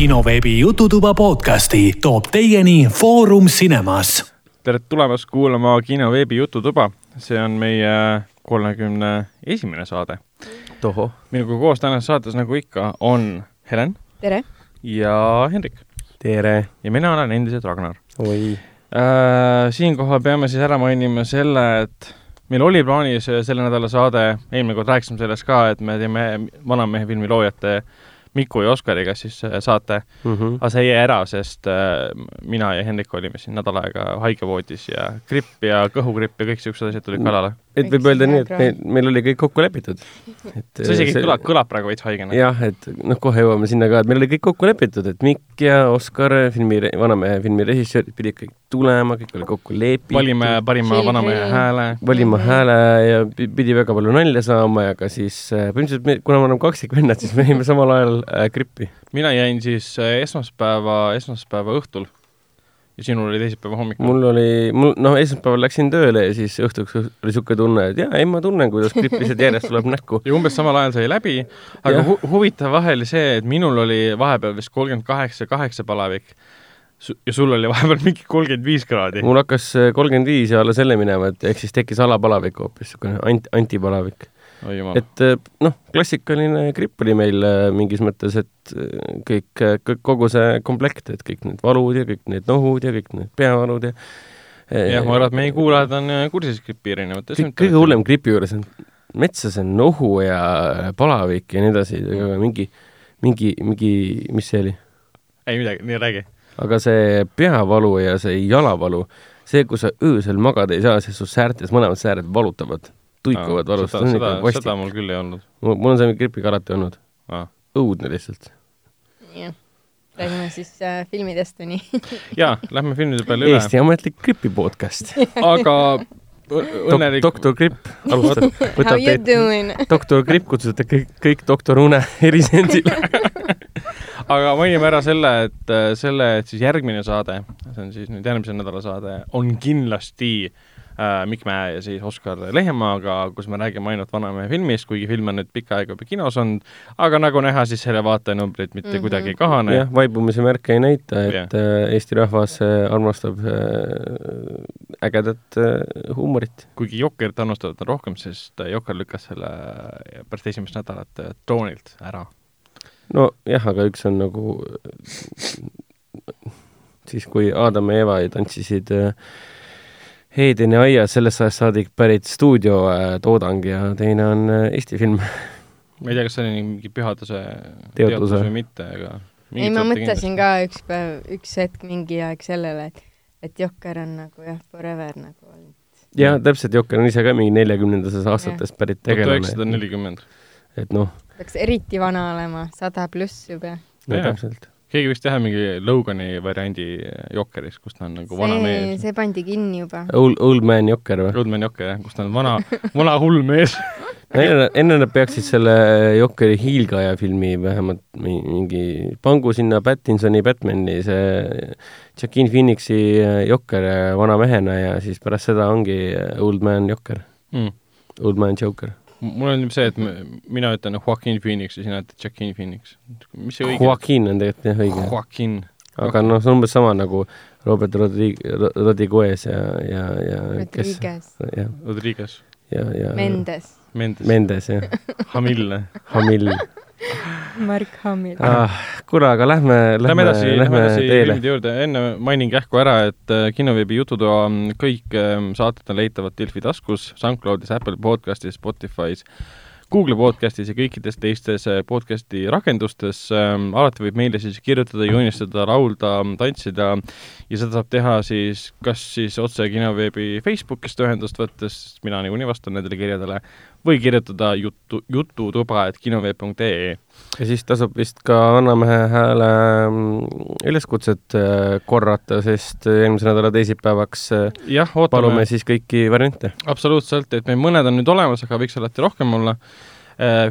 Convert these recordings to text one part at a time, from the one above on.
kinoveebi Jututuba podcasti toob teieni Foorum Cinemas. tere tulemast kuulama kinoveebi Jututuba, see on meie kolmekümne esimene saade. minuga koos tänases saates, nagu ikka, on Helen. tere! ja Hendrik. tere! ja mina olen endiselt Ragnar. oi äh,. siinkohal peame siis ära mainima selle, et meil oli plaanis selle nädala saade, eelmine kord rääkisime sellest ka, et me teeme Vanamehe filmi loojate äh, Miku ja Oskariga siis äh, saate mm. -hmm. aga see jäi ära, sest äh, mina ja Hendrik olime siin nädal aega haigevoodis ja gripp ja kõhugripp ja kõik siuksed asjad tulid kallale. Et võib öelda nii, et meil, meil oli kõik kokku lepitud. see isegi see... kõlab, kõlab praegu veits haigena. jah, et noh, kohe jõuame sinna ka, et meil oli kõik kokku lepitud, et Mikk ja Oskar, filmi, Vanamehe filmi režissöörid pidid kõik tulema, kõik oli kokku lepitud. valime parima Vanamehe hääle. valima hääle ja pidi väga palju nalja saama ja ka siis äh, põhimõtteliselt, kuna me oleme kaksikvennad, siis me jäime samal ajal äh, grippi. mina jäin siis äh, esmaspäeva, esmaspäeva õhtul ja sinul oli teisipäeva hommikul? mul oli, mul noh, esmaspäeval läksin tööle ja siis õhtuks oli niisugune tunne, et jaa, ei ma tunnen, kuidas gripp lihtsalt järjest tuleb näkku. ja umbes samal ajal sai läbi, aga hu huvitav vahe oli see, et minul oli vahepeal vist kolmkümmend kaheksa, kaheksa palavik ja sul oli vahepeal mingi kolmkümmend viis kraadi. mul hakkas kolmkümmend viis ja alla selle minema, et ehk siis tekkis alapalavik hoopis, niisugune anti, antipalavik et eh, noh, klassikaline gripp oli meil eh, mingis mõttes, et eh, kõik, kõik, kogu see komplekt, et kõik need valud ja kõik need nohud ja kõik need peavalud ja jah, ma arvan, et meie kuulajad on kursis gripi erinevates kõige hullem gripi juures on metsas on nohu ja palavik ja nii edasi, mingi, mingi, mingi, mis see oli? ei midagi, nii räägi. aga see peavalu ja seejalavalu, see, kui sa öösel magada ei saa, sest su säärtes mõlemad sääred valutavad tuikuvad valust. seda, seda, seda mul küll ei olnud. mul on see gripiga alati olnud. õudne lihtsalt. jah, räägime siis äh, filmidest või nii jaa, lähme filmide peale üle. Eesti ametlik gripi podcast aga õnnelik Dok. doktor Gripp alustab, võtab teid, doktor Gripp kutsutakse kõik, kõik doktor Une erisendile aga mainime ära selle, et äh, selle, et siis järgmine saade, see on siis nüüd järgmise nädala saade, on kindlasti äh, Mikk Mäe ja siis Oskar Lehemaaga, kus me räägime ainult Vanamehe filmist, kuigi film on nüüd pikka aega juba kinos olnud, aga nagu näha, siis selle vaatajanumbrid mitte mm -hmm. kuidagi ei kahane. jah, vaibumise märke ei näita, et yeah. äh, Eesti rahvas äh, armastab äh, ägedat äh, huumorit. kuigi Jokkerit armastavad rohkem, sest äh, Jokker lükkas selle äh, pärast esimest nädalat äh, troonilt ära. nojah, aga üks on nagu siis, kui Adam ja Eva tantsisid äh, Heideni aias sellest ajast saadik pärit stuudiotoodang ja teine on äh, Eesti film. ma ei tea, kas see oli mingi pühaduse teotus või mitte, aga ei, ma mõtlesin kindlasti. ka üks päev, üks hetk mingi aeg sellele, et, et Jokker on nagu jah, forever nagu olnud. jah, täpselt, Jokker on ise ka mingi neljakümnendases aastates pärit tegelane. tuhat üheksasada nelikümmend. et noh. peaks eriti vana olema, sada pluss juba. no täpselt keegi võiks teha mingi Logani variandi Jokkerist, kus ta on nagu vana mees. see pandi kinni juba. Old, old man Jokker või? Old man Jokker jah, kus ta on vana, vana hull mees enne, enne nad peaksid selle Jokkeri hiilgaja filmi vähemalt mingi, pangu sinna Pattinsoni Batmani see Joaquin Phoenixi Jokker vana mehena ja siis pärast seda ongi Old man Jokker mm.. Old man Joker mul on see, et mina ütlen Joaquin Phoenix ja sina ütled Joaquin Phoenix. mis see õige Joaquin on tegelikult jah õige. Joaquin. aga noh, see on umbes sama nagu Robert Rodrig-, Rodriguez ja, ja, ja kes jah. Rodriguez. ja, ja Mendes. Mendes. Mendes, jah. Hamill. Hamill Mark Hamill ah,. kuule, aga lähme, lähme, lähme, lähme teele. juurde, enne mainin kähku ära, et äh, kinoveebi Jututoa kõik ähm, saated on leitavad Delfi taskus, SoundCloudis, Apple podcastis, Spotify's Google podcastis ja kõikides teistes äh, podcasti rakendustes ähm,. alati võib meile siis kirjutada, joonistada, laulda, tantsida ja seda saab teha siis kas siis otse kinoveebi Facebookist ühendust võttes, mina niikuinii vastan nendele kirjadele, või kirjutada jutu, jututuba, et kinoveeb.ee. ja siis tasub vist ka Annamehe hääle mm, üleskutset äh, korrata, sest eelmise nädala teisipäevaks äh, jah, palume siis kõiki variante. absoluutselt, et meil mõned on nüüd olemas, aga võiks alati rohkem olla Äh,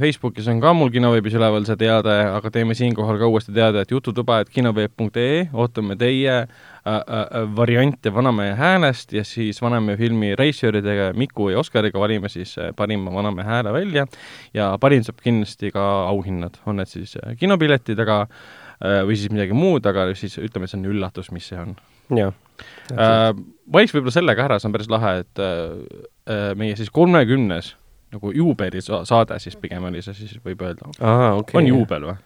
Facebookis on ka mul kinoveebis üleval see teade, aga teeme siinkohal ka uuesti teada, et jututuba, et kinoveeb.ee, ootame teie äh, äh, variante Vanamehe häälest ja siis Vanamehe filmi reisjööridega Miku ja Oskariga valime siis äh, parima Vanamehe hääle välja ja parim saab kindlasti ka auhinnad, on need siis äh, kinopiletid, aga äh, või siis midagi muud, aga siis ütleme, see on üllatus, mis see on jah. äh,. valiks võib-olla selle ka ära, see on päris lahe, et äh, äh, meie siis kolmekümnes nagu juubelisaade siis pigem oli see siis võib öelda okay.. on juubel või?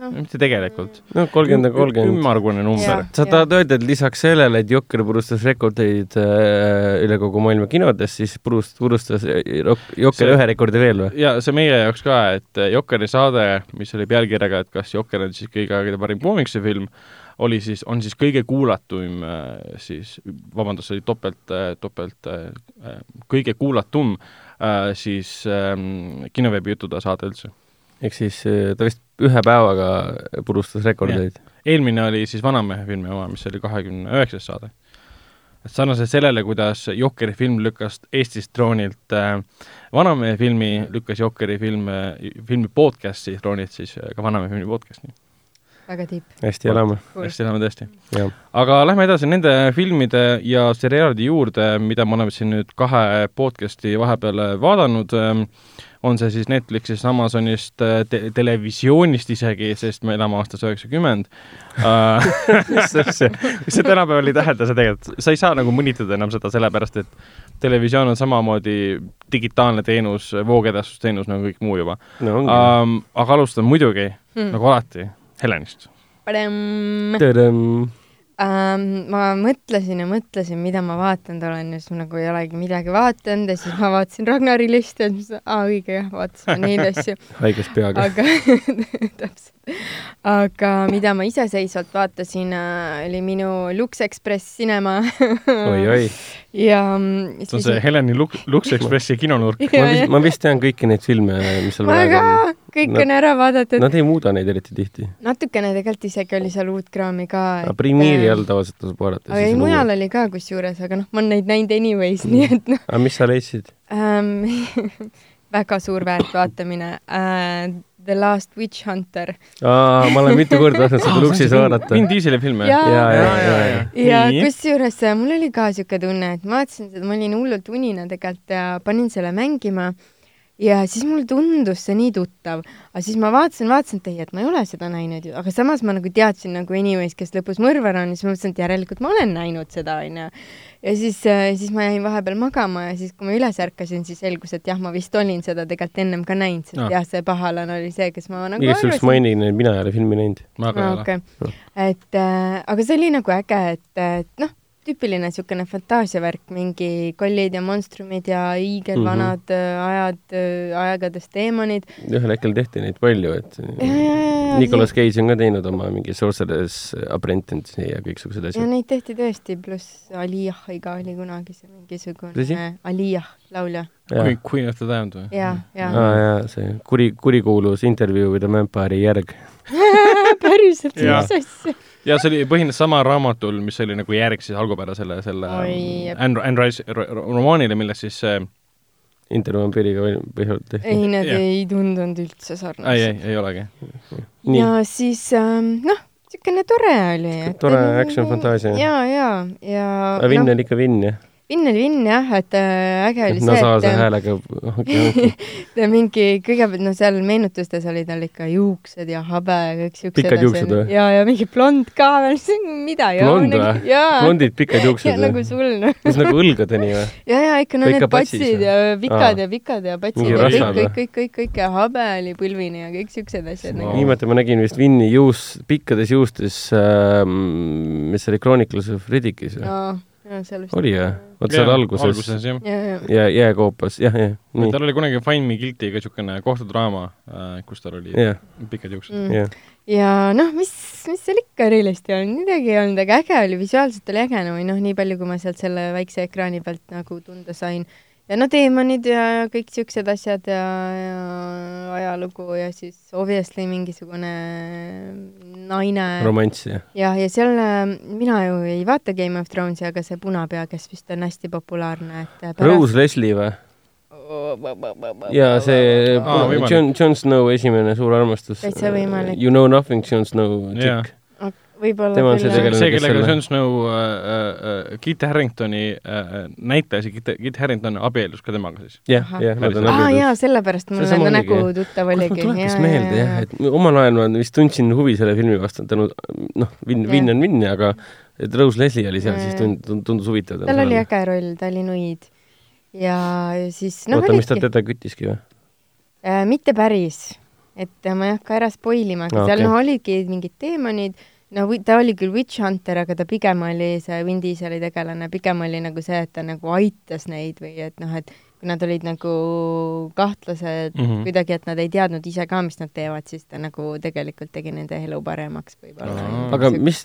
noh, mitte tegelikult. no kolmkümmend ja kolmkümmend. ümmargune number sa tahad öelda, et lisaks sellele, et Jokker purustas rekordeid äh, üle kogu maailma kinodes, siis purust-, purustas äh, Jokker ühe rekordi veel või? ja see meie jaoks ka, et Jokeri saade, mis oli pealkirjaga, et kas Jokker on siis kõigi aegade parim koomiksifilm, oli siis, on siis kõige kuulatum äh, siis, vabandust, see oli topelt, topelt äh, äh, kõige kuulatum äh, siis ähm, kinoveebi jututoa saade üldse. ehk siis äh, ta vist ühe päevaga purustas rekordeid. eelmine oli siis Vanamehe filmi oma, mis oli kahekümne üheksas saade. et sarnaselt sellele, kuidas Jokeri film lükkas Eestist troonilt äh, Vanamehe filmi, lükkas Jokeri film äh,, filmi podcast'i troonilt siis äh, ka Vanamehe filmi podcast'i. Väga tipp. hästi elame, hästi elame tõesti. jah. aga lähme edasi nende filmide ja seriaalide juurde, mida me oleme siin nüüd kahe podcast'i vahepeal vaadanud. on see siis Netflixist, Amazonist te, televisioonist isegi, sest me elame aastas üheksakümmend. mis see, mis see tänapäeval ei tähenda, see tegelikult, sa ei saa nagu mõnitada enam seda sellepärast, et televisioon on samamoodi digitaalne teenus, voogedastusteenus nagu kõik muu juba no um,. aga alustan muidugi Hmm. nagu alati Helenist. Ähm, ma mõtlesin ja mõtlesin, mida ma vaatanud olen ja siis ma nagu ei olegi midagi vaadanud ja siis ma vaatasin Ragnari listi ja siis mõtlesin, aa õige jah, vaatasime neid asju, haiges peaga. aga täpselt. aga mida ma iseseisvalt vaatasin, oli minu Lux Express Cinema oi-oi. ja mm, see on see Heleni Lux, Lux Expressi kinonurk. ma vist, ma vist tean kõiki neid filme, mis seal praegu on., kõik No- on ära vaadatud. Nad ei muuda neid eriti tihti. natukene tegelikult isegi oli seal uut kraami ka. Premiere'i all tavaliselt tasub vaadata. aga ei, mujal oli ka kusjuures, aga noh, ma olen neid näinud anyways, nii et noh aga mis sa leidsid? ähm. väga suur väärtvaatamine äh,. The Last Witch Hunter aa, ma olen mitu korda tahtnud seda Luxis vaadata. Vin Dieseli film või? Jaa. ja, ja, ja, ja. ja Nii. kusjuures äh, mul oli ka siuke tunne, et ma vaatasin seda, ma olin hullult unine tegelikult ja panin selle mängima ja siis mulle tundus see nii tuttav, aga siis ma vaatasin, vaatasin, et ei, et ma ei ole seda näinud ju, aga samas ma nagu teadsin nagu anyways, kes lõpus mõrvar on ja siis ma mõtlesin, et järelikult ma olen näinud seda, onju. ja siis, siis ma jäin vahepeal magama ja siis, kui ma üles ärkasin, siis selgus, et jah, ma vist olin seda tegelikult ennem ka näinud, sest Ah. jah, see pahalane oli see, kes ma nagu igaks juhuks mainin, et mina ei ole filmi näinud. väga aa, hea. okei. et äh, aga see oli nagu äge, et, et noh, tüüpiline niisugune fantaasiavärk, mingi kollid ja monstrumid ja hiigelvanad mm -hmm. ajad, aegadest teemonid. ühel hetkel tehti neid palju, et Nicolas Cage on ka teinud oma mingi Sorcerer's Apprentice'i ja kõiksugused ja asjad. neid tehti tõesti, pluss Aliyahiga oli kunagi see mingisugune Aliyah laulja. Queen, Queen of the Damned või? ja, ja aa jaa, see kuri, kurikuulus Interview with a Vampire'i järg. päriselt, mis asja. Ja see oli, põhines sama raamatul, mis oli nagu järg siis algupärasele selle. Anne, Anne Rice ro- ro- romaanile, milles siis see Intervampiiriga põhjalt tehti. ei, need Jah. ei tundunud üldse ei, sarnased. ei, ei olegi. nii, ja siis ähm, noh, niisugune tore oli. Tore action fantaasia. ja, ja, ja aga Vinn noh, oli ikka Vinn jah? Vinn oli Vinn jah, et äh, äge oli see, nasaalse et häälega, ongi, ongi. ta mingi kõigepealt no seal meenutustes oli tal ikka juuksed ja habe ja kõik siuksed Pikad juuksed või? ja, ja mingi blond ka veel, mida Blond või? jaa, blondid pikad juuksed nagu või? sul noh. mis nagu õlgadeni või? ja, ja ikka no Või need patsid või? ja pikad ja pikad ja patsid ja kõik, kõik, või? kõik, kõik, kõik ja habe oli põlvini ja kõik siuksed asjad Vau. nagu. viimati ma nägin vist Vinni juus, pikkades juustes äh,, mis see oli, Chronicles of Riddicus või? Oli või? vot seal alguses, alguses jah. ja, ja, ja jääkoopas, jah, jah, tal oli kunagi Find Me Guilty ka niisugune kohtudraama, kus tal oli jah, pikad juuksed. mm. jah. ja noh, mis, mis seal ikka erilist ei olnud, midagi ei olnud, aga äge oli, visuaalselt oli äge, no või noh, nii palju, kui ma sealt selle väikse ekraani pealt nagu tunda sain. Ja no teemonid ja kõik siuksed asjad ja, ja ajalugu ja siis obviously mingisugune naine. romanss jah. ja, ja seal äh, mina ju ei vaata Game of Thronesi, aga see punapea, kes vist on hästi populaarne, et äh, Rose Leslie või? jaa, see võimalik. John, John Snow esimene suur armastus. Täitsa võimalik. You know nothing, John Snow Jaa. chick. Võib-olla Tema on see tegelane, see, kellega selle- Jon Snow äh, äh, Kit Haringtoni äh, näitleja, see Kit, Kit Harington abiellus ka temaga siis. jah, jah, nad on aa abielus jaa, sellepärast mul Seesama enda oligi, nägu tuttav oligi. mul tuletas meelde jah, et omal ajal ma vist tundsin huvi selle filmi vastu tänu, noh, Vinn. Vinn on Vinn, aga et Rose Leslie oli seal, siis tund-, tund- tundus huvitav. tal oli äge roll, ta oli nuid. ja siis noh, oota, mis ta teda küttiski või? äh, mitte päris, et ma ei hakka ära spoil ima, aga Aa, seal noh, olidki mingid teemonid, no ta oli küll Witch Hunter, aga ta pigem oli see Vin Dieseli tegelane, pigem oli nagu see, et ta nagu aitas neid või et noh, et kui nad olid nagu kahtlased mm. -hmm. kuidagi, et nad ei teadnud ise ka, mis nad teevad, siis ta nagu tegelikult tegi nende elu paremaks võib-olla aga mis,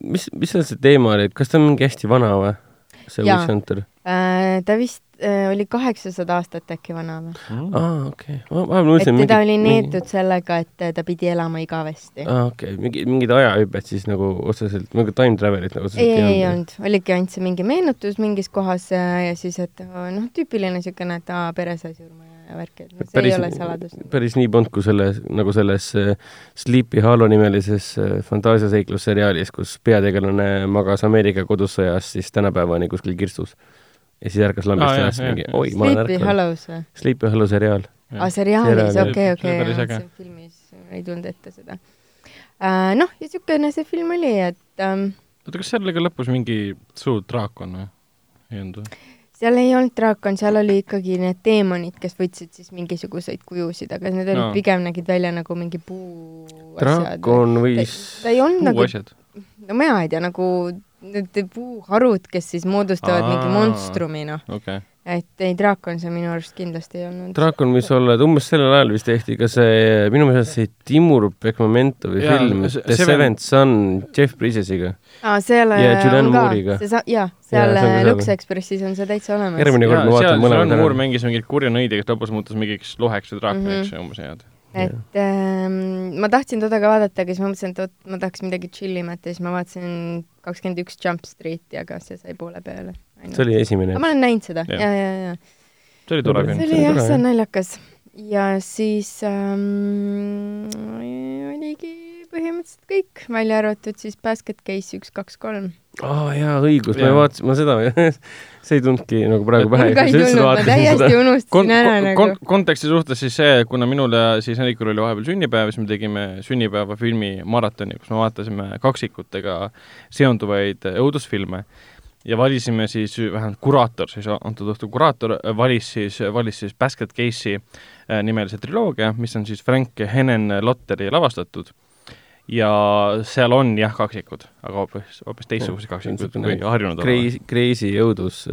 mis, mis seal see teema oli, kas ta on mingi hästi vana või? See. Witch Hunter? äh,? ta vist äh, oli kaheksasada aastat äkki vana või? aa, okei. ma vahepeal et mõtlesin teda oli neetud sellega, et äh, ta pidi elama igavesti. aa, okei okay., mingi, mingid ajahüpped siis nagu otseselt, nagu time travel'it nagu otseselt ei, ei. olnud, oligi ainult see mingi meenutus mingis kohas äh, ja siis, et noh, tüüpiline niisugune, et aa, pere sai surma ja värk, et noh, see ei ole saladus. päris nii polnud kui selles, nagu selles äh, Sleepy Hollow nimelises äh, fantaasiaseiklusseriaalis, kus peategelane magas Ameerika kodussõjas siis tänapäevani kuskil kirstus. ja siis ärkas lambist üles jah, mingi oi, ma olen Sleepy ärkanud. Hollows või? Sleepy Hollow seriaal. aa, seriaalis, Seriaal, okei, okei päris filmis ei tulnud ette seda. noh, ja niisugune see film oli, et ähm, oota, kas seal oli ka lõpus mingi suur draakon või? ei olnud või? Seal ei olnud draakon, seal oli ikkagi need teemonid, kes võtsid siis mingisuguseid kujusid, aga need olid no. pigem nägid välja nagu mingi puu draakon võis, ta ei olnud nagu no mina ei tea, nagu need puuharud, kes siis moodustavad Aa. mingi monstrumi, noh. okei. et ei, draakon see minu arust kindlasti ei olnud. draakon võis olla, et umbes sellel ajal vist tehti ka see, minu meelest see Timur Bekmamentovi film see- The Seven- Seventh Son Jeff Bridges'iga. aa, seal Ja Julianne on ka Moore'iga. jaa, seal ka seal. Lux Expressis on see täitsa olemas. järgmine kord ma vaatan mõlemad Julianne Moore ära. mängis mingit kurja nõidi, kes lõpus muutus mingiks loheks või draakoniks Mhm. ja umbes head. Et ähm, ma tahtsin toda ka vaadata, aga siis ma mõtlesin, et oot, ma tahaks midagi chillimat ja siis ma vaatasin kakskümmend üks Jump Streeti, aga see sai poole peale. see oli esimene ma olen näinud seda Jah. ja, ja, ja see oli tore film see. oli jah, see on naljakas. ja siis ähm, oligi põhimõtteliselt kõik, välja arvatud siis Basket Case üks, kaks, kolm. aa jaa, õigus, ma vaatasin, ma seda, see ei tulnudki nagu praegu pähe. mul ka ei tulnud, ma täiesti unustasin kon-, ära kon- nagu. kon-, konteksti suhtes siis see, kuna minul ja siis Helikul oli vahepeal sünnipäev, siis me tegime sünnipäevafilmi maratoni, kus me vaatasime kaksikutega seonduvaid õudusfilme. Ja valisime siis, vähemalt kuraator siis, antud õhtul kuraator valis siis, valis siis Basket Case'i äh, nimelise triloogia, mis on siis Frank Henen Lotteri lavastatud ja seal on jah, kaksikud, aga hoopis, hoopis teistsugused kaksikud kui harjunud oleme. Crazy, Crazy õudus.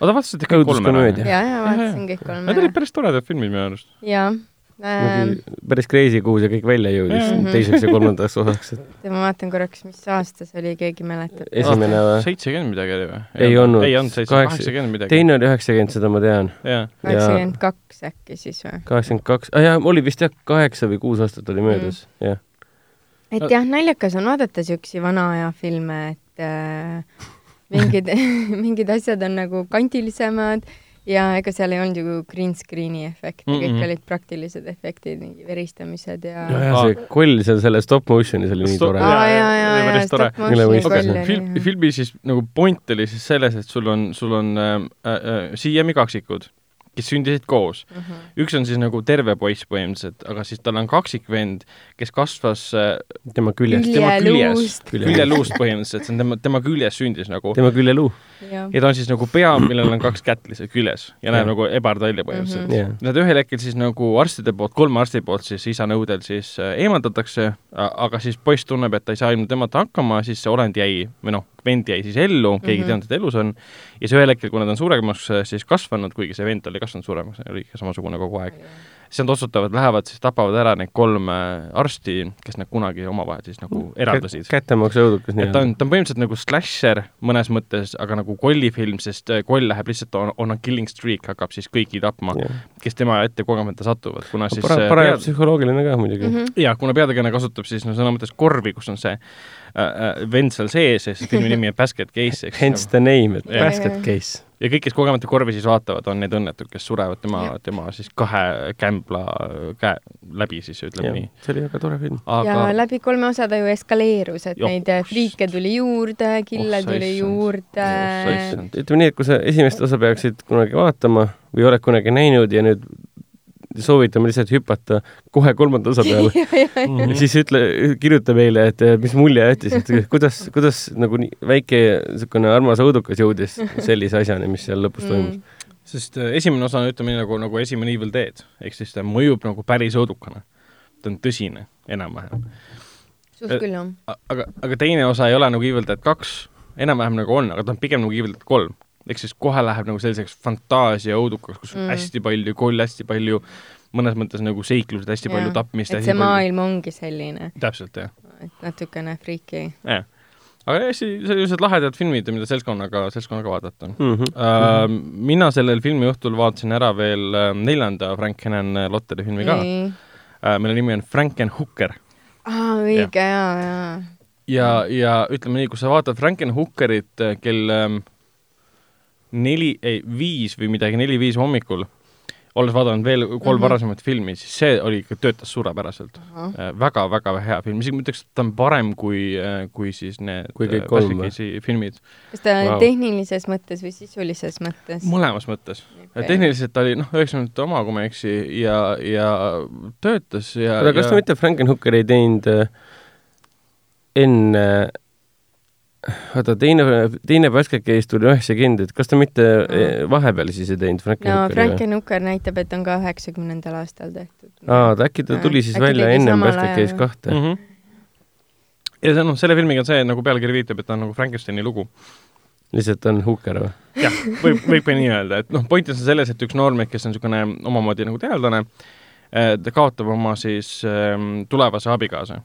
oota, vaatasite kõik kolm ära? Õuduskomöödia. ja, ja vaatasin kõik kolm Need olid ära. päris toredad filmid minu arust. jaa päris crazy, kuhu see kõik välja jõudis Mhm. teiseks ja kolmandaks osaks, et ma vaatan korraks, mis aasta see oli, keegi mäletab? esimene või? seitsekümmend midagi oli või? Ei olnud. ei olnud kaheksakümmend midagi. teine oli üheksakümmend, seda ma tean. kaheksakümmend kaks äkki siis või? kaheksakümmend kaks, aa jaa, oli vist jah, kaheksa või kuus aastat oli möödas, jah. et jah, naljakas on vaadata siukseid vana aja filme, et äh, mingid mingid asjad on nagu kantilisemad ja ega seal ei olnud ju green screen'i efekte mm, -mm. Kõik olid praktilised efektid, mingi veristamised ja, ja, ja see koll seal selle stop motion'is oli nii tore. Aa oli jaa, päris tore. stop motion'i koll film, oli. filmi siis nagu point oli siis selles, et sul on, sul on äh, äh, siiami kaksikud, kes sündisid koos. Mhm. üks on siis nagu terve poiss põhimõtteliselt, aga siis tal on kaksikvend, kes kasvas äh, tema küljest, tema küljes Küljeluust., küljeluust põhimõtteliselt, see on tema, tema küljes sündis nagu. tema küljeluu. Ja ta on siis nagu pea, millel on kaks kätt lihtsalt küljes ja näeb nagu ebard välja põhimõtteliselt mm. -hmm. Nad ühel hetkel siis nagu arstide poolt, kolme arsti poolt siis isa nõudel siis äh, eemaldatakse, aga siis poiss tunneb, et ta ei saa ilma temata hakkama, siis see olend jäi või noh, vend jäi siis ellu, keegi ei Mhm. teadnud, et elus on, ja siis ühel hetkel, kui nad on suuremaks äh, siis kasvanud, kuigi see vend oli kasvanud suuremaks, oli ikka samasugune kogu aeg, siis nad otsustavad, lähevad siis tapavad ära need kolm äh, arsti, kes nad kunagi omavahel siis nagu eraldasid. kättemaks õudukas et ta on, ta on põhimõtteliselt nagu slasher mõnes mõttes, aga nagu kollifilm, sest äh, koll läheb lihtsalt on, on a killing streak, hakkab siis kõiki tapma, kes tema ette kogemata satuvad, kuna siis para-, äh, pead- psühholoogiline ka muidugi. Mhm. jaa, kuna peategelane kasutab siis no sõna mõttes korvi, kus on see äh, äh, vend seal sees ja siis filmi nimi on Basket Case, eks. Hence the name, et basket case. Ja kõik, kes kogemata korvi siis vaatavad, on need õnnetud, kes surevad tema, tema siis kahe kämbla käe läbi siis, ütleme nii. see oli väga tore film. aga ja läbi kolme osa ta ju eskaleerus, et Joh, neid friike tuli juurde, kille Oh, tuli juurde. Ütleme nii, et kui sa esimest osa peaksid kunagi vaatama või oled kunagi näinud ja nüüd soovitame lihtsalt hüpata kohe kolmanda osa peale ja, siis ütle, kirjuta meile, et mis mulje jättis, et kuidas, kuidas nagu nii väike niisugune armas õudukas jõudis sellise asjani, mis seal lõpus toimus Mm. sest äh, esimene osa on, ütleme nii, nagu, nagu esimene Evil Dead, ehk siis ta mõjub nagu päris õudukana. ta on tõsine, enam-vähem. suht küll jah. Aga, aga teine osa ei ole nagu Evil Dead kaks, enam-vähem nagu on, aga ta on pigem nagu Evil Dead kolm. Ehk siis kohe läheb nagu selliseks fantaasia õudukaks, kus on Mm. hästi palju kolle, hästi palju, mõnes mõttes nagu seiklused, hästi palju Jah, tapmist. et see maailm ongi selline, täpselt, jah. et natukene friiki. jah. aga hästi sellised lahedad filmid, mida seltskonnaga, seltskonnaga vaadata mm. -hmm. Uh, mina sellel filmiõhtul vaatasin ära veel uh, neljanda Frank Hennen Lotteri filmi ka, uh, mille nimi on Frankenhooker. aa, õige, jaa, jaa. ja, ja ütleme nii, kui sa vaatad Frankenhookerit uh, kell um, neli, ei, viis või midagi, neli-viis hommikul, olles vaadanud veel kolm mm. -hmm. varasemat filmi, siis see oli ikka, töötas suurepäraselt uh,. väga-väga hea film, isegi ma ütleks, et ta on parem kui uh,, kui siis need Kui kõik äh, kolm või? Filmid. kas ta wow. tehnilises mõttes või sisulises mõttes? mõlemas mõttes okay.. tehniliselt ta oli noh, üheksakümnendate oma, kui ma ei eksi, ja, ja töötas ja oota, kas ja... ta mitte Frankenhooker ei teinud äh, enne oota, teine, teine Basket Case tuli üheksakümmend, et kas ta mitte eh, vahepeal siis ei teinud no Frankenhookeri või? Frankenhooker näitab, et on ka üheksakümnendal aastal tehtud. aa, ta äkki ta tuli siis Äkki välja ennem Basket Case kahte mm. -hmm. ja see noh, selle filmiga on see, nagu pealkiri viitab, et ta on nagu Frankensteini lugu. lihtsalt on Hooker või? jah, võib, võib ka nii öelda, et noh, point on selles, et üks noormees, kes on niisugune omamoodi nagu teadlane, ta kaotab oma siis ähm, tulevase abikaasa,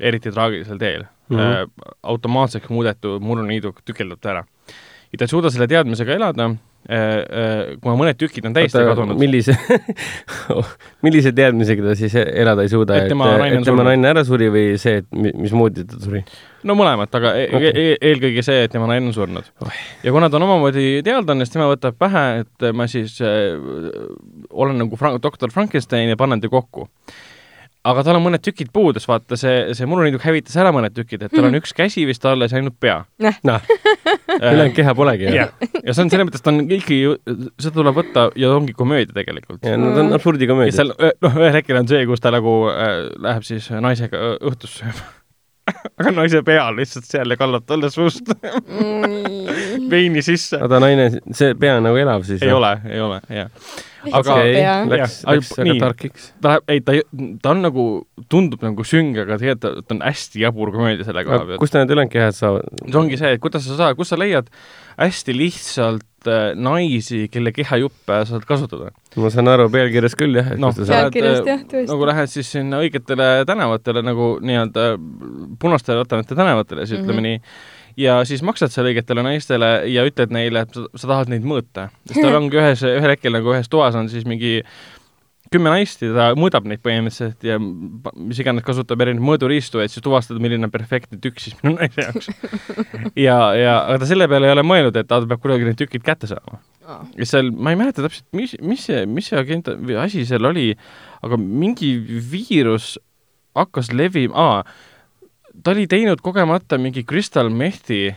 eriti traagilisel teel mm. -hmm. automaatseks muudetud muruniiduk tükeldab ta ära. ja ta ei suuda selle teadmisega elada, kuna mõned tükid on täiesti kadunud. millise millise teadmisega ta siis elada ei suuda, Et et, tema naine naine ära suri või see, et mi- mismoodi ta suri? no mõlemat, aga e Okei. e eelkõige see, et tema naine on surnud. ja kuna ta on omamoodi teadlane, siis tema võtab pähe, et ma siis äh, olen nagu Fra doktor Frankenstein ja panen ta kokku. Aga tal on mõned tükid puudus, vaata see, see muruniiduk hävitas ära mõned tükid, et tal on üks käsi vist alles ja ainult pea. noh, ülejäänud keha polegi. jah, ja see on selles mõttes, ta on ikkagi, seda tuleb võtta ja ongi komöödia tegelikult. ja nad on ja absurdikomöödiad. seal, noh, ühel hetkel on see, kus ta nagu äh, läheb siis naisega õhtust sööma. aga naise pea on lihtsalt seal ja kallab talle suust veini sisse. oota, naine, see pea on nagu elav siis? ei ole, ei ole, jah. aga Pea., läks, läks väga tarkiks. ta läheb, ei, ta, ta on nagu, tundub nagu sünge, aga tegelikult ta, ta on hästi jabur komöödia selle koha pealt. kust need ülejäänud kehad saavad? see ongi see, et kuidas sa saad, kus sa leiad hästi lihtsalt äh, naisi, kelle kehajuppe saad kasutada. ma saan aru pealkirjast küll jah, et Noh, sa pealkirjast äh, jah, tõesti nagu. lähed siis sinna õigetele tänavatele nagu nii-öelda punastele Otavate tänavatele, siis ütleme Mhm. nii, ja siis maksad seal õigetele naistele ja ütled neile, et sa, sa tahad neid mõõta. sest tal ongi ühes, ühel hetkel nagu ühes toas on siis mingi kümme naist ja ta mõõdab neid põhimõtteliselt ja mis iganes kasutab erinevaid mõõduriistu, et siis tuvastada, milline on perfektne tükk siis minu naise jaoks. ja, ja aga ta selle peale ei ole mõelnud, et ta peab kuidagi need tükid kätte saama. ja seal, ma ei mäleta täpselt, mis, mis see, mis see agent või asi seal oli, aga mingi viirus hakkas levima, ta oli teinud kogemata mingi crystal meth'i,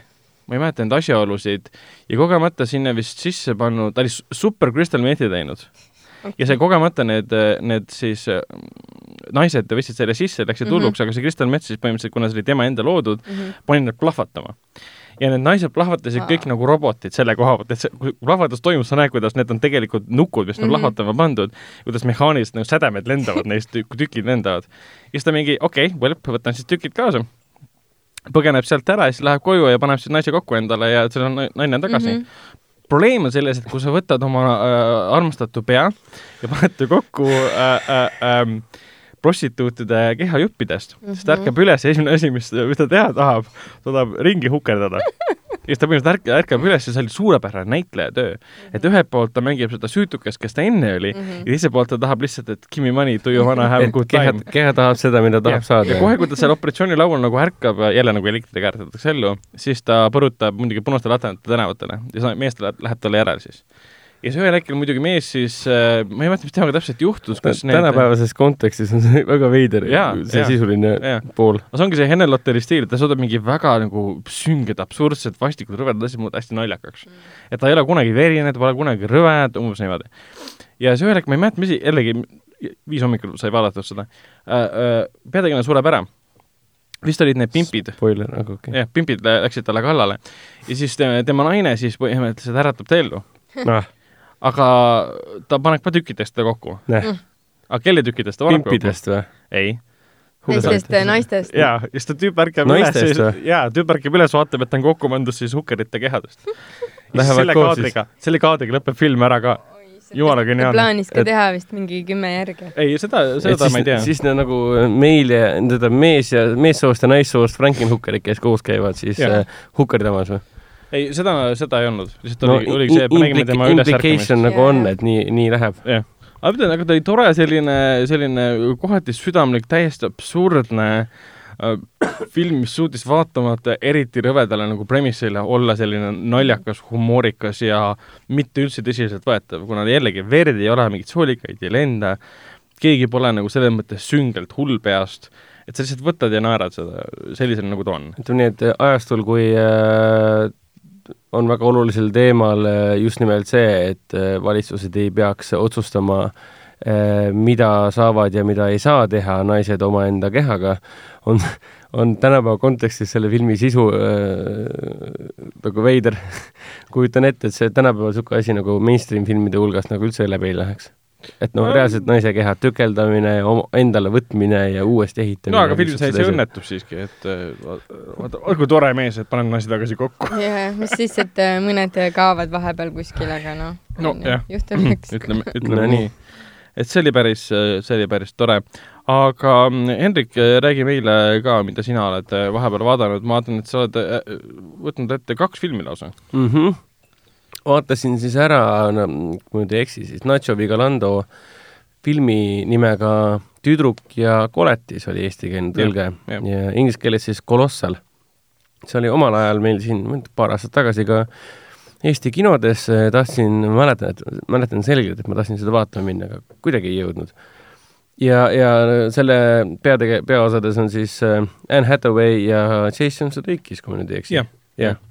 ma ei mäleta neid asjaolusid, ja kogemata sinna vist sisse pannud, ta oli su- super crystal meth'i teinud ja see kogemata need, need siis äh, naised võtsid selle sisse, läksid Mhm. hulluks mm, -hmm. aga see Crystal Meth siis põhimõtteliselt, kuna see oli tema enda loodud, pani nad plahvatama. Ja need naised plahvatasid Aa. kõik nagu robotid selle koha pealt, et see, kui plahvatus toimub, sa näed, kuidas need on tegelikult nukud, mis on mm Mhm. -hmm. plahvatama pandud, kuidas mehaaniliselt nagu sädemed lendavad neist, tükid lendavad. ja siis ta mingi, okei okay,, võlp, võtan siis tükid kaasa, põgeneb sealt ära ja siis läheb koju ja paneb siis naise kokku endale ja seal on naine on tagasi mm. Mhm. -hmm probleem on selles, et kui sa võtad oma äh, armastatu pea ja paned ta kokku äh, äh, äh, prostituutide kehajuppidest mm, -hmm. siis ta Mhm. ärkab üles ja esimene asi, mis, mis ta teha tahab, ta tahab ringi hukerdada. ja siis ta põhimõtteliselt ärk-, ärkab üles ja see oli suurepärane näitlejatöö. et ühelt poolt ta mängib seda süütukest, kes ta enne oli mm, -hmm. ja teiselt poolt ta tahab lihtsalt, et give me money, do you wanna have a good time. keha tahab seda, mida tahab ja, saada. ja kohe, kui ta seal operatsioonilaual nagu ärkab, jälle nagu elektriga äratatakse ellu, siis ta põrutab muidugi punaste laternate tänavatele ja mees läheb, läheb talle järele siis ja siis ühel hetkel muidugi mees siis äh,, ma ei mäleta, mis temaga täpselt juhtus, kas need tänapäevases kontekstis on see väga veider, see ja, sisuline ja. pool. no see ongi see Henne Lotteri stiil, et ta suudab mingi väga nagu sünged, absurdsed, vastikud, rõvedad asjad muuta hästi naljakaks mm.. et ta ei ole kunagi verine, ta pole kunagi rõve, umbes niimoodi. ja siis ühel hetkel, ma ei mäleta, mis, jällegi viis hommikul sai vaadatud seda äh,, äh, peategelane sureb ära vist olid need pimpid. Spoiler, aga okei okay.. jah, pimpid läksid talle kallale ja siis tema, tema naine siis põhimõtteliselt äratab ta ellu noh aga ta paneb ka tükkidest ta kokku mm.. aga kelle tükkidest ta paneb kokku? pimpidest või? ei. teistest naistest? jaa, ja siis ta tüüp ärkab üles, jaa, tüüp ärkab üles, vaatab, et ta on kokku pandud siis hukkerite kehadest. selle kaadriga, selle kaadriga lõpeb film ära ka jumala geniaalne. plaanis ka et... teha vist mingi kümme järge. ei, seda, seda siis, ma ei tea. siis need nagu meil ja, tähendab mees ja meessoost ja naissoost Frankenhukkerid, kes koos käivad siis äh, hukkerdamamas või? Ei, seda, seda ei olnud, lihtsalt no, oli, oligi see, et me nägime tema ülesärkamist. nagu on, et nii, nii läheb. jah aga ütlen, aga ta oli tore selline, selline kohati südamlik, täiesti absurdne äh, film, mis suutis vaatamata eriti rõvedale nagu premissile olla selline naljakas, humoorikas ja mitte üldse tõsiseltvõetav, kuna jällegi verd ei ole, mingeid soolikaid ei lenda, keegi pole nagu selles mõttes süngelt hull peast et sa lihtsalt võtad ja naerad seda sellisena, nagu ta on. ütleme nii, et ajastul, kui äh, on väga olulisel teemal äh, just nimelt see, et äh, valitsused ei peaks otsustama, äh, mida saavad ja mida ei saa teha naised omaenda kehaga, on, on tänapäeva kontekstis selle filmi sisu äh, nagu veider kujutan ette, et see tänapäeval niisugune asi nagu mainstream filmide hulgast nagu üldse läbi ei läheks et noh, reaalselt naise keha tükeldamine, endale võtmine ja uuesti ehitamine. no aga film sai, see õnnetub siiski, et vaata, olgu tore mees, et paneb naisi tagasi kokku. jah, mis siis, et äh, mõned kaovad vahepeal kuskil, aga noh no, no, juhtub eks. ütleme, ütleme no, nii. et see oli päris, see oli päris tore. aga mm, Hendrik, räägi meile ka, mida sina oled äh, vahepeal vaadanud, ma vaatan, et sa oled äh, võtnud ette kaks filmi lausa mm. -hmm vaatasin siis ära, kui nüüd ei eksi, siis Nacho Vigalondo filmi nimega Tüdruk ja koletis oli eestikeelne tõlge ja, ja. ja inglise keeles siis Kolossal. see oli omal ajal meil siin paar aastat tagasi ka Eesti kinodes, tahtsin, mäletan, et mäletan selgelt, et ma tahtsin seda vaatama minna, aga kuidagi ei jõudnud. ja, ja selle peatege-, peaosades on siis äh, Anne Hathaway ja Jason Sudeikis, kui ma nüüd ei eksi. jah, jah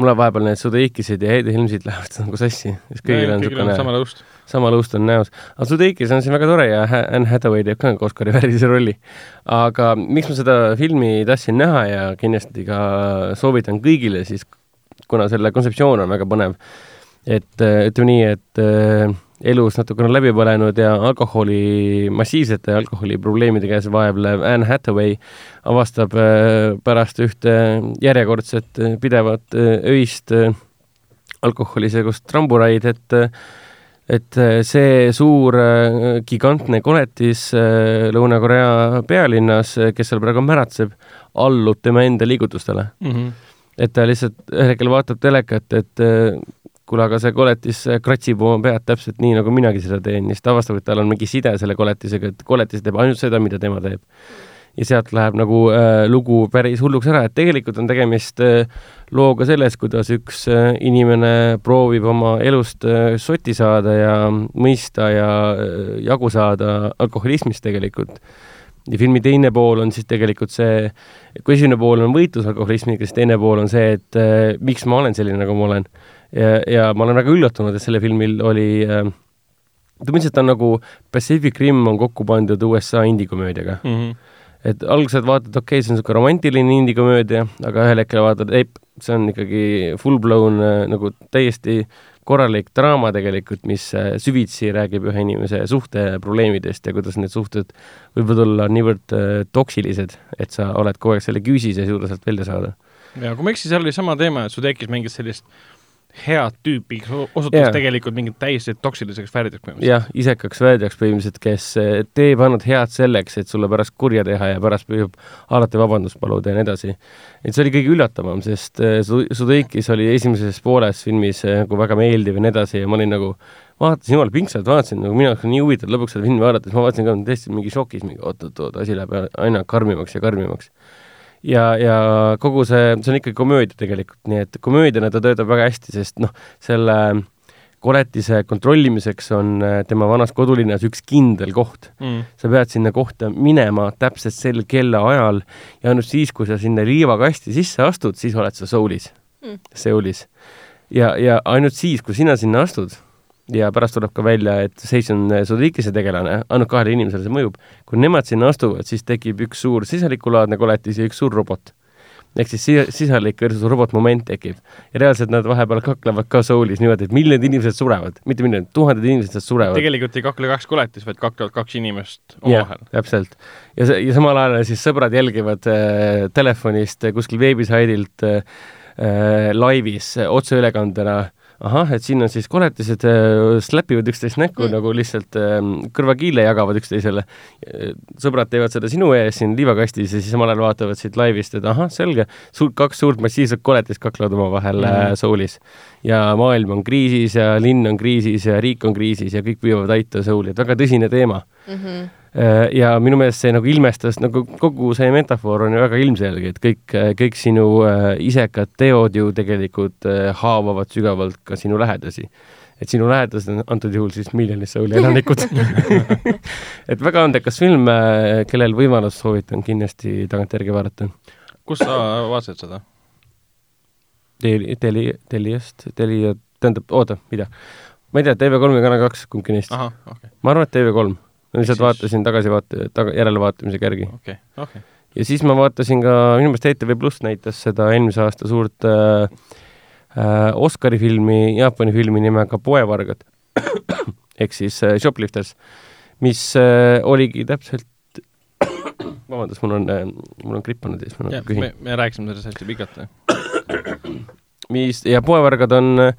mul on vahepeal need Sudeikised ja Heide Helmsid lähevad nagu sassi, sest kõigil on niisugune sama lõust. sama lõust on näos. aga Sudeikis on siin väga tore ja Anne Hathaway teeb ka Oscari väärilise rolli. aga miks ma seda filmi tahtsin näha ja kindlasti ka soovitan kõigile, siis kuna selle kontseptsioon on väga põnev, et ütleme nii, et elus natukene läbi põlenud ja alkoholi, massiivsete alkoholiprobleemide käes vaevlev Anne Hathaway avastab äh, pärast ühte järjekordset äh, pidevat äh, öist alkoholisegust tramburäid, et et see suur gigantne koletis Lõuna-Korea pealinnas, kes seal praegu märatseb, allub tema enda liigutustele mm. -hmm. et ta lihtsalt ühel hetkel vaatab telekat, et kuule, aga see koletis kratsib oma pead täpselt nii, nagu minagi seda teen, siis ta avastab, et tal on mingi side selle koletisega, et koletis teeb ainult seda, mida tema teeb. ja sealt läheb nagu äh, lugu päris hulluks ära, et tegelikult on tegemist äh, looga sellest, kuidas üks äh, inimene proovib oma elust äh, sotti saada ja mõista ja äh, jagu saada alkoholismist tegelikult. Ja filmi teine pool on siis tegelikult see, kui esimene pool on võitlus alkoholismiga, siis teine pool on see, et äh, miks ma olen selline, nagu ma olen ja, ja ma olen väga üllatunud, et sellel filmil oli äh, ütleme lihtsalt, ta on nagu Pacific Rim on kokku pandud USA indie-komöödiaga mm. -hmm. et alguses vaatad, okei okay,, see on niisugune romantiline indie-komöödia, aga ühel hetkel vaatad, ei, see on ikkagi full-blown äh, nagu täiesti korralik draama tegelikult, mis äh, süvitsi räägib ühe inimese suhteprobleemidest ja kuidas need suhted võivad olla niivõrd äh, toksilised, et sa oled kogu aeg selle küüsis ja ei suuda sealt välja saada. ja kui ma ei eksi, seal oli sama teema, et su tekkis mingit sellist head tüüpi, kes osutus yeah. tegelikult mingit täiesti toksiliseks färdideks põhimõtteliselt. jah, isekaks väedjaks põhimõtteliselt, kes eh, teeb ainult head selleks, et sulle pärast kurja teha ja pärast püüab alati vabandust paluda ja nii edasi. et see oli kõige üllatavam, sest eh, Su- Sudeikis oli esimeses pooles filmis eh, nagu väga meeldiv ja nii edasi ja ma olin nagu vaatasin jumala pingsalt, vaatasin nagu minu jaoks on nii huvitav lõpuks seda filmi vaadates, ma vaatasin ka täiesti mingi šokis, mingi oot-oot-oot, asi läheb aina karmimaks ja karmimaks. ja, ja kogu see, see on ikkagi komöödia tegelikult, nii et komöödiana ta töötab väga hästi, sest noh, selle koletise kontrollimiseks on äh, tema vanas kodulinnas üks kindel koht. Mm. sa pead sinna kohta minema täpselt sel kellaajal ja ainult siis, kui sa sinna liivakasti sisse astud, siis oled sa Soulis Mm. Seulis. ja, ja ainult siis, kui sina sinna astud ja pärast tuleb ka välja, et Seis on Sudikise tegelane, ainult kahele inimesele see mõjub, kui nemad sinna astuvad, siis tekib üks suur sisalikulaadne koletis ja üks suur robot. ehk siis si- sisalik versus robot moment tekib ja reaalselt nad vahepeal kaklevad ka Soulis niimoodi, et miljonid inimesed surevad, mitte miljonid, tuhanded inimesed surevad. tegelikult ei kakle kaks koletist, vaid kaklevad kaks inimest omavahel., täpselt. ja see, ja samal ajal siis sõbrad jälgivad äh, telefonist äh, kuskil veebisaidilt äh, äh, laivis äh, otseülekandena ahah, et siin on siis koletised äh, släpivad üksteist näkku mm. Mm. nagu lihtsalt äh, kõrvakiile jagavad üksteisele. sõbrad teevad seda sinu ees siin liivakastis ja siis samal ajal vaatavad siit laivist, et ahah, selge, suur, kaks suurt massiivset koletist kaklevad omavahel mm. Mhm. äh, Soulis. ja maailm on kriisis ja linn on kriisis ja riik on kriisis ja kõik püüavad aita Souli, et väga tõsine teema mm. -hmm. Äh, ja minu meelest see nagu ilmestas nagu kogu see metafoor on ju väga ilmselge, et kõik, kõik sinu äh, isekad teod ju tegelikult äh, haavavad sügavalt ka sinu lähedasi. et sinu lähedased on antud juhul siis miljonit Souli elanikud. et väga andekas film, kellel võimalus, soovitan kindlasti tagantjärgi vaadata. kus sa vaatasid seda? Teli, Teli, Teliast, Telia, tähendab, oota, mida? ma ei tea, TV3 või Kanal kaks, kumbki neist. okei, ma arvan, et TV3. Ma lihtsalt Siis- vaatasin tagasivaate, taga, järelevaatamisega järgi. okei, okei. ja siis ma vaatasin ka, minu meelest ETV Pluss näitas seda eelmise aasta suurt äh, äh, Oscari filmi, Jaapani filmi nimega Poevargad ehk siis äh, Shoplifters, mis äh, oligi täpselt vabandust, mul on äh,, mul on gripp olnud ja siis ma nagu küsin me, me rääkisime sellest hästi pikalt. mis ja Poevargad on äh,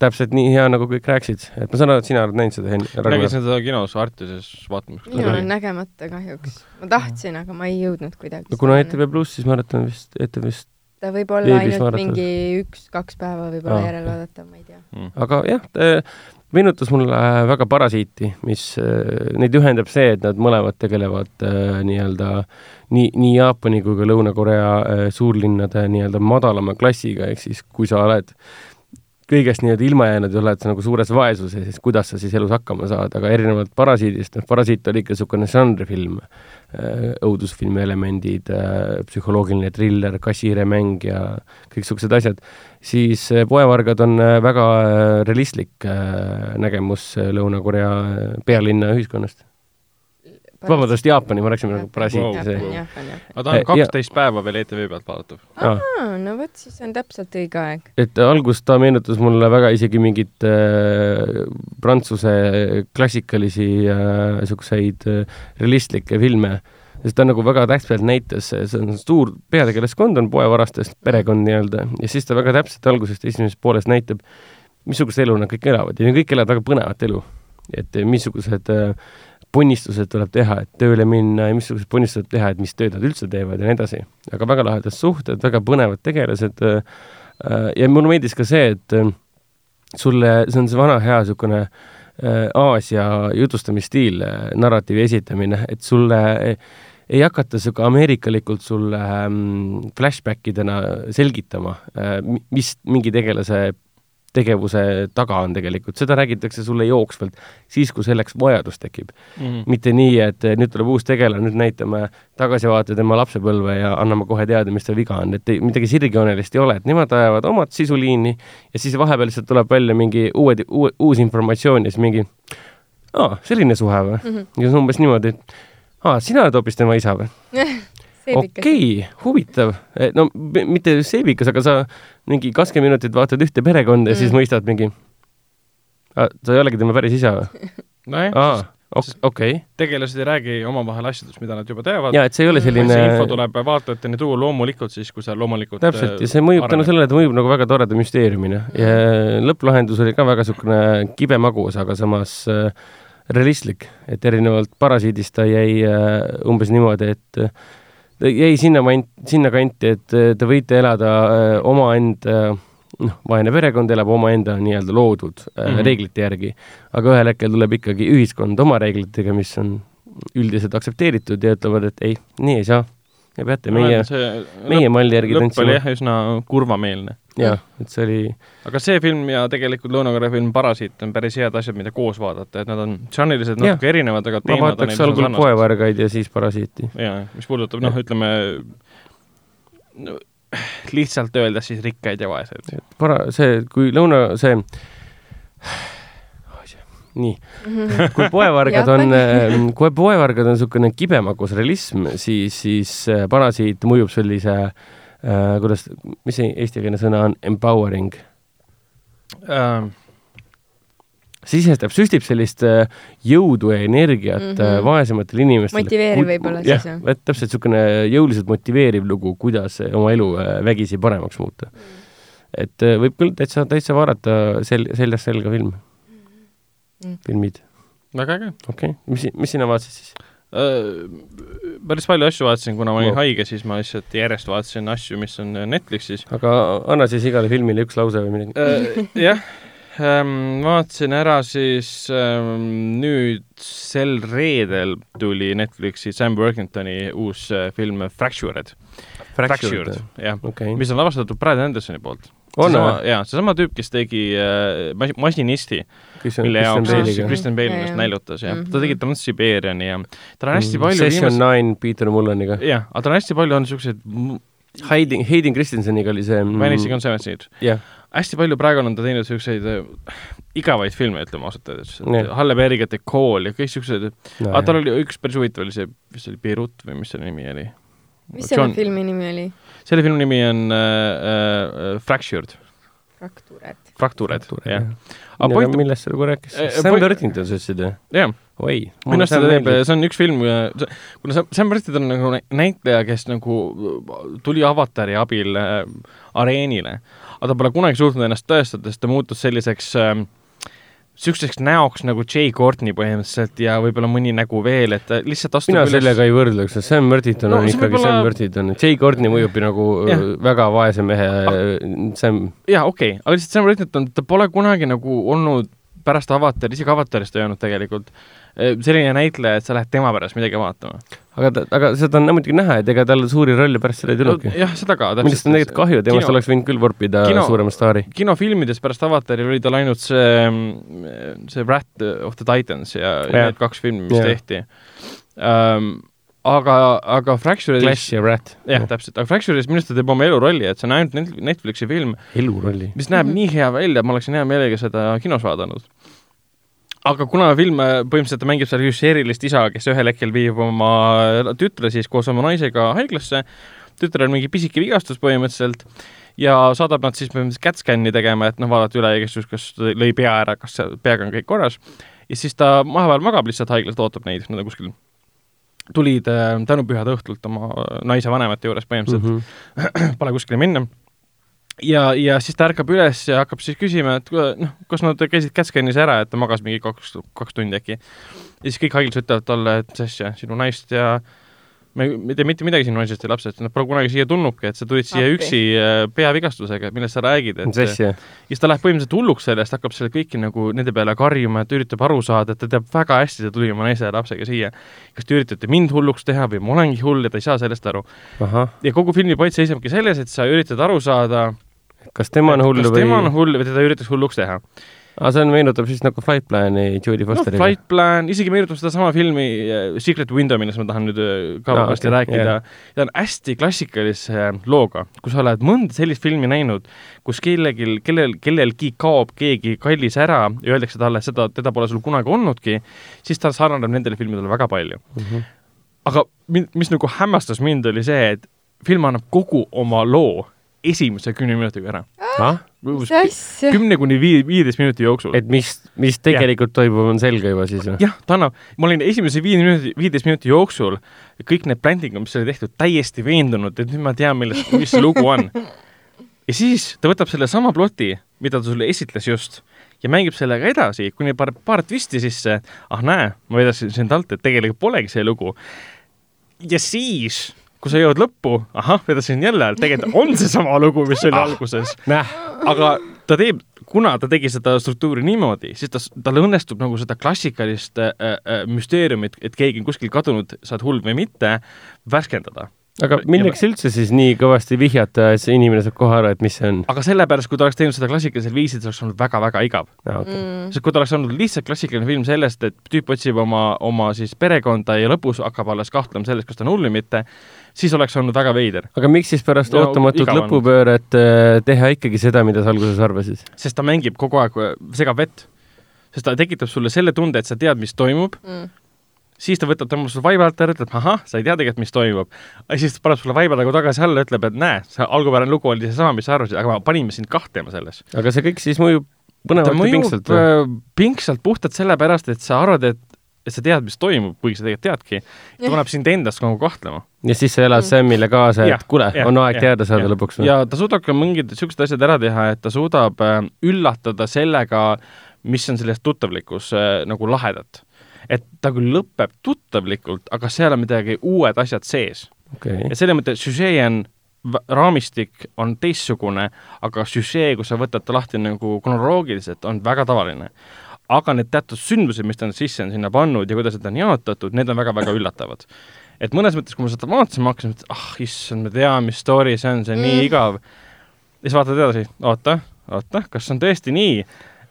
täpselt nii hea, nagu kõik rääkisid, et ma saan aru, et sina oled näinud seda, Henn nägin seda kinos Artises vaatamas. minul on nägemata kahjuks. ma tahtsin, aga ma ei jõudnud kuidagi. no kuna ETV Pluss, siis ma arvan, et vist ETV-st, ta võib olla ainult vaadatud. mingi üks-kaks päeva võib-olla Aa. järele vaadata, ma ei tea. Mm. aga jah, ta meenutas mulle väga Parasiiti, mis äh, neid ühendab see, et nad mõlemad tegelevad äh, nii-öelda nii, nii Jaapani kui ka Lõuna-Korea äh, suurlinnade nii-öelda madalama klassiga, ehk siis kui sa oled kõigest nii-öelda ilma jäänud ja oled sa nagu suures vaesuses, siis kuidas sa siis elus hakkama saad, aga erinevalt Parasiidist, noh, Parasiit oli ikka niisugune žanrifilm, õudusfilmi elemendid, psühholoogiline triller, kassihiiremäng ja kõik niisugused asjad, siis äh, Poevargad on äh, väga äh, realistlik äh, nägemus äh, Lõuna-Korea äh, pealinna ühiskonnast. vabandust, Jaapani, ma rääkisin nagu see Jaapan, Jaapan, jah. aga ta on kaksteist päeva veel ETV pealt vaadatav. ah,. aa, no vot, siis on täpselt õige aeg. et algust ta meenutas mulle väga isegi mingit äh, prantsuse klassikalisi niisuguseid äh, realistlikke filme, sest ta nagu väga täpselt näitas, see on suur peategelaskond on poevarastest perekond nii-öelda ja siis ta väga täpselt algusest esimeses pooles näitab, missugust elu nad kõik elavad ja kõik elavad väga põnevat elu. et missugused äh, ponnistused tuleb teha, et tööle minna ja missugused ponnistused teha, et mis tööd nad üldse teevad ja nii edasi. aga väga lahedad suhted, väga põnevad tegelased äh, äh, ja mulle meeldis ka see, et äh, sulle, see on see vana hea niisugune äh, Aasia jutustamisstiil, narratiivi esitamine, et sulle ei, ei hakata sihuke ameerikalikult sulle ähm, flashback idena selgitama äh,, mis mingi tegelase tegevuse taga on tegelikult, seda räägitakse sulle jooksvalt siis, kui selleks vajadus tekib. Mhm. mitte nii, et nüüd tuleb uus tegelane, nüüd näitame tagasivaate tema lapsepõlve ja anname kohe teada, mis tal viga on, et ei, midagi sirgjoonelist ei ole, et nemad ajavad omat sisuliini ja siis vahepeal lihtsalt tuleb välja mingi uued, uue, uus informatsioon ja siis mingi aa, selline suhe või mm? -hmm. ja see on umbes niimoodi, et aa, sina oled hoopis tema isa või? okei, huvitav. no m- mitte seebikas, aga sa mingi kakskümmend minutit vaatad ühte perekonda ja mm. siis mõistad mingi, sa ei olegi tema päris isa või? nojah, okei okay., tegelased ei räägi omavahel asjadest, mida nad juba teavad. ja et see ei ole see selline info tuleb vaatajateni tuua loomulikult siis, kui see loomulikult täpselt, äh, ja see mõjub tänu sellele, et mõjub nagu väga toreda müsteeriumina ja lõpplahendus oli ka väga niisugune kibe magus, aga samas äh, realistlik, et erinevalt Parasiidist ta jäi äh, umbes niimoodi, et äh, ta jäi sinna, sinnakanti, et äh, te võite elada äh, omaenda noh, vaene perekond elab omaenda nii-öelda loodud mm. -hmm. reeglite järgi, aga ühel hetkel tuleb ikkagi ühiskond oma reeglitega, mis on üldiselt aktsepteeritud ja ütlevad, et ei, nii ei saa. Te peate meie, meie malli järgi lõpp oli tantsima. jah üsna kurvameelne. jah, et see oli aga see film ja tegelikult Lõuna-Korea film Parasiit on päris head asjad, mida koos vaadata, et nad on žanriliselt natuke erinevad, aga ma teemad on vaataks algul. Poevargaid ja siis Parasiiti. jaa, mis puudutab noh, ütleme no, lihtsalt öeldes siis rikkaid ja vaeseid. para-, see, kui lõuna, see nii, kui poevargad on kui poevargad on niisugune kibemagus realism, siis, siis äh, Parasiit mõjub sellise äh,, kuidas, mis see eestikeelne sõna on, empowering, Ähm, sisestab, süstib sellist äh, jõudu ja energiat mm. -hmm. vaesematele inimestele. Motiveeriv võib-olla jah siis, jah., et täpselt niisugune jõuliselt motiveeriv lugu, kuidas oma elu äh, vägisi paremaks muuta. et äh, võib küll täitsa, täitsa vaadata sel-, seljast selga film Mm., filmid, väga äge. okei okay., mis, mis sina vaatasid siis? Päris palju asju vaatasin, kuna ma olin Wow. haige, siis ma lihtsalt järjest vaatasin asju, mis on Netflixis. aga anna siis igale filmile üks lause või midagi. Äh, jah, vaatasin ära siis ähm, nüüd sel reedel tuli Netflixi Sam Worthingtoni uus äh, film Fractured. Fractured, jah, okei, mis on lavastatud Brad Andersoni poolt. On või? jaa, seesama tüüp, kes tegi äh, mas- Masinisti, mille jaoks siis? Kristen Bale ennast jaa. näljutas ja Mhm. ta tegi Transsiberiani ja tal on hästi palju Mm. Session viimast- Nine Peter Mullaniga. jah, aga tal on hästi palju on niisuguseid Hayden, Hayden Christenseniga oli see mm, Vanishing on Seventeen. jah, hästi palju praegu on ta teinud niisuguseid äh, igavaid filme, ütleme ausalt öeldes Jah.. Halle Berry'ga The Call ja kõik niisugused, no, aga tal oli üks päris huvitav oli see, mis see oli, Beirut või mis selle nimi oli? mis selle filmi nimi oli? Selle filmi nimi on äh, äh, Fractured, Fraktuured. Fraktuured, jah. aga point, millest sa nagu rääkis Eh,? Sam point- Worthington sa ütlesid või? jah, oi, minu arust ta teeb, see on üks film, kuna Sam- Sam Worthington on nagu nä- näitleja, kes nagu tuli avatari abil äh, areenile, aga ta pole kunagi suutnud ennast tõestada, sest ta muutus selliseks äh, niisuguseks näoks nagu Jay Courtney põhimõtteliselt ja võib-olla mõni nägu veel, et ta lihtsalt astub mina sellega ei võrdleks, Sam Worthington No on ikkagi võib-olla- Sam Worthington, Jay Courtney mõjub ju nagu äh, väga vaese mehe Sam, jaa, okei. Okay., aga lihtsalt Sam Worthington, ta pole kunagi nagu olnud pärast avatari, isegi avatarist ei olnud tegelikult. eh, selline näitleja, et sa lähed tema pärast midagi vaatama. aga ta, aga seda on muidugi näha, et ega tal suuri rolle pärast seda ei tulnudki. jah, seda ka. millest on tegelikult kahju, temast Kino- oleks võinud küll vorpida Kino- suurema staari. kinofilmides pärast avatari olid tal ainult see, see Wrath of the Titans ja, ja need kaks filmi, mis Jah. tehti um,. aga, aga Fracture'is Clash ja Rat. jah, täpselt, aga Fracture'is minu arust ta teeb oma elurolli, et see on ainult Net- Netflixi film, elurolli. mis näeb nii hea välja, ma oleksin hea meelega seda kinos vaadanud. Aga kuna film põhimõtteliselt mängib seal just erilist isa, kes ühel hetkel viib oma tütre siis koos oma naisega haiglasse, tütrel on mingi pisike vigastus põhimõtteliselt ja saadab nad siis põhimõtteliselt CAT scan'i tegema, et noh, vaadata üle igasugust, kas lõi pea ära, kas peaga on kõik korras. ja siis ta vahepeal magab lihtsalt haiglas, ootab neid, nad on kuskil tulid äh, tänupühade õhtult oma naise vanemate juures põhimõtteliselt mm. -hmm. pole kuskile minna ja, ja siis ta ärkab üles ja hakkab siis küsima, et noh, kas nad käisid Catscanis ära, et ta magas mingi kaks, kaks tundi äkki. ja siis kõik haiglas ütlevad talle, et mis asja, sinu naist ja me ei tea mitte midagi sinu naisest ja lapsest, nad pole kunagi siia tulnudki, et sa tulid siia Appi. üksi äh, peavigastusega, millest sa räägid, et ja siis ta läheb põhimõtteliselt hulluks sellest, hakkab selle kõiki nagu nende peale karjuma, et üritab aru saada, et ta teab väga hästi, ta tuli oma naise ja lapsega siia. kas te üritate mind hulluks teha või ma olengi hull ja ta ei saa sellest aru. ja kogu filmi point seisnebki selles, et sa üritad aru saada, kas tema on hull kas või? tema on hull või teda üritatakse hulluks teha. aga see on, meenutab siis nagu Flight Plani Jodie Fosteriga. Flight Plan, isegi meenutab sedasama filmi äh, Secret Window, millest ma tahan nüüd äh, ka Aa, varsti okei, rääkida jah. ta on hästi klassikalise äh, looga, kui sa oled mõnda sellist filmi näinud, kus kellelgi, kellel, kellelgi kaob keegi kallis ära ja öeldakse talle, seda, teda pole sul kunagi olnudki, siis ta sarnaneb nendele filmidele väga palju. Mhm. aga mind, mis nagu hämmastas mind, oli see, et film annab kogu oma loo esimese kümne minutiga ära. mis asja? kümne kuni vii-, viieteist minuti jooksul. et mis, mis tegelikult toimub, on selge juba siis või? jah, ta annab, ma olin esimese viie minuti, viieteist minuti jooksul kõik need brändingud, mis oli tehtud, täiesti veendunud, et nüüd ma tean, millest, mis see lugu on. ja siis ta võtab sellesama ploti, mida ta sulle esitles just ja mängib sellega edasi, kuni paar, paar twisti sisse. ah näe, ma vedasin sind alt, et tegelikult polegi see lugu. ja siis, kui sa jõuad lõppu, ahah, vedasin jälle tegelikult on seesama lugu, mis oli alguses näh, aga ta teeb, kuna ta tegi seda struktuuri niimoodi, siis ta, tal õnnestub nagu seda klassikalist äh, äh, müsteeriumit, et keegi on kuskil kadunud, sa oled hull või mitte, värskendada. aga milleks üldse siis nii kõvasti vihjata, et see inimene saab kohe aru, et mis see on? aga sellepärast, kui ta oleks teinud seda klassikalisel viisil, see oleks olnud väga-väga igav. Okay. Mm. sest kui ta oleks olnud lihtsalt klassikaline film sellest, et tüüp otsib oma, oma siis perekonda ja lõpus hakkab alles kahtlema selles, kas ta on hull või mitte, siis oleks olnud väga veider. aga miks siis pärast Ja ootamatut lõpupööret äh, teha ikkagi seda, mida sa alguses arvasid? sest ta mängib kogu aeg, segab vett. sest ta tekitab sulle selle tunde, et sa tead, mis toimub, Mm. siis ta võtab tõmbab sulle vaiba alt ära, ütleb ahah, sa ei tea tegelikult, mis toimub. siis ta paneb sulle vaiba nagu tagasi alla, ütleb, et näe, see algupärane lugu oli seesama, mis sa arvasid, aga me panime sind kahtlema selles. aga see kõik siis mõjub põnevalt ja pingsalt või? äh, pingsalt puhtalt sellepärast, et sa arvad, et, et sa tead, mis toimub, kuigi sa tegelikult teadki. ta paneb sind endast nagu kahtlema. ja siis sa elad Mm. Samile kaasa, et kuule, on aeg jah, teada saada jah. lõpuks ja ta suudab ka mingid siuksed asjad ära teha, et ta suudab äh, üllatada sellega, mis on selles tuttavlikus äh, nagu lahedat. et ta küll lõpeb tuttavlikult, aga seal on midagi uued asjad sees okei ja, selle mõtte süžee on, raamistik on teistsugune, aga süžee, kui sa võtad ta lahti nagu kronoloogiliselt, on väga tavaline. Aga need teatud sündmused, mis ta on sisse on sinna pannud ja kuidas need on jaotatud, need on väga-väga üllatavad. et mõnes mõttes, kui ma seda vaatasin, ma hakkasin, et ah issand, ma tean, mis story see on, see on mm. nii igav. ja siis vaatad edasi, oota, oota, kas on tõesti nii?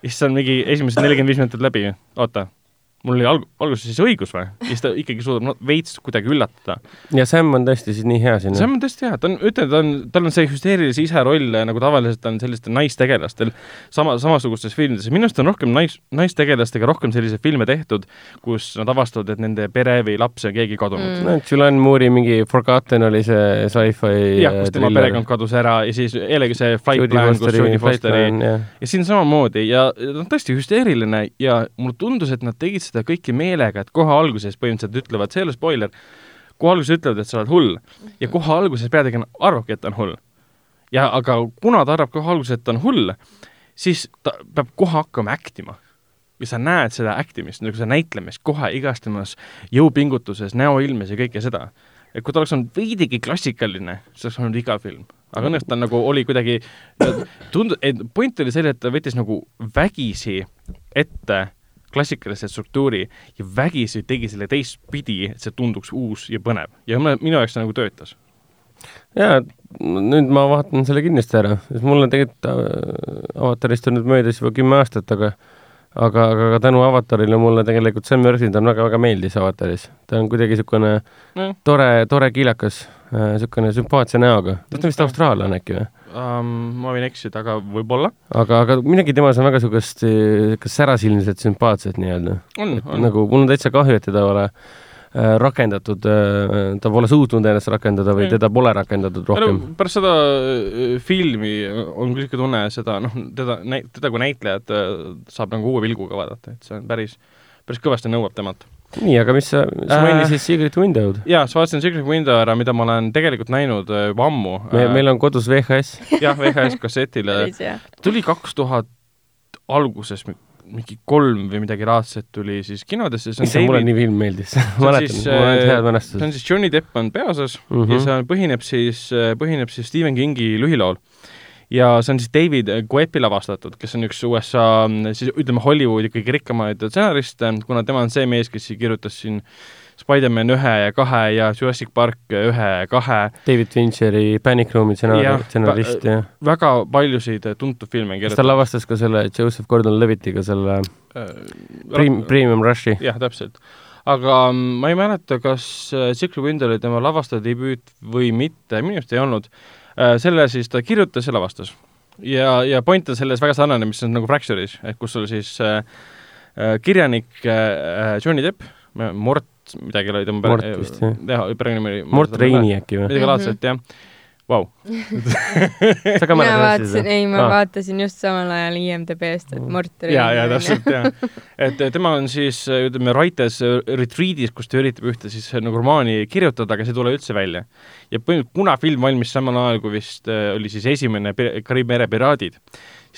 siis on mingi esimesed nelikümmend viis minutit läbi, oota, mul oli alg-, alguses siis õigus või? ja siis ta ikkagi suudab no, veits kuidagi üllatada. ja Sam on tõesti siis nii hea siin see? on tõesti hea, ta on, ütlen, ta on, tal on see hüsteerilise isa roll, nagu tavaliselt on sellistel naistegelastel sama, samasugustes filmides ja minu arust on rohkem nais, naistegelastega rohkem selliseid filme tehtud, kus nad avastavad, et nende pere või laps on keegi kadunud Mm. no Julianne Moore'i mingi Forgotten oli see sci-fi jah, kus tema perekond kadus ära ja siis jällegi see Flight Jodie Plan, kus Jodie Fosteri jah. ja siin samamoodi ja ta on tõesti hüsteeriline ja mulle tundus, et nad tegid seda kõike meelega, et kohe alguses põhimõtteliselt ütlevad, see ei ole spoiler, kohe alguses ütlevad, et sa oled hull ja kohe alguses peategelane arvabki, et ta on hull. ja aga kuna ta arvab kohe alguses, et ta on hull, siis ta peab kohe hakkama act ima. ja sa näed seda act imist, nagu seda näitlemist kohe igas temas jõupingutuses, näoilmes ja kõike seda. et kui ta oleks olnud veidigi klassikaline, siis oleks olnud igav film. aga õnneks ta nagu oli kuidagi, tundub, et point oli selle, et ta võttis nagu vägisi ette klassikalise struktuuri ja vägisi tegi selle teistpidi, et see tunduks uus ja põnev. ja minu jaoks see nagu töötas. jaa, nüüd ma vaatan selle kindlasti ära, sest mul on tegelikult äh, avatarist on nüüd möödas juba kümme aastat, aga aga, aga ka tänu avatarile mulle tegelikult Sam Worthington väga-väga meeldis avataris. ta on kuidagi niisugune Jah. tore, tore kiilakas, niisugune sümpaatse näoga. ta on vist austraallane äkki või? Um, ma võin eksida, aga võib-olla. aga, aga midagi temas on väga niisugust, kas särasilmset sümpaatset nii-öelda. nagu mul on täitsa kahju, et teda pole äh, rakendatud äh,, ta pole suutnud ennast rakendada või Mm. teda pole rakendatud rohkem. pärast seda filmi on küll niisugune tunne, seda noh, teda, teda kui näitlejat saab nagu uue pilguga vaadata, et see on päris, päris kõvasti nõuab temalt. nii, aga mis sa, sa Äh. mainisid Secret Window'd? jaa, sa vaatasin Secret Window ära, mida ma olen tegelikult näinud äh, juba ammu. me, meil on kodus VHS. jah, VHS kassetile tuli kaks tuhat alguses mi- mingi kolm või midagi laadset tuli siis kinodesse, see on issand, mulle nii film meeldis. on mäletan, siis, mul on äh, head see on mälestused. siis Johnny Depp on peaosas mm Mhm. -hmm. ja see on, põhineb siis, põhineb siis Stephen Kingi lühilool. Ja see on siis David Coepi lavastatud, kes on üks USA siis ütleme, Hollywoodi kõige rikkamaid stsenariste, kuna tema on see mees, kes kirjutas siin Spider-man ühe ja kahe ja Jurassic Park ühe ja kahe, David Fincheri Panic Room'i stsenaari- Jah, stsenarist ja väga paljusid tuntud filme kas ta lavastas ka selle Joseph Gordon-Levitt'iga selle Prim-, Premium Rushi? jah, täpselt. aga mm, ma ei mäleta, kas äh, Secret Window oli tema lavastaja debüüt või mitte, minu arust ei olnud. Selle siis ta kirjutas ja lavastas. ja, ja point on selles väga sarnane, mis on nagu Fracture'is, et kus sul siis äh, äh, kirjanik äh, Johnny Depp, Mort, midagi oli tema vist, jah. perenimi oli Mort Reini äkki või? midagi Mhm. laadset, jah. Vau. sa ka mina mäletad vaatasin, ei, ma Aa. vaatasin just samal ajal IMDB-st, et Mort oli ja, ja täpselt, ja. et tema on siis, ütleme, Writers Retreat'is, kus ta üritab ühte siis nagu romaani kirjutada, aga see ei tule üldse välja. ja põhimõtteliselt, kuna film valmis samal ajal, kui vist eh, oli siis esimene Kariibi mere piraadid,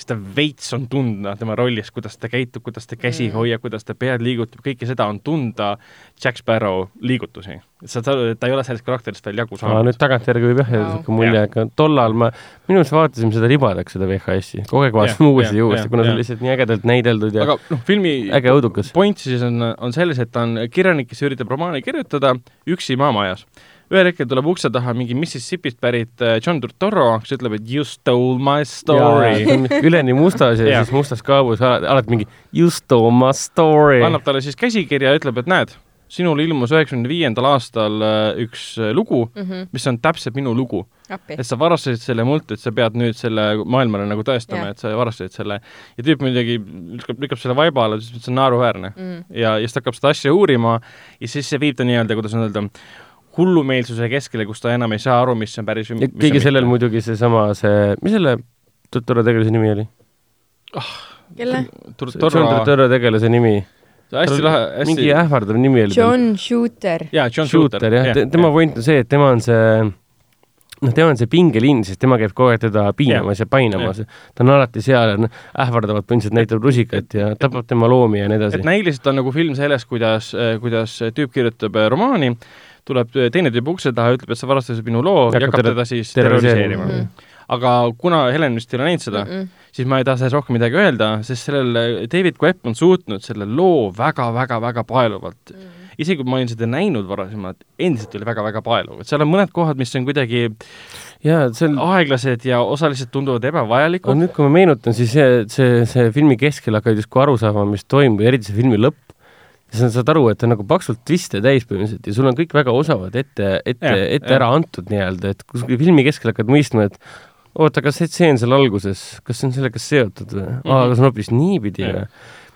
siis ta veits on tunda tema rollis, kuidas ta käitub, kuidas ta käsi Mm. hoiab, kuidas ta pead liigutab, kõike seda on tunda Jack Sparrow liigutusi. aru, et ta ei ole sellest karakterist veel jagu aa, saanud nüüd. tagantjärgi võib jah jääda siuke mulje, aga tollal ma, minu arust vaatasime seda ribadeks, seda VHS-i, kogu aeg vaatasime uuesti ja uuesti, kuna see on lihtsalt nii ägedalt näideldud ja aga noh, filmi äge õudukas. point siis on, on selles, et ta on kirjanik, kes üritab romaani kirjutada üksi maamajas. Ühel hetkel tuleb ukse taha mingi Mississipist pärit äh, John Turturro, kes ütleb, et you stole my story. üleni mustas ja Jah. siis mustas kaabus alati, mingi you stole my story. annab talle siis käsikirja ja ütleb, et näed, sinul ilmus üheksakümne viiendal aastal äh, üks äh, lugu, Mhm. mis on täpselt minu lugu. et. sa varastasid selle mult, et sa pead nüüd selle maailmale nagu tõestama Jah. et sa varastasid selle. ja tüüp muidugi lükkab, lükkab selle vaiba alla, siis see on naeruväärne. Mm. ja, ja siis ta hakkab seda asja uurima ja siis see viib ta nii-öelda, kuidas öelda, hullumeelsuse keskele, kus ta enam ei saa aru, mis on päris ja kõige sellel. muidugi seesama, see, mis selle Tuttura tegelase nimi oli? kelle? John Torro, Tuttura tegelase nimi. hästi lahe, hästi mingi ähvardav nimi oli. John Shooter. jaa, John Shooter, Shooter jah, tema point on see, et tema on see noh, tema on see pingeliin, sest tema käib kogu aeg teda piinamas ja painamas. ta on alati seal ja noh, ähvardavalt põhimõtteliselt näitab rusikat ja tapab tema loomi ja nii edasi et. näiliselt on nagu film sellest, kuidas, kuidas tüüp kirjutab äh, romaani, tuleb äh, teine tüüp ukse taha, ütleb, et sa varastasid minu loo Ja ja hakkab teda siis terroriseerima. terroriseerima. Mhm. aga kuna Helen vist ei ole näinud seda, siis ma ei taha sellest rohkem midagi öelda, sest sellel äh, David Webb on suutnud selle loo väga-väga-väga paeluvalt. isegi kui ma olin seda näinud varasemalt, endiselt oli väga-väga paeluv, et seal on mõned kohad, mis on kuidagi jaa, see on aeglased ja osaliselt tunduvad ebavajalikud. nüüd, kui ma meenutan, siis see, see, see filmi keskel hakkad justkui aru saama, mis toimub, eriti see filmi lõpp. Ja sa saad aru, et ta on nagu paksult twiste täis põhimõtteliselt ja sul on kõik väga osavad ette, ette ette jah. ära antud nii-öelda, et kuskil filmi keskel hakkad mõistma, et oota, kas see tseen seal alguses, kas see on sellega seotud või? aa, Mhm. aga see on hoopis niipidi või?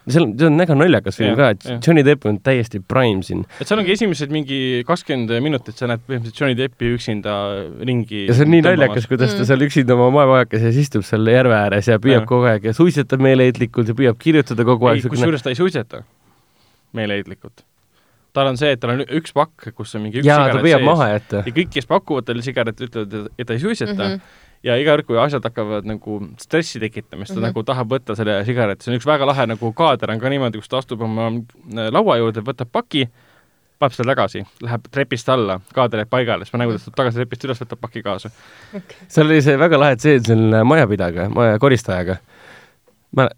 seal, see on väga naljakas film ka, et jah. Johnny Depp on täiesti prime siin. et seal ongi esimesed mingi kakskümmend minutit, sa näed põhimõtteliselt Johnny Deppi üksinda ringi ja see on nii naljakas, kuidas ta Mm. seal üksinda oma maevajakeses istub seal järve ääres ja püüab Jah. kogu aeg ja suitsetab meeleheitlikult ja püüab kirjutada kogu aeg kusjuures ta ei suitseta meeleheitlikult. tal on see, et tal on üks pakk, kus on mingi üks jaa, ta sigaret püüab sees maha jätta. ja kõik, kes pakuvad talle sigaretti, ütlevad, et ta ei suitseta mm. -hmm. ja iga kord, kui asjad hakkavad nagu stressi tekitama, siis ta mm. -hmm. nagu tahab võtta selle sigareti, see on üks väga lahe nagu kaader on ka niimoodi, kus ta astub oma äh, laua juurde, võtab paki, paneb selle tagasi, läheb trepist alla, kaader jääb paigale, siis ma näen, kuidas ta tagasi trepist üles võtab paki kaasa. seal oli see väga lahe tseen selle majapidajaga, maja koristajaga. ma,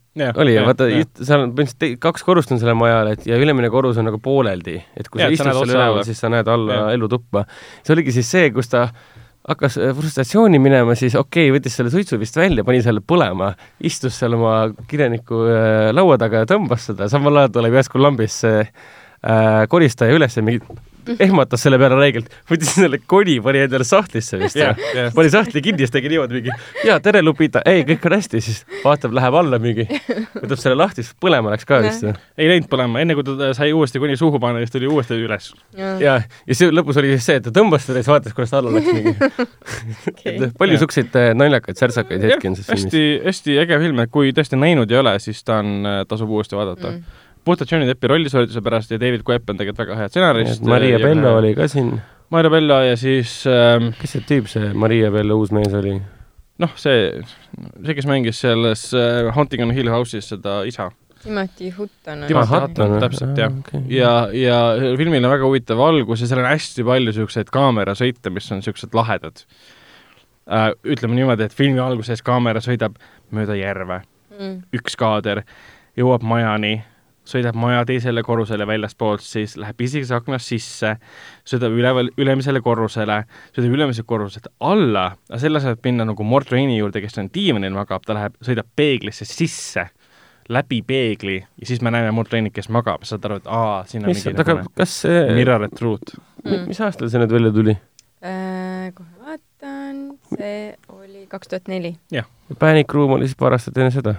oli ja vaata, seal on põhimõtteliselt te- kaks korrust on sellel majal, et ja ülemine korrus on nagu pooleldi, et kui Jaa, sa istud seal üleval siis sa näed alla elutuppa. see oligi siis see, kus ta hakkas äh, frustratsiooni minema, siis okei okay,, võttis selle suitsu vist välja, pani selle põlema, istus seal oma kirjaniku äh, laua taga ja tõmbas seda, samal ajal tuleb järsku lambist see äh, koristaja üles ja mingi ehmatas selle peale räigelt, võttis selle koni, pani endale sahtlisse vist või? jah. pani sahtli kinni, siis tegi niimoodi mingi jaa, tere, Lupita, ei, kõik on hästi, siis vaatab, läheb alla mingi, võtab selle lahti, siis põlema läks ka vist või? ei läinud põlema, enne kui ta sai uuesti kuni suhu panna, siis tuli uuesti üles. ja, ja see lõpus oli siis see, et ta tõmbas seda ja siis vaatas, kuidas ta alla läks mingi. palju Jah. siukseid äh, naljakaid, särtsakaid hetki on selles filmis. hästi, hästi äge film, et kui tõesti näinud ei ole, siis ta on, tasub uuesti vaadata mm.. Puhtalt Johnny Deppi rollisoorituse pärast ja David Webb on tegelikult väga hea stsenarist. Maria Bello. oli ka siin, Maria Bello ja siis ähm, kes see tüüp, see Maria Bello uus mees oli? noh, see, see, kes mängis selles äh, Haunting on Hill House'is seda isa. Timothy Hutton on Timothy Hutton, täpselt, jah. okei. ja, ja filmil on väga huvitav algus ja seal on hästi palju niisuguseid kaamerasõite, mis on niisugused lahedad äh,. ütleme niimoodi, et filmi alguses kaamera sõidab mööda järve, mm.. üks kaader jõuab majani, sõidab maja teisele korrusele väljastpoolt, siis läheb pisikese aknast sisse, sõidab üleval, ülemisele korrusele, sõidab ülemisele korruselt alla, aga selle asemel, et minna nagu Mort Raini juurde, kes on diivanil magab, ta läheb, sõidab peeglisse sisse, läbi peegli ja siis me näeme Mort Rainit, kes magab, saad aru, et aa, siin on issand, mingi aga nagu kas see, mirror at truth. mis aastal see nüüd välja tuli? Äh, kohe vaatan, see oli kaks tuhat neli. Panic Room oli siis paar aastat enne seda?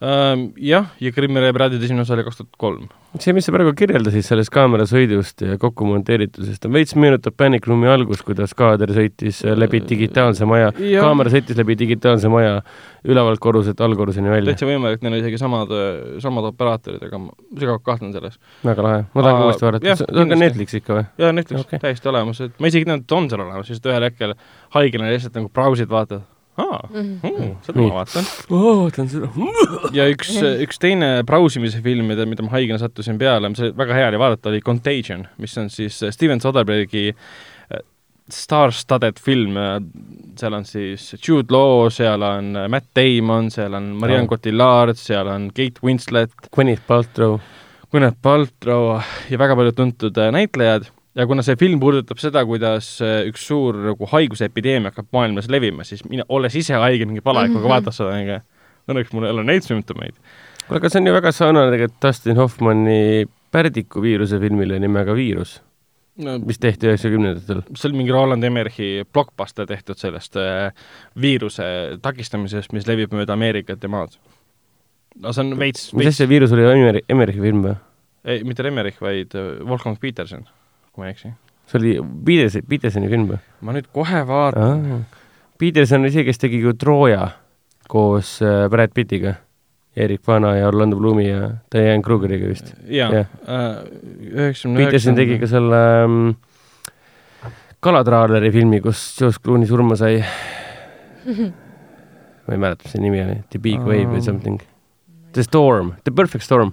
Ähm, jah, ja Krimmere Piraadide esimene osa oli kaks tuhat kolm. see, mis sa praegu kirjeldasid sellest kaamerasõidust ja kokku monteeritusest, veits meenutab Panic Roomi algust, kuidas kaader sõitis läbi digitaalse maja, kaamera sõitis läbi digitaalse maja ülevalt korruselt allkorruseni välja. täitsa võimalik, neil on isegi samad, samad operaatorid, aga ma sügavalt kahtlen selles. väga lahe, ma tahan uuesti vaadata, see on ka Netflix ikka või? jaa, Netflix okay., täiesti olemas, et ma isegi ei teadnud, et on seal olemas, sest ühel hetkel haigena lihtsalt nagu brausid, vaatad aa mm, -hmm. seda ma vaatan oh,. vaatan seda. ja üks, üks teine brausimise film, mida, mida ma haigena sattusin peale, mis oli väga hea oli vaadata, oli Contagion, mis on siis Steven Soderberghi äh, star-studded film, seal on siis Jude Law, seal on Matt Damon, seal on Marianne oh. Cotillard, seal on Kate Winslet. Gwyneth Paltrow. Gwyneth Paltrow ja väga paljud tuntud äh, näitlejad ja kuna see film puudutab seda, kuidas äh, üks suur nagu haigusepideemia hakkab maailmas levima, siis mina, olles ise haige mingi palaikuga mm -hmm. vaatas seda, onju. õnneks mul ei ole neid sümptomeid. kuule, aga see on ju väga sarnane tegelikult Dustin Hoffmanni Pärdiku viiruse filmile nimega Viirus no,, mis tehti üheksakümnendatel. see oli mingi Roland Emmerichi blockbuster tehtud sellest äh, viiruse takistamisest, mis levib mööda Ameerikat ja maad. no see on veits, veits... mis asja, viirus oli Emmerichi film või? ei, mitte Emmerich, vaid äh, Wolfgang Peterson kui ma ei eksi. see oli Peterson, Petersoni film või? ma nüüd kohe vaatan. Peterson oli see, kes tegi ju Trooja koos äh, Brad Pittiga. Erik Vana ja Orlando Bloomi ja Diane Krugeriga vist. jaa, äh, üheksakümne Peterson tegi ka selle um, kalatraaleri filmi, kus George Clooney surma sai ma ei mäleta, mis see nimi oli, The Big Wave või something. The Storm, The Perfect Storm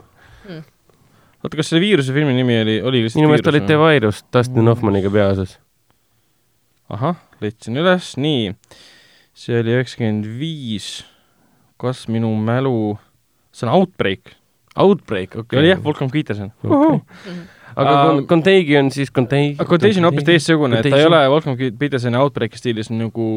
oota, kas selle viiruse filmi nimi oli, oli lihtsalt minu meelest oli The Virus Dustin Hoffmaniga peaosas. ahah, leidsin üles, nii. see oli üheksakümmend viis. kas minu mälu, see on Outbreak. Outbreak, okei okay.. oli jah, Wolfgang Peterson okay aga uh, Contagion siis Contagion. Contagion on hoopis teistsugune, et ta ei ole Wolfgang Petersoni Outbreaki stiilis nagu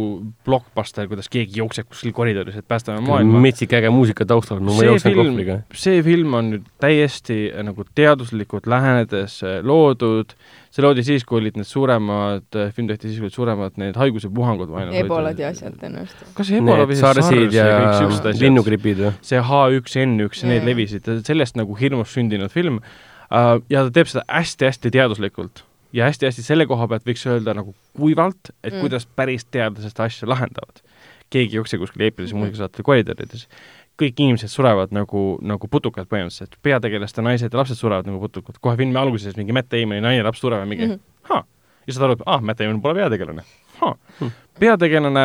blockbuster, kuidas keegi jookseb kuskil koridoris, et päästame maailma. metsik äge muusika taustal, no ma jooksen kohvriga. see film on nüüd täiesti äh, nagu teaduslikult lähenedes äh, loodud, see loodi siis, kui olid need suuremad, äh, film tehti siis, kui olid suuremad need haigusepuhangud. ebolad ja asjad tõenäoliselt. kas ebola või sarsid ja, ja linnugripid või? see H1N1 ja need levisid, sellest nagu hirmust sündinud film ja ta teeb seda hästi-hästi teaduslikult ja hästi-hästi selle koha pealt võiks öelda nagu kuivalt, et mm. kuidas päris teadlased asju lahendavad. keegi ei jookse kuskil eepilise mm. muusikasaate koridorides, kõik inimesed surevad nagu, nagu putukad põhimõtteliselt, peategelaste naised ja lapsed surevad nagu putukad, kohe filmi alguses mingi Matt Damoni naine ja laps surevad mingi mm, -hmm. ha, ja saad aru, et ah, Matt Damon pole peategelane. Hmm. peategelane,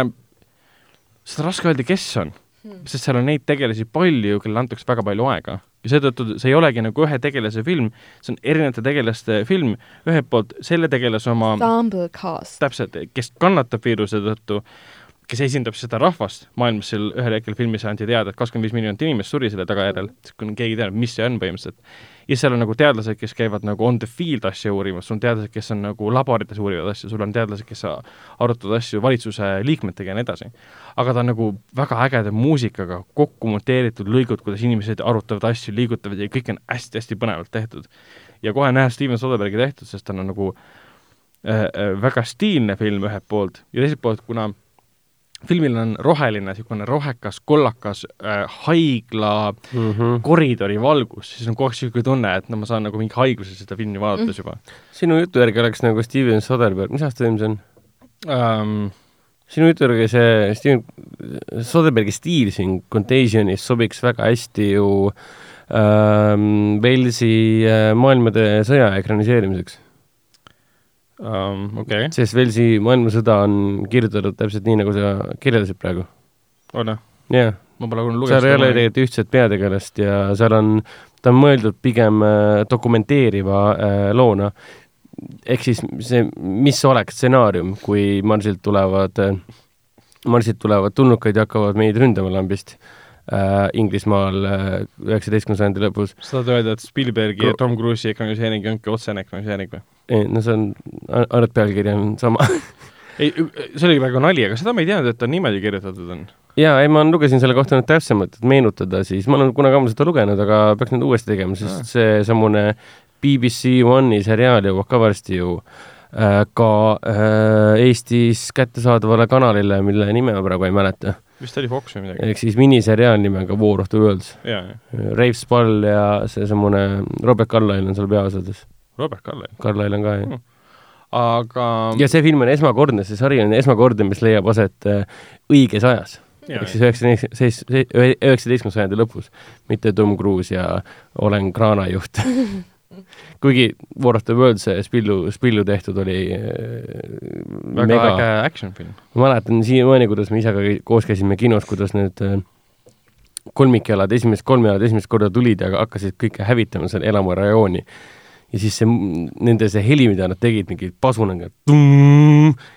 seda on raske öelda, kes on hmm., sest seal on neid tegelasi palju, kellele antakse väga palju aega ja seetõttu see ei olegi nagu ühe tegelase film, see on erinevate tegelaste film, ühelt poolt selle tegelase oma täpselt, kes kannatab viiruse tõttu, kes esindab seda rahvast maailmas, seal ühel hetkel filmis anti teada, et kakskümmend viis miljonit inimest suri selle tagajärjel, kui keegi teab, mis see on põhimõtteliselt. ja seal on nagu teadlased, kes käivad nagu on the field asju uurimas, sul on teadlased, kes on nagu laborites uurivad asju, sul on teadlased, kes arutavad asju valitsuse liikmetega ja nii edasi. aga ta on nagu väga ägeda muusikaga kokku monteeritud lõigud, kuidas inimesed arutavad asju, liigutavad ja kõik on hästi-hästi põnevalt tehtud. ja kohe näha Steven Soderberghi tehtud, sest ta on nagu äh, äh, väga stiilne film ühelt poolt ja teiselt poolt, kuna filmil on roheline, niisugune rohekas, kollakas äh, haigla mm -hmm. koridori valgus, siis on kogu aeg niisugune tunne, et no ma saan nagu mingi haiguse seda filmi vaadates juba. sinu jutu järgi oleks nagu Steven Soderbergh, mis aasta film see on um,? sinu jutu järgi see Steven Soderberghi stiil siin Contagionis sobiks väga hästi ju ähm, Walesi äh, maailmade sõja ekraniseerimiseks um,. Okay. sest Velsi maailmasõda on kirjutatud täpselt nii, nagu sa kirjeldasid praegu. on jah? jah. ma pole kunagi lugenud. seal ei ole tegelikult ühtset peategelast ja seal on, ta on mõeldud pigem äh, dokumenteeriva äh, loona. ehk siis see, mis oleks stsenaarium, kui Marsilt tulevad äh,, Marsilt tulevad tulnukad ja hakkavad meid ründama lambist äh, Inglismaal äh, üheksateistkümnenda sajandi lõpus. sa tahad öelda, et Spielbergi ja Tom Cruise'i ekraniseering ongi otsene ekraniseering või? ei, no see on, ainult pealkiri on sama ei, see oli väga nali, aga seda ma ei teadnud, et ta niimoodi kirjutatud on. jaa, ei ma lugesin selle kohta nüüd täpsemalt, et meenutada siis, ma olen kunagi ammu seda lugenud, aga peaks nüüd uuesti tegema, sest seesamune BBC One'i seriaal jõuab ka varsti ju äh, ka äh, Eestis kättesaadavale kanalile, mille nime ma praegu ei mäleta vist oli Fox või midagi. ehk siis miniseriaal nimega War of the Worlds. Rafe Spall ja seesamune Robert Carlyle on seal peaosades. Robert Carlyle. Carlyle on ka jah Mm. aga ja see film on esmakordne, see sari on esmakordne, mis leiab aset äh, õiges ajas. Ehk siis üheksateistkümne, üheksateistkümnenda sajandi lõpus, mitte Tom Cruise ja olen kraanajuht. kuigi War of the Worlds see Spillu, Spillu tehtud oli äh, väga mega äge action film. ma mäletan siiamaani, kuidas me isaga koos käisime kinos, kuidas need äh, kolmikjalad, esimesed kolmjalad esimest korda tulid ja hakkasid kõike hävitama seal elamurajooni. ja siis see, nende see heli, mida nad tegid, mingi pasuniga,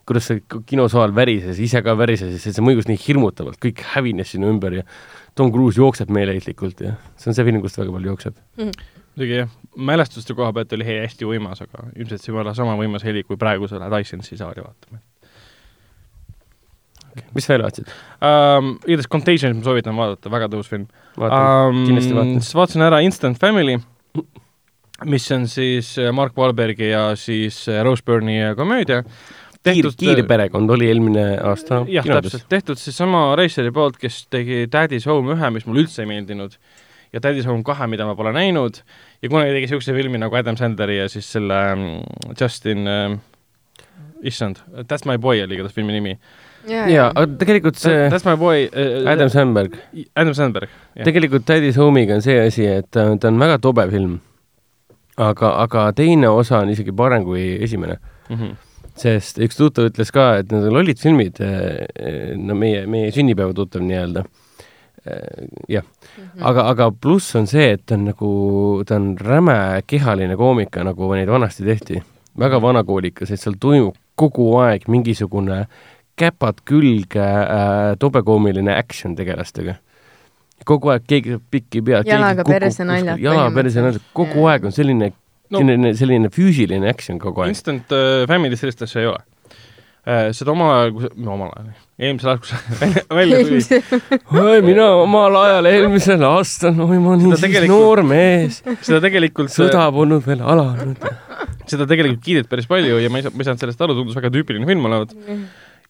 kuidas see kinosaal värises, ise ka värises ja see, see mõjus nii hirmutavalt, kõik hävines sinu ümber ja Tom Cruise jookseb meeleheitlikult ja see on see film, kus ta väga palju jookseb. Muidugi jah, mälestuste koha pealt oli he- hästi võimas, aga ilmselt see ei ole sama võimas heli, kui praegu sa lähed Icelandsi saali vaatama mis sa veel vaatasid? um,. igatahes Contagion ma soovitan vaadata, väga tõus film um,. kindlasti vaatan. siis vaatasin ära Instant Family, mis on siis äh, Mark Wahlbergi ja siis äh, Rose Byrne'i äh, komöödia. kiir, kiire perekond oli eelmine aasta jah, täpselt, tehtud siis sama reisijari poolt, kes tegi Daddy's Home ühe, mis mulle üldse ei meeldinud, ja Daddy's Home kahe, mida ma pole näinud, ja kunagi tegi niisuguse filmi nagu Adam Sandleri ja siis selle mm, Justin äh, issand, That's my boy oli igatahes filmi nimi. jaa, aga tegelikult see That's my boy äh, Adam Sandberg, Adam Sandberg, tegelikult Daddy's Home'iga on see asi, et ta, ta on väga tobe film. aga, aga teine osa on isegi parem kui esimene, Mm -hmm. sest üks tuttav ütles ka, et need on lollid filmid, no meie, meie sünnipäeva tuttav nii-öelda. jah, aga, aga pluss on see, et ta on nagu, ta on räme kehaline koomika, nagu neid vanasti tehti. väga vanakoolikas, et seal toimub kogu aeg mingisugune käpad külge äh, tobekoomiline action tegelastega. kogu aeg keegi saab pikki pead. Jalaga perse naljad jala perse naljad, kogu Jaa. aeg on selline No. selline, selline füüsiline action kogu aeg. Instant äh, Family's sellist asja ei ole äh,. seda omal ajal, kui no omal ajal, eelmisel see välja, tuli, oi, mina omal ajal eelmisel aastal, oi ma olin siis tegelikult- noor mees, seda tegelikult, sõda polnud veel alanud. seda tegelikult kiideti päris palju ja ma ei saa, ma ei saanud sellest aru, tundus väga tüüpiline film olevat.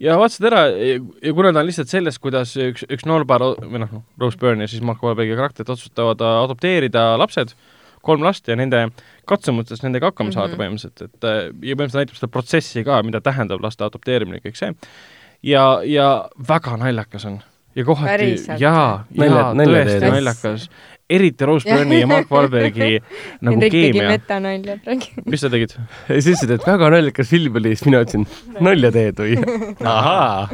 ja vaatasid ära ja kuna ta on lihtsalt sellest, kuidas üks, üks noor paar o- või noh, Rose Byrne ja siis Mark Wahlbergi karakterid otsustavad äh, adopteerida lapsed, kolm last ja nende katsumustest nendega hakkama saada mm. -hmm. põhimõtteliselt, et äh, ja põhimõtteliselt näitab seda protsessi ka, mida tähendab laste adopteerimine ja kõik see. ja, ja väga naljakas on ja kohati jaa, jaa, tõesti naljakas, eriti Rose Byrne'i ja Mark Wahlbergi nagu Hendrik tegi keemia. metanalja praegu. mis sa tegid? siis ütlesid, et väga naljakas film oli, siis mina ütlesin, nalja teed või? ahaa.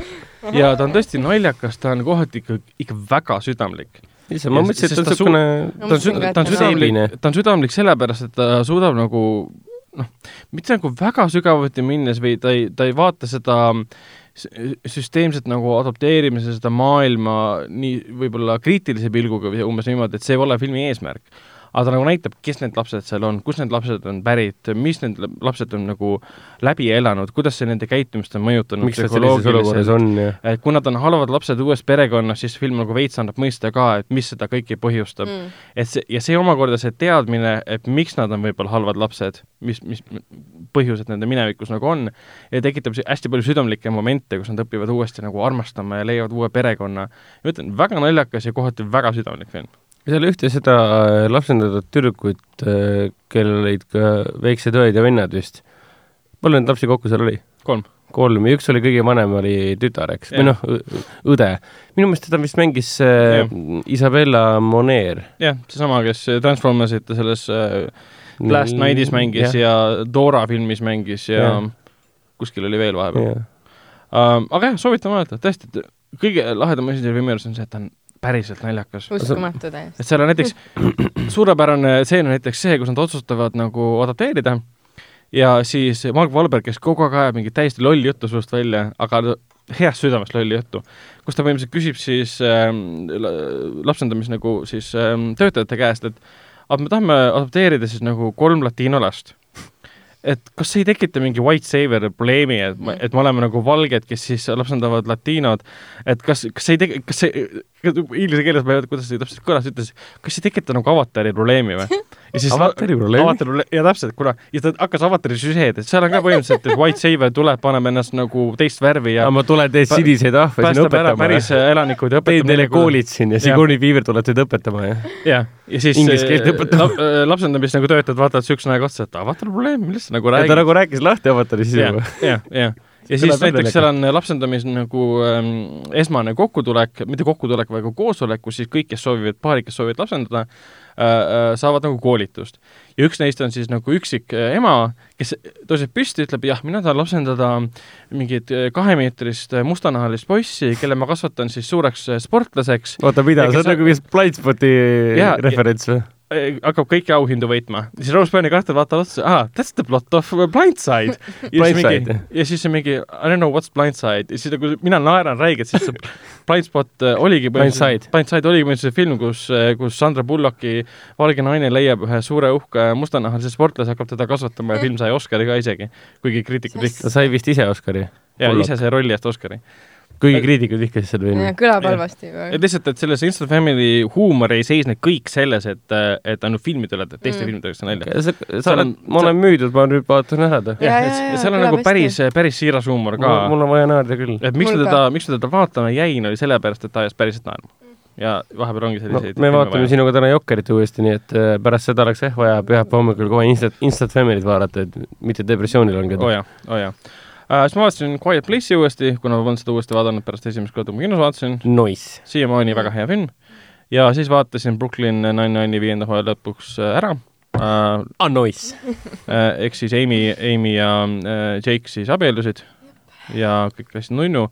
ja ta on tõesti naljakas, ta on kohati ikka, ikka väga südamlik. issand, ma mõtlesin, et ta on niisugune ta on südamlik ta on südamlik sellepärast, et ta suudab nagu noh, mitte nagu väga sügavuti minnes või ta ei, ta ei vaata seda s- süsteemset nagu adopteerimise seda maailma nii võib-olla kriitilise pilguga või umbes niimoodi, et see ei ole filmi eesmärk. Aga ta nagu näitab, kes need lapsed seal on, kust need lapsed on pärit, mis need lapsed on nagu läbi elanud, kuidas see nende käitumist on mõjutanud miks nad sellises olukorras on ja et kui nad on halvad lapsed uues perekonnas, siis film nagu veits annab mõista ka, et mis seda kõike põhjustab mm.. et see, ja see omakorda see teadmine, et miks nad on võib-olla halvad lapsed, mis, mis põhjused nende minevikus nagu on, ja tekitab hästi palju südamlikke momente, kus nad õpivad uuesti nagu armastama ja leiavad uue perekonna. ma ütlen, väga naljakas ja kohati väga südamlik film. Seal ühte seda äh, lapsendatud tüdrukut, kellel olid ka väiksed õed ja vennad vist. palju neid lapsi kokku seal oli? kolm. kolm ja üks oli kõige vanem, oli tütar, eks, või noh, õde. minu meelest teda vist mängis äh, Jah. Isabella Moner. jah, seesama, kes Transformersite selles äh, Last Nightis mängis ja, ja Dora filmis mängis ja, ja kuskil oli veel vahepeal. ja. Um, aga jah, soovitan vaadata, tõesti, kõige lahedam asi selle filmi juures on see, et ta on päriselt naljakas. uskumatu täiesti. et seal on näiteks suurepärane stseen on näiteks see, kus nad otsustavad nagu adopteerida ja siis Mark Wahlberg, kes kogu aeg ajab mingit täiesti lolli juttu suust välja, aga heast südamest lolli juttu, kus ta põhimõtteliselt küsib siis ähm, la- lapsendamis nagu siis ähm, töötajate käest, et aga me tahame adopteerida siis nagu kolm latiino last. Et kas see ei tekita mingi white savior probleemi, et, et me oleme nagu valged, kes siis lapsendavad latiinod, et kas, kas see ei teki-, kas see, inglise keeles ma ei tea, kuidas see täpselt kõlas, ütles, kas ei tekita nagu avatari probleemi või? ja siis avatari probleemi? avatari probleemi, ja täpselt, kuna, ja ta hakkas avatari süžeed, et seal on ka põhimõtteliselt, et white savior tuleb, paneb ennast nagu teist värvi ja aga ma tulen teid siniseid ahve siin õpetama. päris elanikud ja õpetab. teen teile koolid siin ja Sigourney Weaver tuleb teid õpetama, jah? jah, ja siis inglise keelt õpetama lap, lapsendamist nagu töötajad vaatavad siukse näoga otsa, et avatar probleem, millest sa nagu räägid. ta nagu rääkis lahti avatari sisu. jah, jah, ja siis näiteks seal on lapsendamis nagu ähm, esmane kokkutulek, mitte kokkutulek, vaid koosolek, kus siis kõik, kes soovivad, paarid, kes soovivad lapsendada äh,, äh, saavad nagu koolitust. ja üks neist on siis nagu üksik äh, ema, kes tõuseb püsti, ütleb jah, mina tahan lapsendada mingit äh, kahemeetrist äh, mustanahalist poissi, kelle ma kasvatan siis suureks äh, sportlaseks. oota, mida, see on nagu vist Blindspoti referents või? Hakkab kõiki auhindu võitma. siis Rose Byrne'i karakter vaatab otsa, aa, that's the plot of Blindside. Blindside. ja siis see mingi, I don't know what's Blindside ja siis nagu mina naeran räigelt, sest see Blindspot äh, oligi Blindside. Blindside oligi põhimõtteliselt film, kus, äh, kus Sandra Bullocki valge naine leiab ühe suure uhke mustanahalise sportlase, hakkab teda kasvatama ja film sai Oscari ka isegi, kuigi kriitikud ta sai vist ise Oscari. jaa, ise sai rolli eest Oscari kuigi kriitikud vihkasid seda filmi. kõlab halvasti et lihtsalt, et selles Instant Family huumor ei seisne kõik selles, et, et ainult filmidele, teiste mm. filmidele tehakse nalja. sa, sa oled, ma olen müüdud, ma nüüd vaatan ära ta. jah, et seal on nagu päris, päris siiras huumor ka. mul on vaja naerda küll. et miks me teda, miks me teda vaatama jäin, oli sellepärast, et ta ajas päriselt naerma ja vahepeal ongi selliseid no, me vaatame sinuga täna Jokkerit uuesti, nii et äh, pärast seda oleks ehk vaja pühapäeva hommikul kohe Instant, Instant Family't vaadata, et mitte depressioonil langeda. oo oh jaa, oo oh jaa. Siis ma vaatasin Quiet Place'i uuesti, kuna ma polnud seda uuesti vaadanud pärast esimest korda, kui ma kinos vaatasin. Nice. siiamaani väga hea film. ja siis vaatasin Brooklyn Nine-Nine'i viienda hooaja lõpuks äh, ära äh,. Ah, nice äh,. ehk siis Amy, Amy ja äh, Jake siis abiellusid ja kõik läksid nunnu.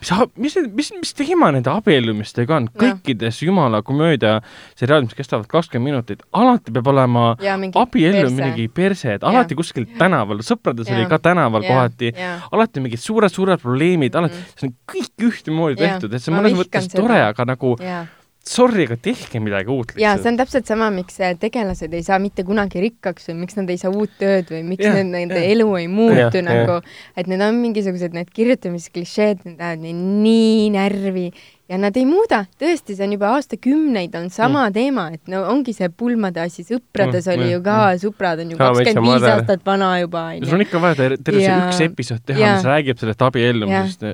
mis, mis, mis, mis teema nende abiellumistega on? kõikides jumala komöödia seriaalid, mis kestavad kakskümmend minutit, alati peab olema abiellumine mingi perse, et alati ja. kuskil tänaval, sõprades ja. oli ka tänaval ja. kohati, alati mingid suured-suured probleemid, alati, see on kõik ühtemoodi tehtud, et see mõnes mõttes tore, aga nagu ja sorry, aga tehke midagi uut lihtsalt. jaa, see on täpselt sama, miks tegelased ei saa mitte kunagi rikkaks või miks nad ei saa uut tööd või miks yeah, need, nende yeah. elu ei muutu yeah, nagu et need on mingisugused need kirjutamisklišeed, need lähevad nii närvi ja nad ei muuda, tõesti, see on juba aastakümneid on sama mm. teema, et no ongi see pulmade asi, sõprades mm, oli ju ka mm., sõbrad on ju kakskümmend viis aastat vana juba sul on ikka vaja terve see üks episood teha, mis räägib sellest abiellumisest.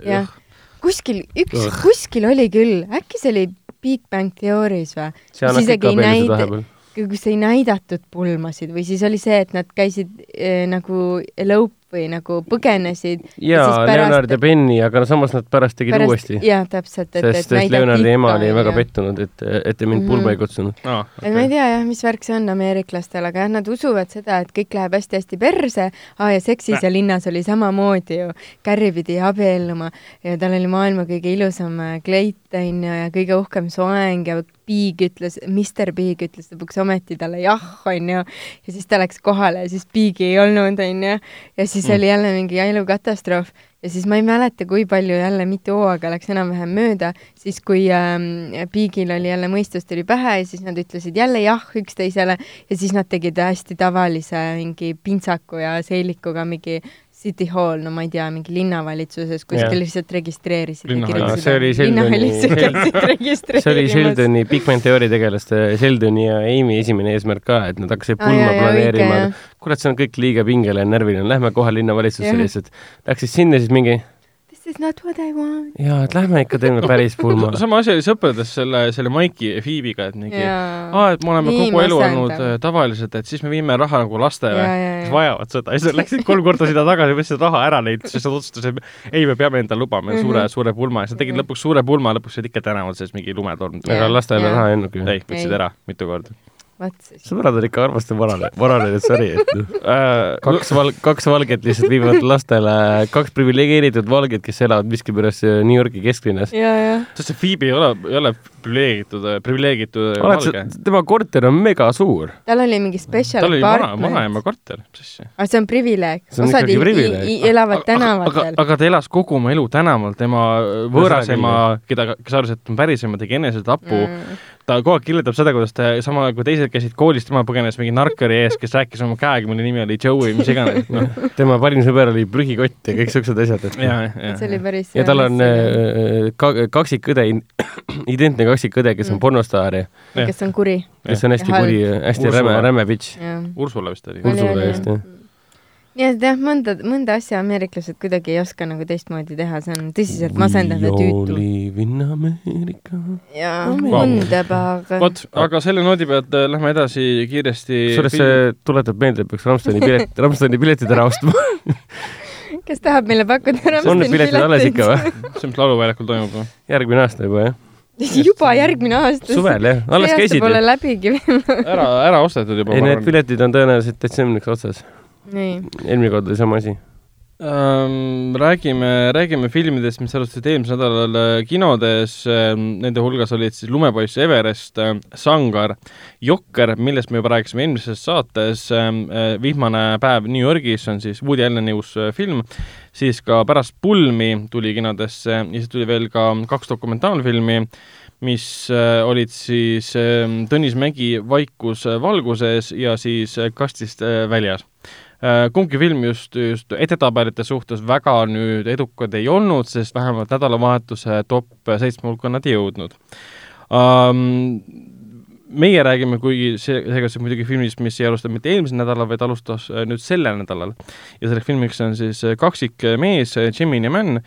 Kuskil, üks, kuskil oli küll, äkki see oli Big Bang Theory's või? siis isegi ei näida-, kus ei näidatud pulmasid või siis oli see, et nad käisid äh, nagu elope või nagu põgenesid. jaa, Leonard ja Benny, aga no samas nad pärast tegid pärast, uuesti. jah, täpselt, et, et sest Leonardi ema oli väga ja. pettunud, et, et te mind mm -hmm. pulma ei kutsunud ah,. Okay. et ma ei tea jah, mis värk see on ameeriklastel, aga jah, nad usuvad seda, et kõik läheb hästi-hästi perse ah,. ja Seksis ja linnas oli samamoodi ju, Carrie pidi abielluma ja tal oli maailma kõige ilusam kleit, onju, ja kõige uhkem soeng ja Big ütles, Mr Big ütles lõpuks ometi talle jah, onju. ja siis ta läks kohale ja siis Big'i ei olnud, onju. ja siis mm. oli jälle mingi elukatastroof ja siis ma ei mäleta, kui palju jälle, mitu hooaega läks enam-vähem mööda, siis kui ähm, Bigil oli jälle mõistus tuli pähe ja siis nad ütlesid jälle jah üksteisele ja siis nad tegid hästi tavalise mingi pintsaku ja seelikuga mingi City Hall, no ma ei tea, mingi linnavalitsuses kuskil lihtsalt registreerisid. see oli Sheldoni, see oli Sheldoni Big Bang teooria tegelaste Sheldoni ja Amy esimene eesmärk ka, et nad hakkasid pulma ah, planeerima. kurat, see on kõik liiga pingeline ja närviline, lähme kohe linnavalitsusse lihtsalt. Läksid sinna siis mingi This is not what I want. jaa, et lähme ikka teeme päris pulma. sama asi oli sõprades selle, selle Maiki ja Phoebe'iga, et mingi, aa, et me oleme Nii kogu elu olnud äh, tavalised, et siis me viime raha nagu lastele, kes vajavad seda. ja siis läksid kolm korda sinna tagasi, võtsid raha ära neilt, siis nad otsustasid, et ei, me peame endale lubama mm -hmm. suure, suure pulma ja siis nad tegid lõpuks suure pulma, lõpuks olid ikka tänaval sees mingi lumetorn. ega lastele raha ei andnudki? ei, võtsid ära mitu korda. Sõbrad on ikka armastavad varane, varanenud sari, et noh äh, kaks val-, kaks valget lihtsalt viivad lastele, kaks priviligeeritud valget, kes elavad miskipärast New Yorgi kesklinnas. sest see Phoebe ei ole, ei ole priviligeeritud, priviligeeritud valge. tema korter on mega suur. tal oli mingi special tal oli vana, vanaema korter, mis asja. aga see on privileeg. osad elavad tänavatel. aga ta elas kogu oma elu tänaval, tema võõras ema, keda, kes arvas, et on päris ema, tegi enesetapu mm., ta kogu aeg kirjeldab seda, kuidas ta sama, kui teised käisid koolis, tema põgenes mingi narkari ees, kes rääkis oma käega, mille nimi oli Joey, mis iganes, noh. tema parim sõber oli prügikott ja kõik siuksed asjad, et ja, ja, see oli päris ja tal on äh, ka, kaksikõde, identne kaksikõde, kes on Mm. pornostaar ja kes on kuri. kes on hästi kuri, hästi räme, räme bitch. Ursula vist oli. Ursula just, jah. Nii et jah, mõnda, mõnda asja ameeriklased kuidagi ei oska nagu teistmoodi teha, see on tõsiselt masendav ja tüütu. live in America. jaa, wunderbar. vot, aga selle noodi pealt äh, lähme edasi kiiresti. kusjuures see tuletab meelde, et peaks Rammsteini pilet, Rammsteini piletid ära ostma. kes tahab meile pakkuda on need piletid alles ikka või? see, mis Lauluväljakul toimub või? järgmine aasta juba jah? juba järgmine aasta. suvel jah, alles käisid pole ju. läbigi veel. ära, ära ostetud juba. ei, need piletid on tõenäoliselt detsembriks otsas. Eelmine kord oli sama asi. ähm,. räägime, räägime filmidest, mis alustasid eelmisel nädalal äh, kinodes ähm,. Nende hulgas olid siis Lumepoiss Everest äh,, Sangar, Jokker, millest me juba rääkisime eelmises saates ähm,, äh, Vihmane päev New Yorgis on siis Woody Alleni uus äh, film, siis ka Pärast pulmi tuli kinodesse ja siis tuli veel ka kaks dokumentaalfilmi mis olid siis äh, Tõnis Mägi Vaikus valguses ja siis Kastist väljas. Kumbki film just, just edetabelite suhtes väga nüüd edukad ei olnud, sest vähemalt nädalavahetuse top seitsme hulka nad ei jõudnud um,. meie räägime, kuigi see, seega see muidugi filmist, mis ei alustanud mitte eelmisel nädalal, vaid alustas äh, nüüd sellel nädalal. ja selleks filmiks on siis äh, kaksikmees äh, Jimin ja Man.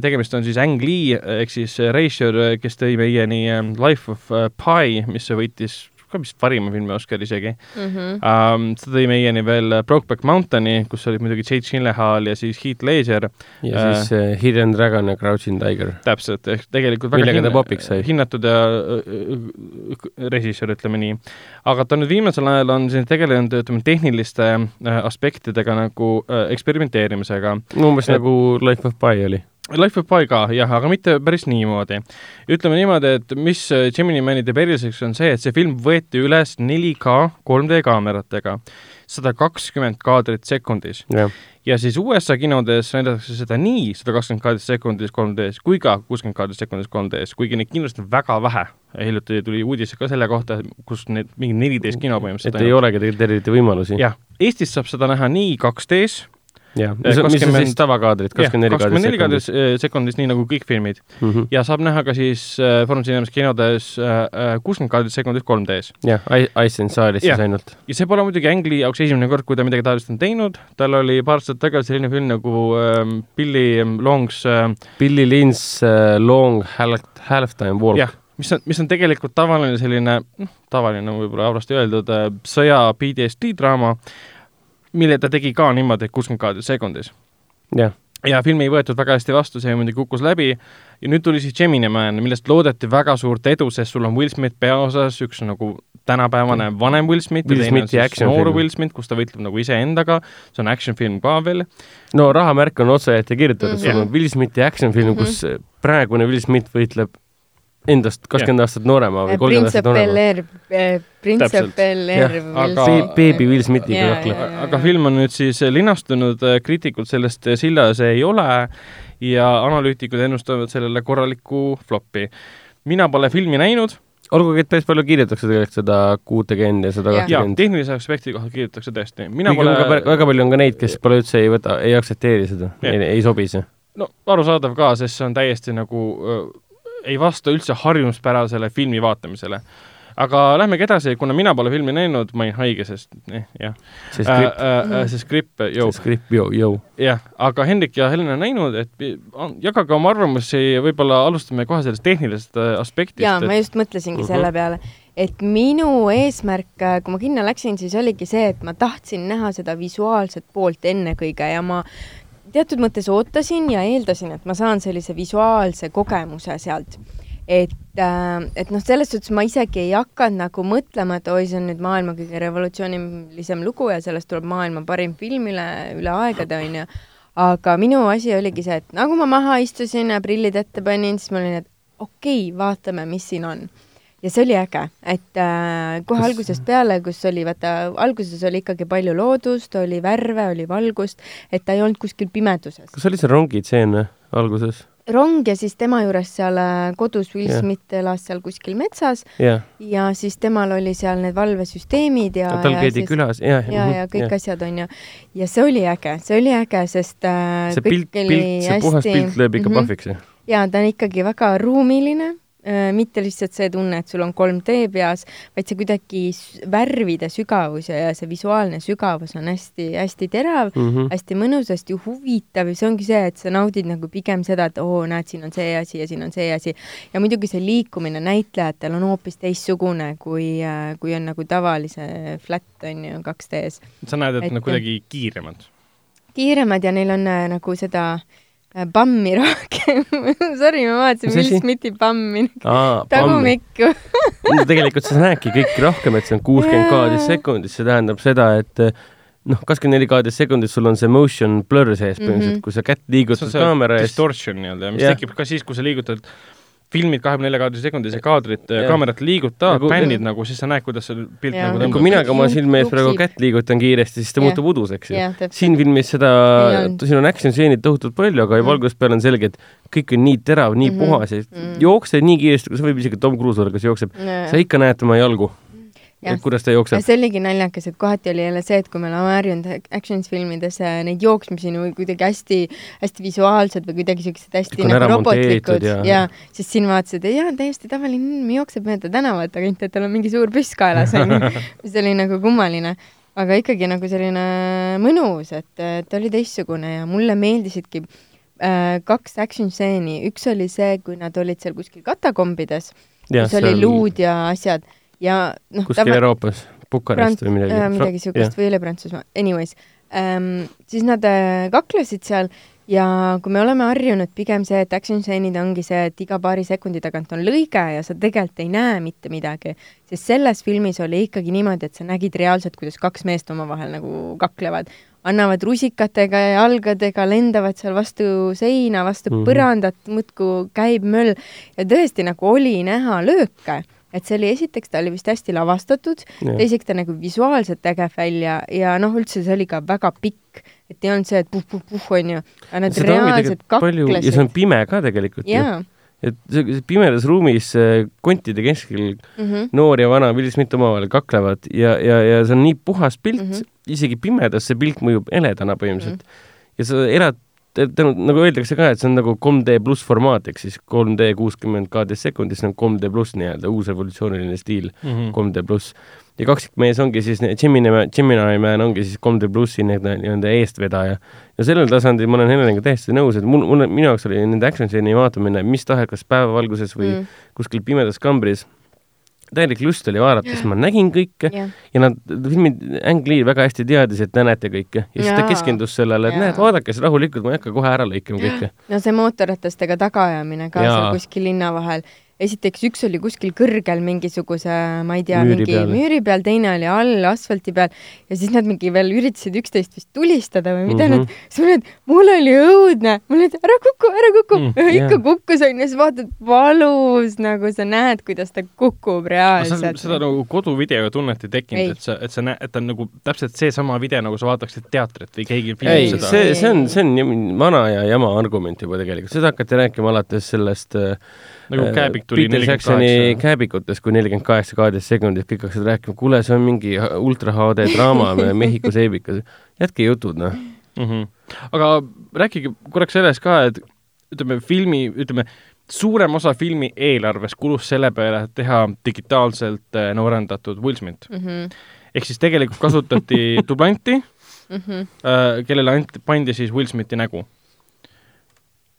tegemist on siis Ang Lee ehk siis äh, režissöör, kes tõi meieni äh, Life of äh, Pi, mis võitis ka vist parima filmi Oscar isegi Mhm. um,. ta tõi meieni veel Brokeback Mountaini, kus olid muidugi Jake Gyllenhaal ja siis Heath Ledger, ja Äh. siis äh, Hidden Dragon ja Crouching Tiger. täpselt, ehk tegelikult Millega ta popiks sai? hinnatud ja äh, režissöör, ütleme nii. aga ta nüüd viimasel ajal on siin tegelenud, ütleme, tehniliste äh, aspektidega nagu äh, eksperimenteerimisega. umbes nagu Life of Pi oli. Life of Pi ka jah, aga mitte päris niimoodi. ütleme niimoodi, et mis äh, Gemini Mani teeb eriliseks, on see, et see film võeti üles 4K 3D kaameratega, sada kakskümmend kaadrit sekundis jah, ja siis USA kinodes näidatakse seda nii sada kakskümmend kaadrit sekundis 3D-s kui ka kuuskümmend kaadrit sekundis 3D-s, kuigi neid kindlasti on väga vähe. hiljuti tuli uudis ka selle kohta, kus need mingi neliteist kino et põhimõtteliselt ei olegi tegelikult eriti võimalusi. jah, Eestis saab seda näha nii 2D-s, jah, mis on, mis on 20 siis tavakaadrid, kakskümmend neli kaadrit kaadrit eh, sekundis, nii nagu kõik filmid sekundis. ja saab näha ka siis äh, Foorum Cinemas kinodes kuuskümmend kaadrit sekundis 3D-s. jah, and Saalis Jah. siis ainult. ja see pole muidugi Ang Lee jaoks esimene kord, kui ta midagi taolist on teinud, tal oli paar aastat tagasi selline film nagu äh, Billy Longs äh, Billy Lynn's uh, Long Half- Halftime Walk jah, mis on, mis on tegelikult tavaline selline, noh, tavaline võib-olla halvasti öeldud äh, sõja PTSD draama, mille ta tegi ka niimoodi, et kuuskümmend kaadrit sekundis. jah, ja film ei võetud väga hästi vastu, see muidugi kukkus läbi ja nüüd tuli siis Gemini Man, millest loodeti väga suurt edu, sest sul on Will Smith peaosas, üks nagu tänapäevane vanem Will Smith Will ja teine on siis noor. Will Smith, kus ta võitleb nagu iseendaga, see on action film ka veel, no rahamärk on otse ette kirjutatud, sul Mhm. on Will Smithi action film, kus Mhm. praegune Will Smith võitleb endast kakskümmend aastat noorema või kolmkümmend Prince aastat noorema. Bel Jah, Air. aga- beebi Will Smithiga jaa. aga film on nüüd siis linastunud, kriitikud sellest sillas ei ole ja analüütikud ennustavad sellele korralikku floppi. mina pole filmi näinud olgugi, et päris palju kirjutatakse tegelikult seda kuutekümmend ja sada kakskümmend. tehnilise aspekti kohta kirjutatakse tõesti, mina kuigi pole ka, väga palju on ka neid, kes pole üldse ei võta, ei aktsepteeri seda, ei, ei sobi see. no arusaadav ka, sest see on täiesti nagu ei vasta üldse harjumuspärasele filmi vaatamisele. aga lähmegi edasi, kuna mina pole filmi näinud, ma olin haige, sest eh, jah see äh, skript, äh,, see skript, jõu see, skript, jõu, jõu. jah, aga Hendrik ja Helena on näinud, et jagage oma arvamusi, võib-olla alustame kohe sellest tehnilisest äh, aspektist. jaa, ma just mõtlesingi Mhm. selle peale, et minu eesmärk, kui ma kinno läksin, siis oligi see, et ma tahtsin näha seda visuaalset poolt ennekõike ja ma teatud mõttes ootasin ja eeldasin, et ma saan sellise visuaalse kogemuse sealt. et, et noh, selles suhtes ma isegi ei hakanud nagu mõtlema, et oi, see on nüüd maailma kõige revolutsioonilisem lugu ja sellest tuleb maailma parim film üle, üle aegade, onju. aga minu asi oligi see, et nagu ma maha istusin ja prillid ette panin, siis ma olin, et okei okay,, vaatame, mis siin on. Ja see oli äge, et äh, kohe Kas- algusest peale, kus oli, vaata, alguses oli ikkagi palju loodust, oli värve, oli valgust, et ta ei olnud kuskil pimeduses. kas oli see rongitseen alguses? rong ja siis tema juures seal äh, kodus Will Jah. Smith elas seal kuskil metsas jah, ja siis temal oli seal need valvesüsteemid ja, tal ja käidi siis külas, jah. ja, ja kõik asjad on ju. ja see oli äge, see oli äge, sest äh, see pilt, pilt, see puhas pilt lööb ikka Mhm. pahviks ju. ja ta on ikkagi väga ruumiline, mitte lihtsalt see tunne, et sul on 3D peas, vaid see kuidagi värvide sügavus ja, ja see visuaalne sügavus on hästi-hästi terav mm. -hmm. hästi mõnus, hästi huvitav ja see ongi see, et sa naudid nagu pigem seda, et oo, näed, siin on see asi ja siin on see asi. ja muidugi see liikumine näitlejatel on hoopis teistsugune, kui, kui on nagu tavalise flat on ju 2D-s. sa näed, et Et- nad kuidagi kiiremad. kiiremad ja neil on äh, nagu seda äh, pammi rohkem. Sorry, ma vaatasin Will? Smithi pammi aa, tagumikku. no tegelikult sa näedki kõiki rohkem, et see on kuuskümmend Jaa. kaadrit sekundis, see tähendab seda, et eh, noh, kakskümmend neli kaadrit sekundis sul on see motion blur sees põhimõtteliselt mm. -hmm. kui sa kätt liigutad see kaamera ees. distortion nii-öelda, mis Jah. tekib ka siis, kui sa liigutad filmid kahekümne nelja kaadri sekundis ja kaadrit, Jah. kaamerat liigutad Nagu-, bännid nagu, siis sa näed, kuidas see pilt Jah. nagu kui tõmbab. mina ka oma silme ees praegu kätt liigutan kiiresti, siis ta Jah. muutub uduseks ju. jah, siin filmis seda siin on action stseenid tohutult palju, aga Mm. valguse peal on selge, et kõik on nii terav, nii Mhm. puhas ja Mm. jooksed nii kiiresti, kui sa võib isegi Tom Cruise olla, kes jookseb, sa ikka näed tema jalgu, Jah. Et kuidas ta jookseb. see oligi naljakas, et kohati oli jälle see, et kui me oleme harjunud actions filmides äh, neid jooksmisi nagu kuidagi hästi, hästi visuaalsed või kuidagi siuksed hästi nagu robotlikud. ja- ja siis siin vaatasid, et jaa, täiesti tavaline inimene jookseb mööda tänavat, aga mitte, et tal on mingi suur püss kaelas onju, mis oli nagu kummaline. aga ikkagi nagu selline mõnus, et, et ta oli teistsugune ja mulle meeldisidki äh, kaks action stseeni, üks oli see, kui nad olid seal kuskil katakombides, kus oli luud ja asjad ja noh, kuskil Euroopas, Bukarest või midagi äh,. midagi siukest või oli Prantsusmaa, anyways ähm,, siis nad äh, kaklesid seal ja kui me oleme harjunud pigem see, et action stseenid ongi see, et iga paari sekundi tagant on lõige ja sa tegelikult ei näe mitte midagi, siis selles filmis oli ikkagi niimoodi, et sa nägid reaalselt, kuidas kaks meest omavahel nagu kaklevad, annavad rusikatega ja jalgadega, lendavad seal vastu seina, vastu mm. -hmm. põrandat, muudkui käib möll ja tõesti nagu oli näha lööke et see oli esiteks, ta oli vist hästi lavastatud, teiseks ta nagu visuaalselt äge välja ja noh, üldse see oli ka väga pikk, et ei olnud see, et puh-puh-puh onju, aga nad seda reaalselt palju ja see on kaklesid. pime ka tegelikult ju. jaa, et pimedas ruumis kontide keskel Mhm. noor ja vana Will Smith omavahel kaklevad ja, ja, ja see on nii puhas pilt mm. -hmm. isegi pimedas see pilt mõjub eledana põhimõtteliselt mm. -hmm. ja sa elad, nagu öeldakse ka, et see on nagu 3D pluss formaat, ehk siis 3D kuuskümmend kaadrist sekundis, see on 3D pluss nii-öelda uus revolutsiooniline stiil mm. -hmm. 3D pluss. ja kaksikmees ongi siis, Gemini, Gemini Man ongi siis 3D plussi nii-öelda nii-öelda eestvedaja. ja sellel tasandil ma olen Heleniga täiesti nõus, et mul, mul, minu jaoks oli nende action stseeni vaatamine mis tahes, kas päevavalguses või mm. Mm. kuskil pimedas kambris, täielik lust oli vaadata, sest ma nägin kõike jah, ja nad, filmi Ang Lee väga hästi teadis, et te näete kõike ja siis ta Jaa. keskendus sellele, et Jaa. näed, vaadake siis rahulikult, ma ei hakka kohe ära lõikama kõike. no see mootorratastega tagaajamine ka Jaa. seal kuskil linna vahel. Esiteks üks oli kuskil kõrgel mingisuguse, ma ei tea, mingi peal. müüri peal, teine oli all asfalti peal ja siis nad mingi veel üritasid üksteist vist tulistada või mida mm Mhm. -hmm. nad, siis ma olin, et mul oli õudne, ma olin, et ära kuku, ära kuku Mm, mm, ikka jaa. kukkus onju, siis vaatad valus nagu sa näed, kuidas ta kukub reaalselt. seda nagu koduvideoga tunnet ei tekkinud et sa, et sa näed, et ta on nagu täpselt seesama video, nagu sa vaataksid teatrit või keegi ei, filmib seda. see, see on, see on vana ja jama argument juba tegelikult, seda hakati rääkima alates sellest äh, nagu Kääbik tuli Peter Jacksoni nelikümmend kaheksa. kääbikutest, kui nelikümmend kaheksa kaadrist sekundit, kõik hakkasid rääkima, kuule, see on mingi ultra HD draama Mehhiko seebikas. jätke jutud, noh. mm. -hmm. aga rääkige korraks sellest ka, et ütleme, filmi, ütleme, suurem osa filmi eelarvest kulus selle peale, et teha digitaalselt äh, noorendatud Will Smith. mm. -hmm. ehk siis tegelikult kasutati dublanti Mm -hmm. äh,, kellele anti, pandi siis Will Smithi nägu.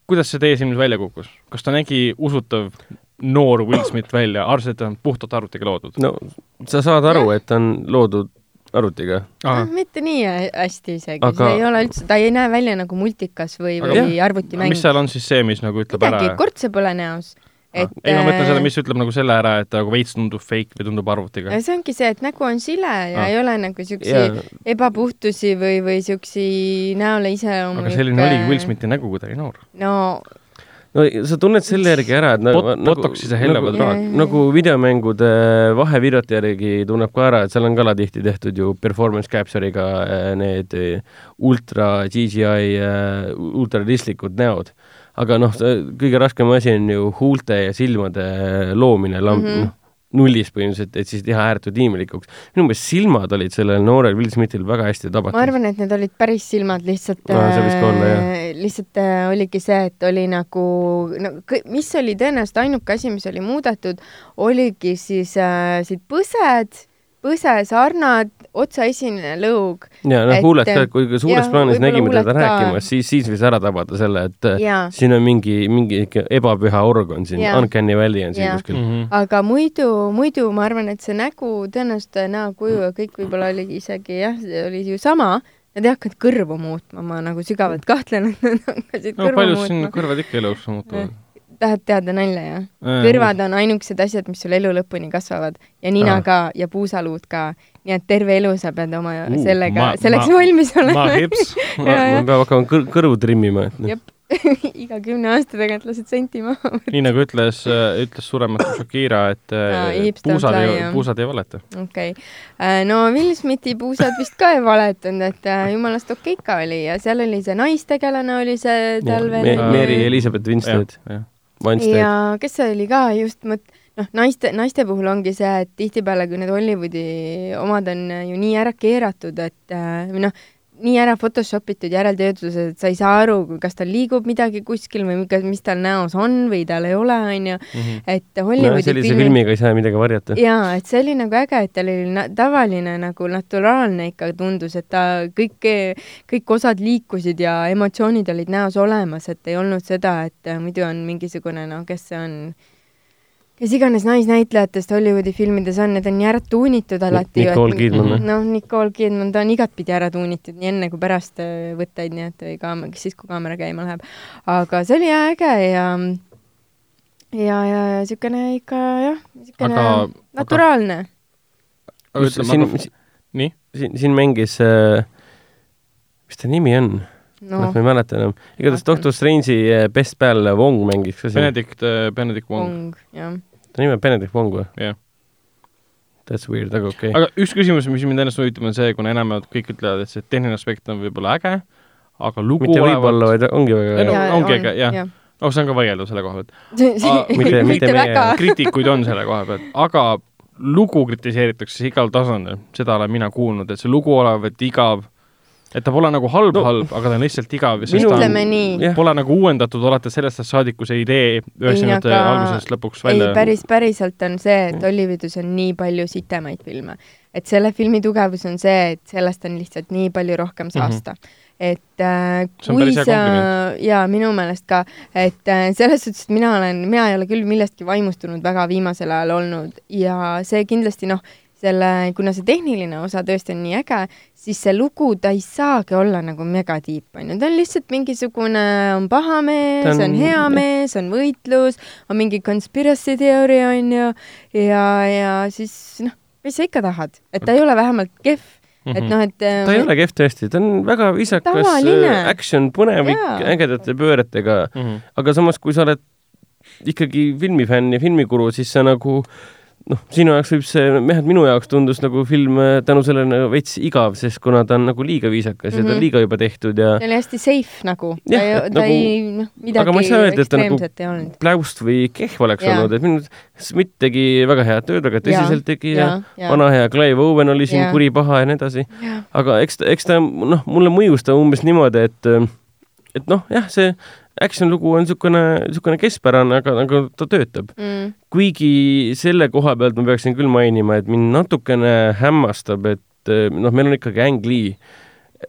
Kuidas see teie silmis välja kukkus? kas ta nägi usutav noor Will Smith välja, arvasid, et ta on puhtalt arvutiga loodud? no sa saad aru, et ta on loodud arvutiga. Ah, mitte nii hä- hästi isegi Aga- see ei ole üldse, ta ei näe välja nagu multikas või, või arvutimäng mis. seal on siis see, mis nagu ütleb ära midagi,? kortse pole näos. Et ei, ma mõtlen seda, äh, mis ütleb nagu selle ära, et ta nagu veits tundub fake või tundub arvutiga. see ongi see, et nägu on sile ja Ah. ei ole nagu siuksi ja ebapuhtusi või, või siuksi näole iseloomulikke. aga selline oligi Will Smithi nägu, kui ta oli noor. no no sa tunned selle järgi ära, et nagu Bot- botox'i see helle nagu, nagu, nagu videomängude vahevideote järgi tunneb ka ära, et seal on ka tihti tehtud ju performance capture'iga äh, need ultra CGI äh, ultrarealistlikud näod. Aga noh, kõige raskem asi on ju huulte ja silmade loomine lamp mm. -hmm. noh, nullist põhimõtteliselt, et siis teha ääretult inimlikuks. minu meelest silmad olid sellel noorel Will Smithil väga hästi tabatud. ma arvan, et need olid päris silmad, lihtsalt No olla, äh, lihtsalt äh, oligi see, et oli nagu, no mis oli tõenäoliselt ainuke asi, mis oli muudetud, oligi siis äh, siit põsed, põsesarnad, otsaesine lõug ja noh huuled ka, kui kui suures jah, plaanis nägime teda ka. rääkimas, siis, siis võis ära tabada selle, et äh, ja, siin on mingi, mingi ikka ebapüha organ siin, Jaa. uncanny valley on siin Jaa. kuskil. -hmm. aga muidu, muidu ma arvan, et see nägu, tõenäoliselt näokuju ja kõik võib-olla oli isegi jah, oli ju sama, nad ei hakanud kõrvu muutma, ma nagu sügavalt kahtlen, et nad hakkasid no kõrvu paljud siin muutma. kõrvad ikka elus muutuvad. tahad teada nalja, jah? Äh, kõrvad on ainukesed asjad, mis sul elu lõpuni kasvavad ja nina Aa. ka ja puusaluud ka. Nii et terve elu sa pead oma Uh, sellega ma-, selleks ma- valmis olema. ma hips. ma, ma pean hakkama kõr kõrvu trimmima, et noh Jep. iga kümne aasta tagant lased senti maha. nii nagu ütles, ütles surematu Shakira, et äh, don't puusad ei puusad ei valeta. okei okay., no Will Smithi puusad vist ka ei valetanud, et äh, jumalast okei ikka oli ja seal oli see naistegelane oli see tal veel. Mary Elizabeth Winstead. ja kes see oli ka just mõt-, noh, naiste, naiste puhul ongi see, et tihtipeale, kui need Hollywoodi omad on ju nii ära keeratud, et äh, või noh, nii ära Photoshop itud järeltöötlused, et sa ei saa aru, kas tal liigub midagi kuskil või mis- mis tal näos on või tal ei ole, onju. et no Hollywoodi sellise filmi filmiga ei saa midagi varjata. jaa, et see oli nagu äge, et tal oli na- tavaline nagu naturaalne ikka tundus, et ta kõik, kõik osad liikusid ja emotsioonid olid näos olemas, et ei olnud seda, et äh, muidu on mingisugune noh, kes see on, kes iganes naisnäitlejatest Hollywoodi filmides on, need on nii ära tuunitud alati. Nicole Kidman või? noh, Nicole Kidman, ta on igatpidi ära tuunitud nii enne kui pärast äh, võtteid, nii et või kaamera, siis kui kaamera käima läheb. aga see oli äge ja ja, ja, ja siukene ikka jah, Aga- naturaalne. aga ütleme, siin siin, siin mängis äh,, mis ta nimi on no.? noh ma, ei mäleta enam. igatahes. Doctor Strange'i äh, best pal Wong mängis ka siin. Benedict, Benedict Wong, Wong, jah. ta nimi on Benedict Wong või? jah. That's weird, aga okei okay.. aga üks küsimus, mis mind ennast huvitab, on see, kuna enamjaolt kõik ütlevad, et see tehniline aspekt on võib-olla äge, aga lugu mitte võib-olla, vaid ongi väga Ei no, ongi äge, jah. oh, see on ka vaieldav selle koha pealt. mitte- mitte meie- kriitikuid on selle koha pealt, aga lugu kritiseeritakse igal tasandil, seda olen mina kuulnud, et see lugu olevat igav, et ta pole nagu halb No- halb, aga ta on lihtsalt igav ütleme on, nii, pole nagu uuendatud alates sellest ajast saadik, kui see idee üheksakümnendate aga- algusest lõpuks ei välja päris, päriselt on see, et Hollywoodis on nii palju sitemaid filme. et selle filmi tugevus on see, et sellest on lihtsalt nii palju rohkem saasta. Mm. -hmm et äh, kui sa jaa, minu meelest ka, et äh, selles suhtes, et mina olen, mina ei ole küll millestki vaimustunud väga viimasel ajal olnud. Ja see kindlasti noh, selle, kuna see tehniline osa tõesti on nii äge, siis see lugu, ta ei saagi olla nagu megatiip, onju, ta on lihtsalt mingisugune, on paha mees, on- on hea mees, on võitlus, on mingi conspiracy theory onju ja, ja siis noh, mis sa ikka tahad, et ta ei ole vähemalt kehv, et Mhm. noh, et ta ei ole kehv tõesti, ta on väga viisakas äh, action, põnevik ägedate pööretega, mm. -hmm. aga samas, kui sa oled ikkagi filmifänn ja filmikuru, siis sa nagu noh, sinu jaoks võib see, vähemalt minu jaoks tundus nagu film äh, tänu sellele nagu veits igav, sest kuna ta on nagu liiga viisakas mm -hmm. ja ta Mhm. on liiga juba tehtud ja ta oli hästi safe nagu, Jah, ei et, ta nagu- noh, aga ma ei saa öelda, et ta nagu- pläust või kehv oleks Jaa. olnud, et minu Smith tegi väga head tööd, väga tõsiselt tegi ja, ja, ja, vana hea Clive Owen oli siin kuri paha ja nii edasi, ja, aga eks eks ta noh, mulle mõjus ta umbes niimoodi, et et noh, jah, see action lugu on niisugune, niisugune keskpärane, aga, aga ta töötab. mm, kuigi selle koha pealt ma peaksin küll mainima, et mind natukene hämmastab, et eh, noh, meil on ikkagi Ang Lee,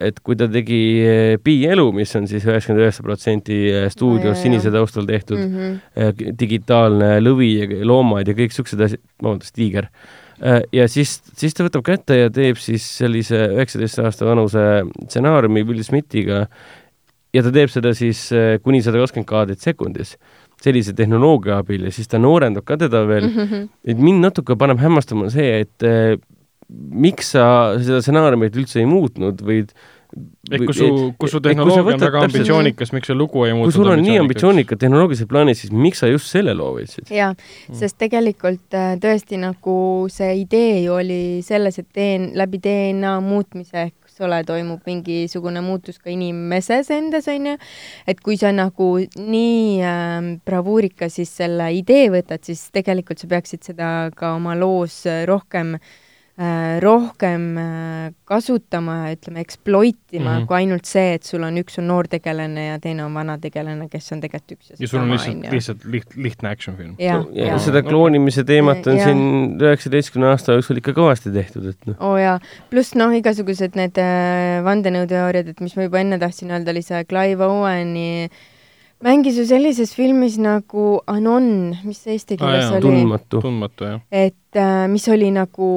et kui ta tegi eh, Pi elu, mis on siis üheksakümmend üheksa protsenti Oi, stuudios jaa, sinise taustal tehtud mm -hmm. eh, digitaalne lõvi ja loomad ja kõik siuksed asjad, vabandust, tiiger. ja siis, siis ta võtab kätte ja teeb siis sellise üheksateist aasta vanuse stsenaariumi Will Smithiga ja ta teeb seda siis eh, kuni sada kakskümmend kaadrit sekundis sellise tehnoloogia abil ja siis ta noorendab ka teda veel Mm -hmm. et mind natuke paneb hämmastama see, et eh, miks sa seda stsenaariumit üldse ei muutnud või ehk kui su, kui su tehnoloogia on väga ambitsioonikas, miks see lugu ei kui muutunud sul on nii ambitsioonikad tehnoloogilised plaanid, siis miks sa just selle loo võtsid? jaa, sest tegelikult äh, tõesti nagu see idee ju oli selles, et DN-, läbi DNA muutmise ehk eks ole, toimub mingisugune muutus ka inimeses endas, onju. et kui sa nagu nii äh, bravuurika siis selle idee võtad, siis tegelikult sa peaksid seda ka oma loos rohkem äh, rohkem äh, kasutama ja ütleme, exploit ima mm. -hmm. kui ainult see, et sul on üks on noor tegelane ja teine on vana tegelane, kes on tegelikult üks ja ja sul on lihtsalt, lihtsalt liht-, lihtne action film. jah, ja jah. seda kloonimise teemat on Ja. siin üheksateistkümne aasta jooksul ikka kõvasti tehtud, et noh, oo oh, jaa, pluss noh, igasugused need äh, vandenõuteooriad, et mis ma juba enne tahtsin öelda, oli see Clive Owen'i mängis ju sellises filmis nagu Anon, mis see eesti keeles jaa, oli, tundmatu. tundmatu, jah. et äh, mis oli nagu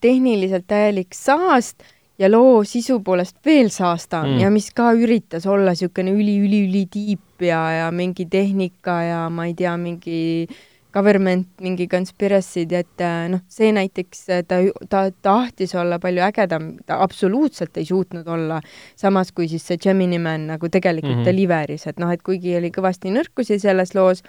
tehniliselt täielik saast ja loo sisu poolest veel saastam Mm. ja mis ka üritas olla niisugune üli-üli-üli tiip ja, ja mingi tehnika ja ma ei tea, mingi government, mingi conspiracy'd, et äh, noh, see näiteks äh, ta, ta tahtis olla palju ägedam, ta absoluutselt ei suutnud olla, samas kui siis see Gemini Man nagu tegelikult mm. -hmm. deliveris, et noh, et kuigi oli kõvasti nõrkusi selles loos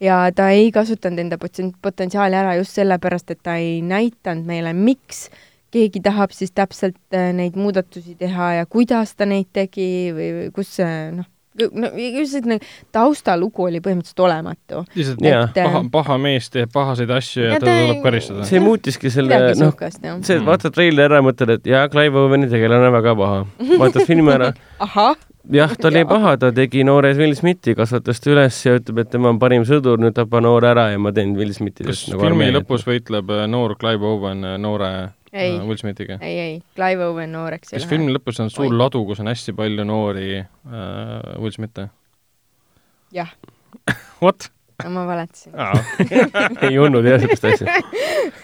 ja ta ei kasutanud enda potentsiaali ära just sellepärast, et ta ei näidanud meile, miks keegi tahab siis täpselt äh, neid muudatusi teha ja kuidas ta neid tegi või, või kus see noh, no just selline taustalugu oli põhimõtteliselt olematu. lihtsalt Jaa. et, äh, paha, paha mees teeb pahaseid asju ja Ja teda tuleb karistada. see muutiski selle, noh, see, Mm. vaatad treileri ära ja mõtled, et jaa, Clive Owen'i tegelane on väga paha. vaatad filmi ära, jah, ta oli paha, ta tegi noore Will Smithi, kasvatas ta üles ja ütleb, et tema on parim sõdur, nüüd tapa noor ära ja ma teen Will Smithi kas filmi lõpus võitleb äh, noor Clive Owen äh, noore ei äh,, Will Smithiga? ei, ei, Clive Owen nooreks kas filmi lõpus on suur Oi. ladu, kus on hästi palju noori äh, Will Smith'e? jah, What? Ma valetasin. ei olnud jah siukest asja.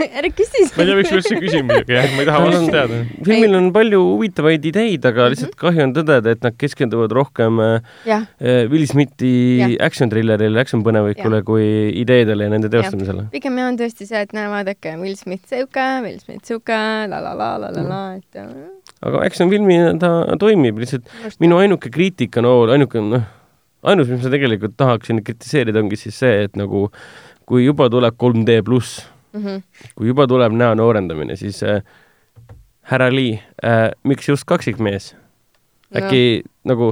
ära küsi ma ei tea, miks ma üldse küsin muidugi, jah, ma ei taha vastust teada. filmil on palju huvitavaid ideid, aga lihtsalt kahju on tõdeda, et nad keskenduvad rohkem äh, jah, Will Smithi action trillerile, action põnevikule kui ideedele ja nende teostamisele. pigem jah on tõesti see, et näe, vaadake, Will Smith sihuke, Will Smith sihuke, la la la la la la, et äh, aga action filmina ta toimib, lihtsalt minu ainuke kriitika noor, ainuke noh, ainus, mis ma tegelikult tahaksin kritiseerida, ongi siis see, et nagu kui juba tuleb 3D pluss, Mhm. kui juba tuleb näo noorendamine, siis äh, härra Lee äh,, miks just kaksikmees? äkki no. nagu,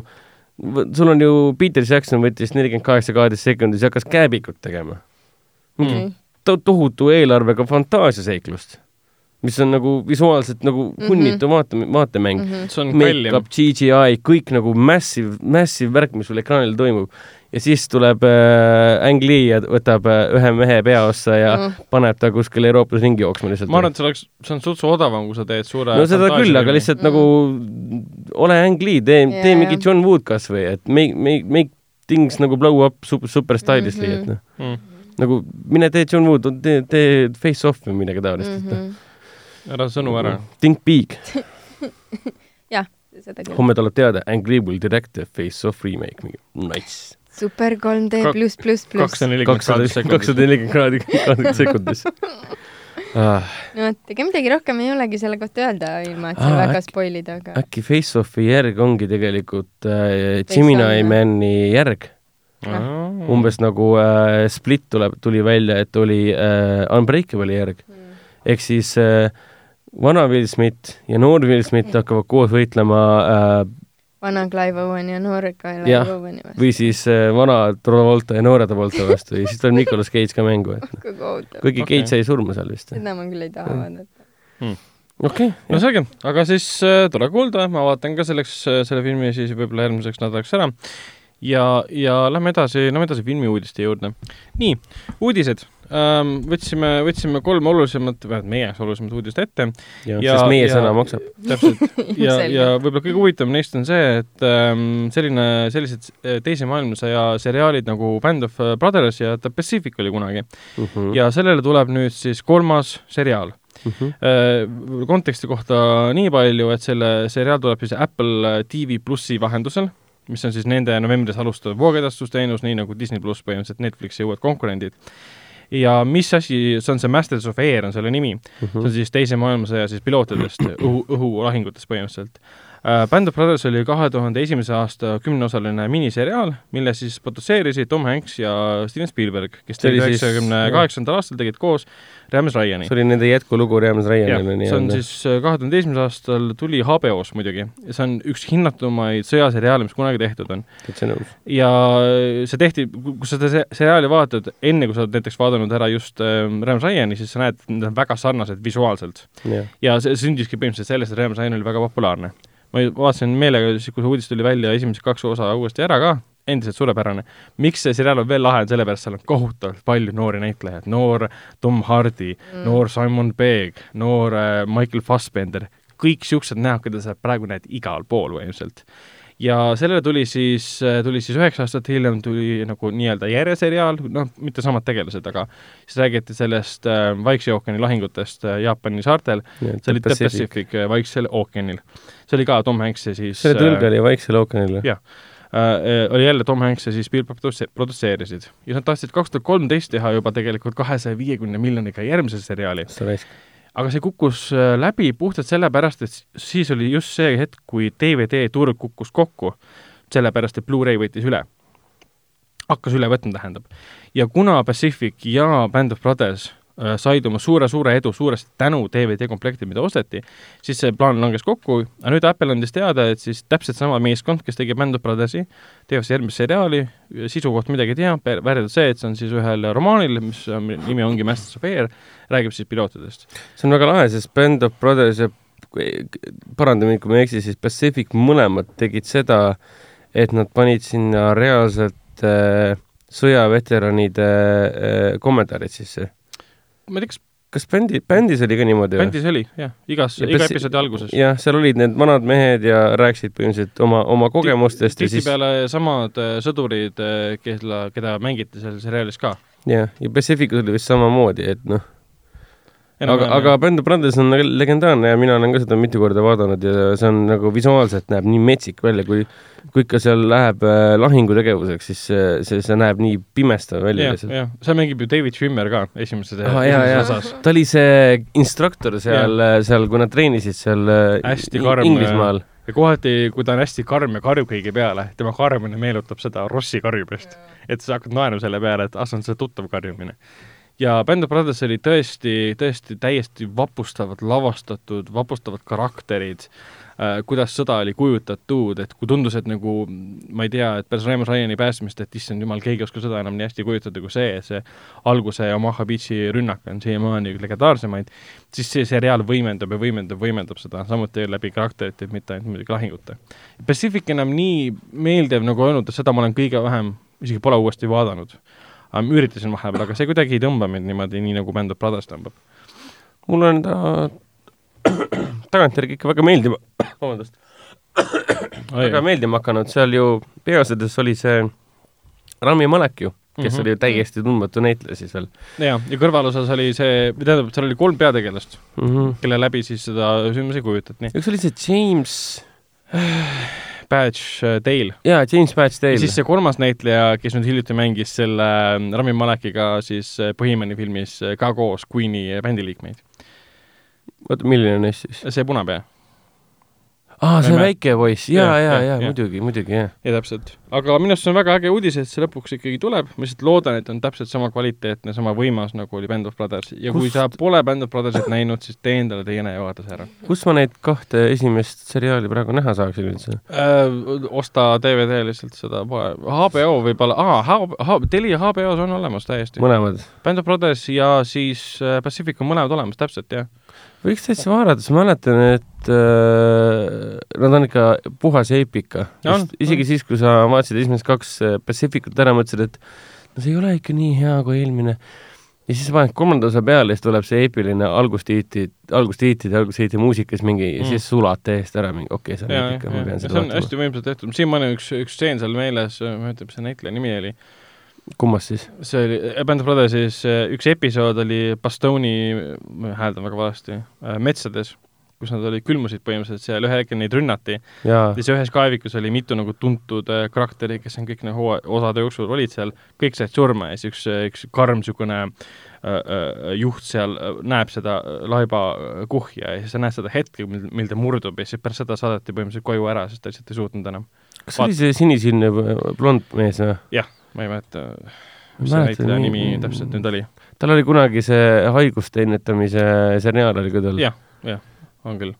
sul on ju Peter Jackson võttis nelikümmend kaheksa kaheteist sekundis ja hakkas kääbikut tegema. mm. to tohutu eelarvega fantaasiaseiklust, mis on nagu visuaalselt nagu Mhm. hunnitu vaate, vaatemäng mm. -hmm. see on make-up kallim., CGI, kõik nagu massive, massive värk, mis sul ekraanil toimub. ja siis tuleb äh, Ang Lee ja võtab äh, ühe mehe peaossa ja mm. Mm. paneb ta kuskile Euroopas ringi jooksma lihtsalt. ma arvan, et see oleks, see on suhteliselt odavam, kui sa teed suure no seda küll, aga lihtsalt Mm. mm. nagu ole Ang Lee, tee yeah,, tee mingi. John Wood kasvõi, et make, make, make things nagu blow up super, super stylishly mm, -hmm. et noh, mm.. nagu mine tee John Wood, tee, tee Face Off või midagi taolist mm, -hmm. -hmm. Ära sõnu ära. Think big, jah, seda küll. homme tuleb teada, Ang Lee will direct a Face Off remake, mingi nice. super 3D Kak- pluss, pluss, pluss. kakssada nelikümmend kakssada, nelikümmend kraadi, sekundis ah,. no vot, ega midagi rohkem ei olegi selle kohta öelda, ilma et seal Aa, väga spoil ida, aga äkki Face Offi järg ongi tegelikult äh, Gemini. Mani järg, umbes nagu äh, Split tuleb, tuli välja, et oli äh, Unbreakable'i järg. Mm. ehk siis äh, vana Will Smith ja noor Will Smith hakkavad koos võitlema äh, vana Clive Owen ja noor Clive Owen'i vastu. või siis äh, vana Travolta ja noore Travolta vastu ja siis tuleb Nicolas Cage ka mängu, et kohutav. kuigi Okei. okay. Cage sai surma seal vist. seda ma küll ei taha vaadata. okei no okay,, selge, aga siis äh, tore kuulda, ma vaatan ka selleks äh, selle filmi siis võib-olla järgmiseks nädalaks ära. ja, ja lähme edasi, lähme edasi filmiuudiste juurde. nii, uudised. võtsime, võtsime kolm olulisemat, vähemalt meie jaoks olulisemat uudist ette. sest meie ja- sõna maksab. täpselt. ja, ja võib-olla kõige huvitavam neist on see, et ähm, selline, sellised äh, teise maailmasõja seriaalid nagu Band of Brothers ja The Pacific oli kunagi Mhm. ja sellele tuleb nüüd siis kolmas seriaal. Äh, konteksti kohta nii palju, et selle seriaal tuleb siis Apple TV plussi vahendusel, mis on siis nende novembris alustav voogedastusteenus, nii nagu Disney pluss põhimõtteliselt Netflixi uued konkurendid. Ja mis asi, see on see Masters of Air on selle nimi, see on siis Teise maailmasõja siis pilootidest, õhu, õhulahingutest põhimõtteliselt. Uh, Band of Brothers oli kahe tuhande esimese aasta kümneosaline miniseriaal, mille siis produtseerisid Tom Hanks ja Steven Spielberg, kes siis- üheksakümne kaheksandal aastal, tegid koos Rams Ryan'i. see oli nende jätkulugu Rams Ryanile see on siis äh, kahe tuhande esimesel aastal tuli HBO-s muidugi see on üks hinnatumaid sõjaseriaale, mis kunagi tehtud on. täitsa nõus. ja see tehti, kui sa seda se- seriaali vaatad, enne kui sa oled näiteks vaadanud ära just äh, Rams Ryan'i, siis sa näed, et nad on väga sarnased visuaalselt. ja see sündiski põhimõtteliselt sellest, et Rams Ryan oli väga populaarne. Ma vaatasin meelega, siis kui see uudis tuli välja, esimesed kaks osa uuesti ära ka, endiselt suurepärane. miks see seriaal on veel lahe, on sellepärast, seal on kohutavalt palju noori näitlejaid, noor Tom Hardy mm., noor Simon Pegg, noor äh, Michael Fassbender, kõik niisugused näod, keda sa praegu näed igal pool põhimõtteliselt ja sellele tuli siis, tuli siis üheksa aastat hiljem tuli nagu nii-öelda järjeseriaal, noh, mitte samad tegelased, aga siis räägiti sellest äh, Vaikse ookeani lahingutest äh, Jaapani saartel, see oli The Pacific äh, Vaiksel ookeanil. see oli ka Tom Hanks ja siis selle tõlge äh, oli Vaiksel ookeanil jah. äh, oli jälle Tom Hanks ja siis produtse- produtseerisid. ja nad tahtsid kaks tuhat kolmteist teha juba tegelikult kahesaja viiekümne miljoniga järgmise seriaali. Aga see kukkus äh, läbi puhtalt sellepärast, et siis oli just see hetk, kui DVD turg kukkus kokku, sellepärast et Blu-ray võttis üle. hakkas üle võtma, tähendab. ja kuna Pacific ja Band of Brothers said oma suure-suure edu suuresti tänu DVD-komplekti, mida osteti, siis see plaan langes kokku, aga nüüd Apple andis teada, et siis täpselt sama meeskond, kes tegi Band of Brothersi, teevad järgmist seriaali, sisu kohta midagi ei tea, väärtult see, et see on siis ühel romaanil, mis on, nimi ongi Masters of Air, räägib siis pilootidest. see on väga lahe, sest Band of Brothers ja paranda mind, kui ma ei eksi, siis Pacific mõlemad tegid seda, et nad panid sinna reaalselt äh, sõjaveteranide äh, kommentaarid sisse. Ma ei tea, kas kas bändi, bändis oli ka niimoodi või? bändis oli, jah, igas, Ja iga episoodi alguses. jah, seal olid need vanad mehed ja rääkisid põhimõtteliselt oma, oma kogemustest ja siis tihtipeale samad äh, sõdurid, keda, keda mängiti seal seriaalis ka. jah, ja Pacificus oli vist samamoodi, et noh, aga, aga Band of Brothers on legendaarne ja mina olen ka seda mitu korda vaadanud ja see on nagu visuaalselt näeb nii metsik välja, kui kui ikka seal läheb äh, lahingutegevuseks, siis see, see, see näeb nii pimestav välja lihtsalt. jah, seal mängib ju David Schwimmer ka esimeses Ah, esimeses osas. ta oli see instruktor seal, seal, kui nad treenisid seal äh, Hästi karm, Inglismaal. ja kohati, kui ta on hästi karm ja karjub kõigi peale, tema karjumine meenutab seda Rossi karjumist. et sa hakkad naerma selle peale, et ah, see on see tuttav karjumine. Ja Band of Brothers oli tõesti, tõesti täiesti vapustavalt lavastatud, vapustavad karakterid äh,, kuidas sõda oli kujutatud, et kui tundus, et nagu ma ei tea, et pärast Raymond Ryan'i päästmist, et issand jumal, keegi ei oska seda enam nii hästi kujutada kui see, see alguse Omaha Beachi rünnak on siiamaani legendaarsemaid, siis see seriaal võimendab ja võimendab, võimendab seda, samuti läbi karakterite, mitte ainult muidugi lahingute. Pacific enam nii meeldiv nagu öelnud, et seda ma olen kõige vähem, isegi pole uuesti vaadanud. Üritasin vahepeal, aga see kuidagi ei tõmba mind niimoodi, nii nagu Band of Brothers tõmbab. mulle on ta tagantjärgi ikka väga meeldima, vabandust, väga meeldima hakanud, seal ju peaosades oli see Rami Malek ju, kes mm. -hmm. oli ju täiesti tundmatu näitleja siis veel jaa, ja kõrvalosas oli see, tähendab, seal oli kolm peategelast, mm. -hmm. kelle läbi siis seda sündmusi kujutati. üks oli see James, Badge äh, Dale. jaa, James Batch ja Dale siis. see kolmas näitleja, kes nüüd hiljuti mängis selle äh, Rami Malekiga siis äh, Põhimani filmis äh, ka koos Queen'i bändiliikmeid. oota, milline neist siis? see punapea. aa, see väike poiss, jaa, jaa, jaa, muidugi, muidugi, jah. ja täpselt. aga minu arust see on väga äge uudis, et see lõpuks ikkagi tuleb, ma lihtsalt loodan, et on täpselt sama kvaliteetne, sama võimas, nagu oli Band of Brothers ja kui Kust- sa pole Band of Brothersit näinud, siis tee endale teine ja vaata see ära kus ma neid kahte esimest seriaali praegu näha saaksin üldse? äh,. osta DVD lihtsalt seda poe, HBO võib-olla, aa, Telia HBO-s on olemas täiesti. mõlemad. Band of Brothers ja siis äh, Pacific on mõlemad olemas, täpselt, jah. Võiks täitsa vaadata, ma mäletan, et äh, nad on ikka puhas eepika. On, isegi on. siis, kui sa vaatasid esimesed kaks äh, Pacificut ära, mõtlesid, et no see ei ole ikka nii hea kui eelmine. ja siis paned kolmanda osa peale ja siis tuleb see eepiline algustiitid, algustiitide, algustiitide muusika, siis mingi Mm. siis sulad täiesti ära mingi, okei okay,, see on eepika, ma pean seda vaatama. hästi võimsalt tehtud, siiamaani üks, üks stseen seal meeles, ma ei mäleta, mis see näitleja nimi oli, kummast siis? see oli Band of Brothersis äh, üks episood oli Bastone'i, ma hääldan väga valesti, metsades, kus nad olid, külmusid põhimõtteliselt seal, ühel hetkel neid rünnati jaa, siis ühes kaevikus oli mitu nagu tuntud äh, karakteri, kes on kõik nagu hooa- osade jooksul olid seal, kõik said surma ja siis üks, üks karm niisugune äh, äh, juht seal äh, näeb seda äh, laiba äh, kuhja ja siis sa näed seda hetke, mil, mil ta murdub ja siis pärast seda saadeti põhimõtteliselt koju ära, sest ta lihtsalt ei suutnud enam. kas see oli see sinisilmne blond mees või? Ma ei mäleta, mis see näitleja nimi täpselt nüüd oli. tal oli kunagi see haiguste ennetamise seriaal oli ka tal. jah, jah, on küll.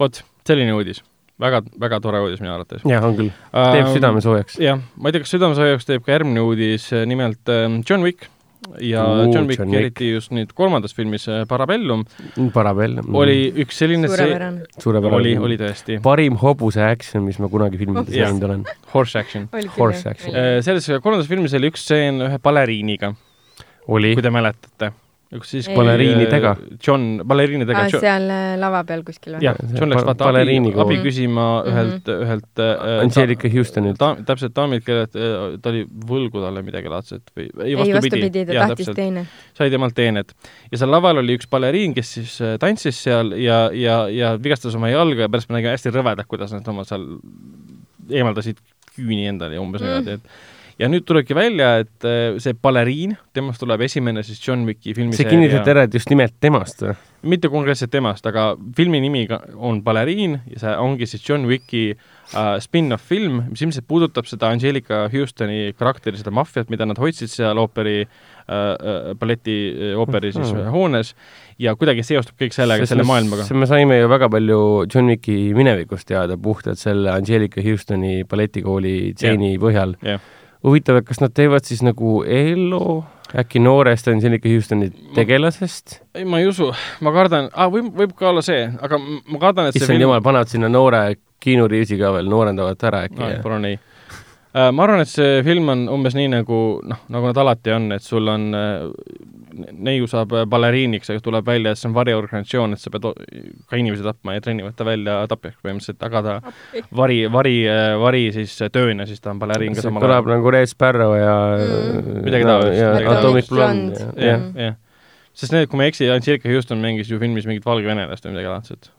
vot, selline uudis. väga, väga tore uudis minu arvates. jah, on küll. teeb Ähm, südame soojaks. jah, ma ei tea, kas südamesoojaks teeb ka järgmine uudis, nimelt ähm, John Wick ja Oo, John Wick eriti just nüüd kolmandas filmis äh, Parabellum Parabell. oli üks selline see, suurepärane. suurepärane. oli, oli tõesti, parim hobuse action, mis ma kunagi filmides näinud olen. horse action. Horse action. selles kolmandas filmis oli üks stseen ühe baleriiniga, oli kui te mäletate. Üks siis. Baleriinidega. John, baleriinidega John, seal äh, lava peal kuskil või? jah, John läks vaata abi, abi küsima Mhm. ühelt, ühelt äh, Angelica Houstonilt. ta, täpselt daamilt, kellelt äh, ta oli võlgu talle midagi laadset või ei vastupidi, ta tahtis teine. sai temalt teenet. ja seal laval oli üks baleriin, kes siis äh, tantsis seal ja, ja, ja vigastas oma jalga ja pärast me nägime hästi rõvedad, kuidas nad oma seal eemaldasid küüni endale ja umbes Mm. niimoodi, et ja nüüd tulebki välja, et äh, see baleriin, temast tuleb esimene siis John Wicki see filmiseeria kinnitati ära, et just nimelt temast või? mitte konkreetselt temast, aga filmi nimi on Baleriin ja see ongi siis John Wicki uh, spin-off film, mis ilmselt puudutab seda Angelica Houstoni karakteri, seda maffiat, mida nad hoidsid seal ooperi uh,, uh, balleti uh, ooperi siis Mhm. hoones ja kuidagi seostub kõik sellega, selle maailmaga. me saime ju väga palju John Wicki minevikust teada puhtalt selle Angelica Houstoni balletikooli tseeni põhjal jah.. huvitav, et kas nad teevad siis nagu Ello äkki noorest Angelica Houstoni tegelasest? ei, ma ei usu, ma kardan ah,, võib, võib ka olla see, aga ma kardan, et issand jumal, panevad sinna noore Keanu Reavesi ka veel, noorendavad ära äkki no,. palun ei. Ma arvan, et see film on umbes nii nagu noh, nagu nad alati on, et sul on äh, neiu saab äh, baleriiniks, aga tuleb välja, et see on variorganisatsioon, et sa pead ka inimesi tapma ja trennivad ta välja tapjaks põhimõtteliselt, aga ta vari, vari, vari siis tööna, siis ta on baleriin ka see samal kõlab nagu Red Sparrow ja Mm. Midagi taolist, ja midagi Atomic taolist. Blonde Blonde. ja, jah jah. sest need, kui ma ei eksi, Angelica Houston mängis ju filmis mingit valgevenelast või midagi laadset.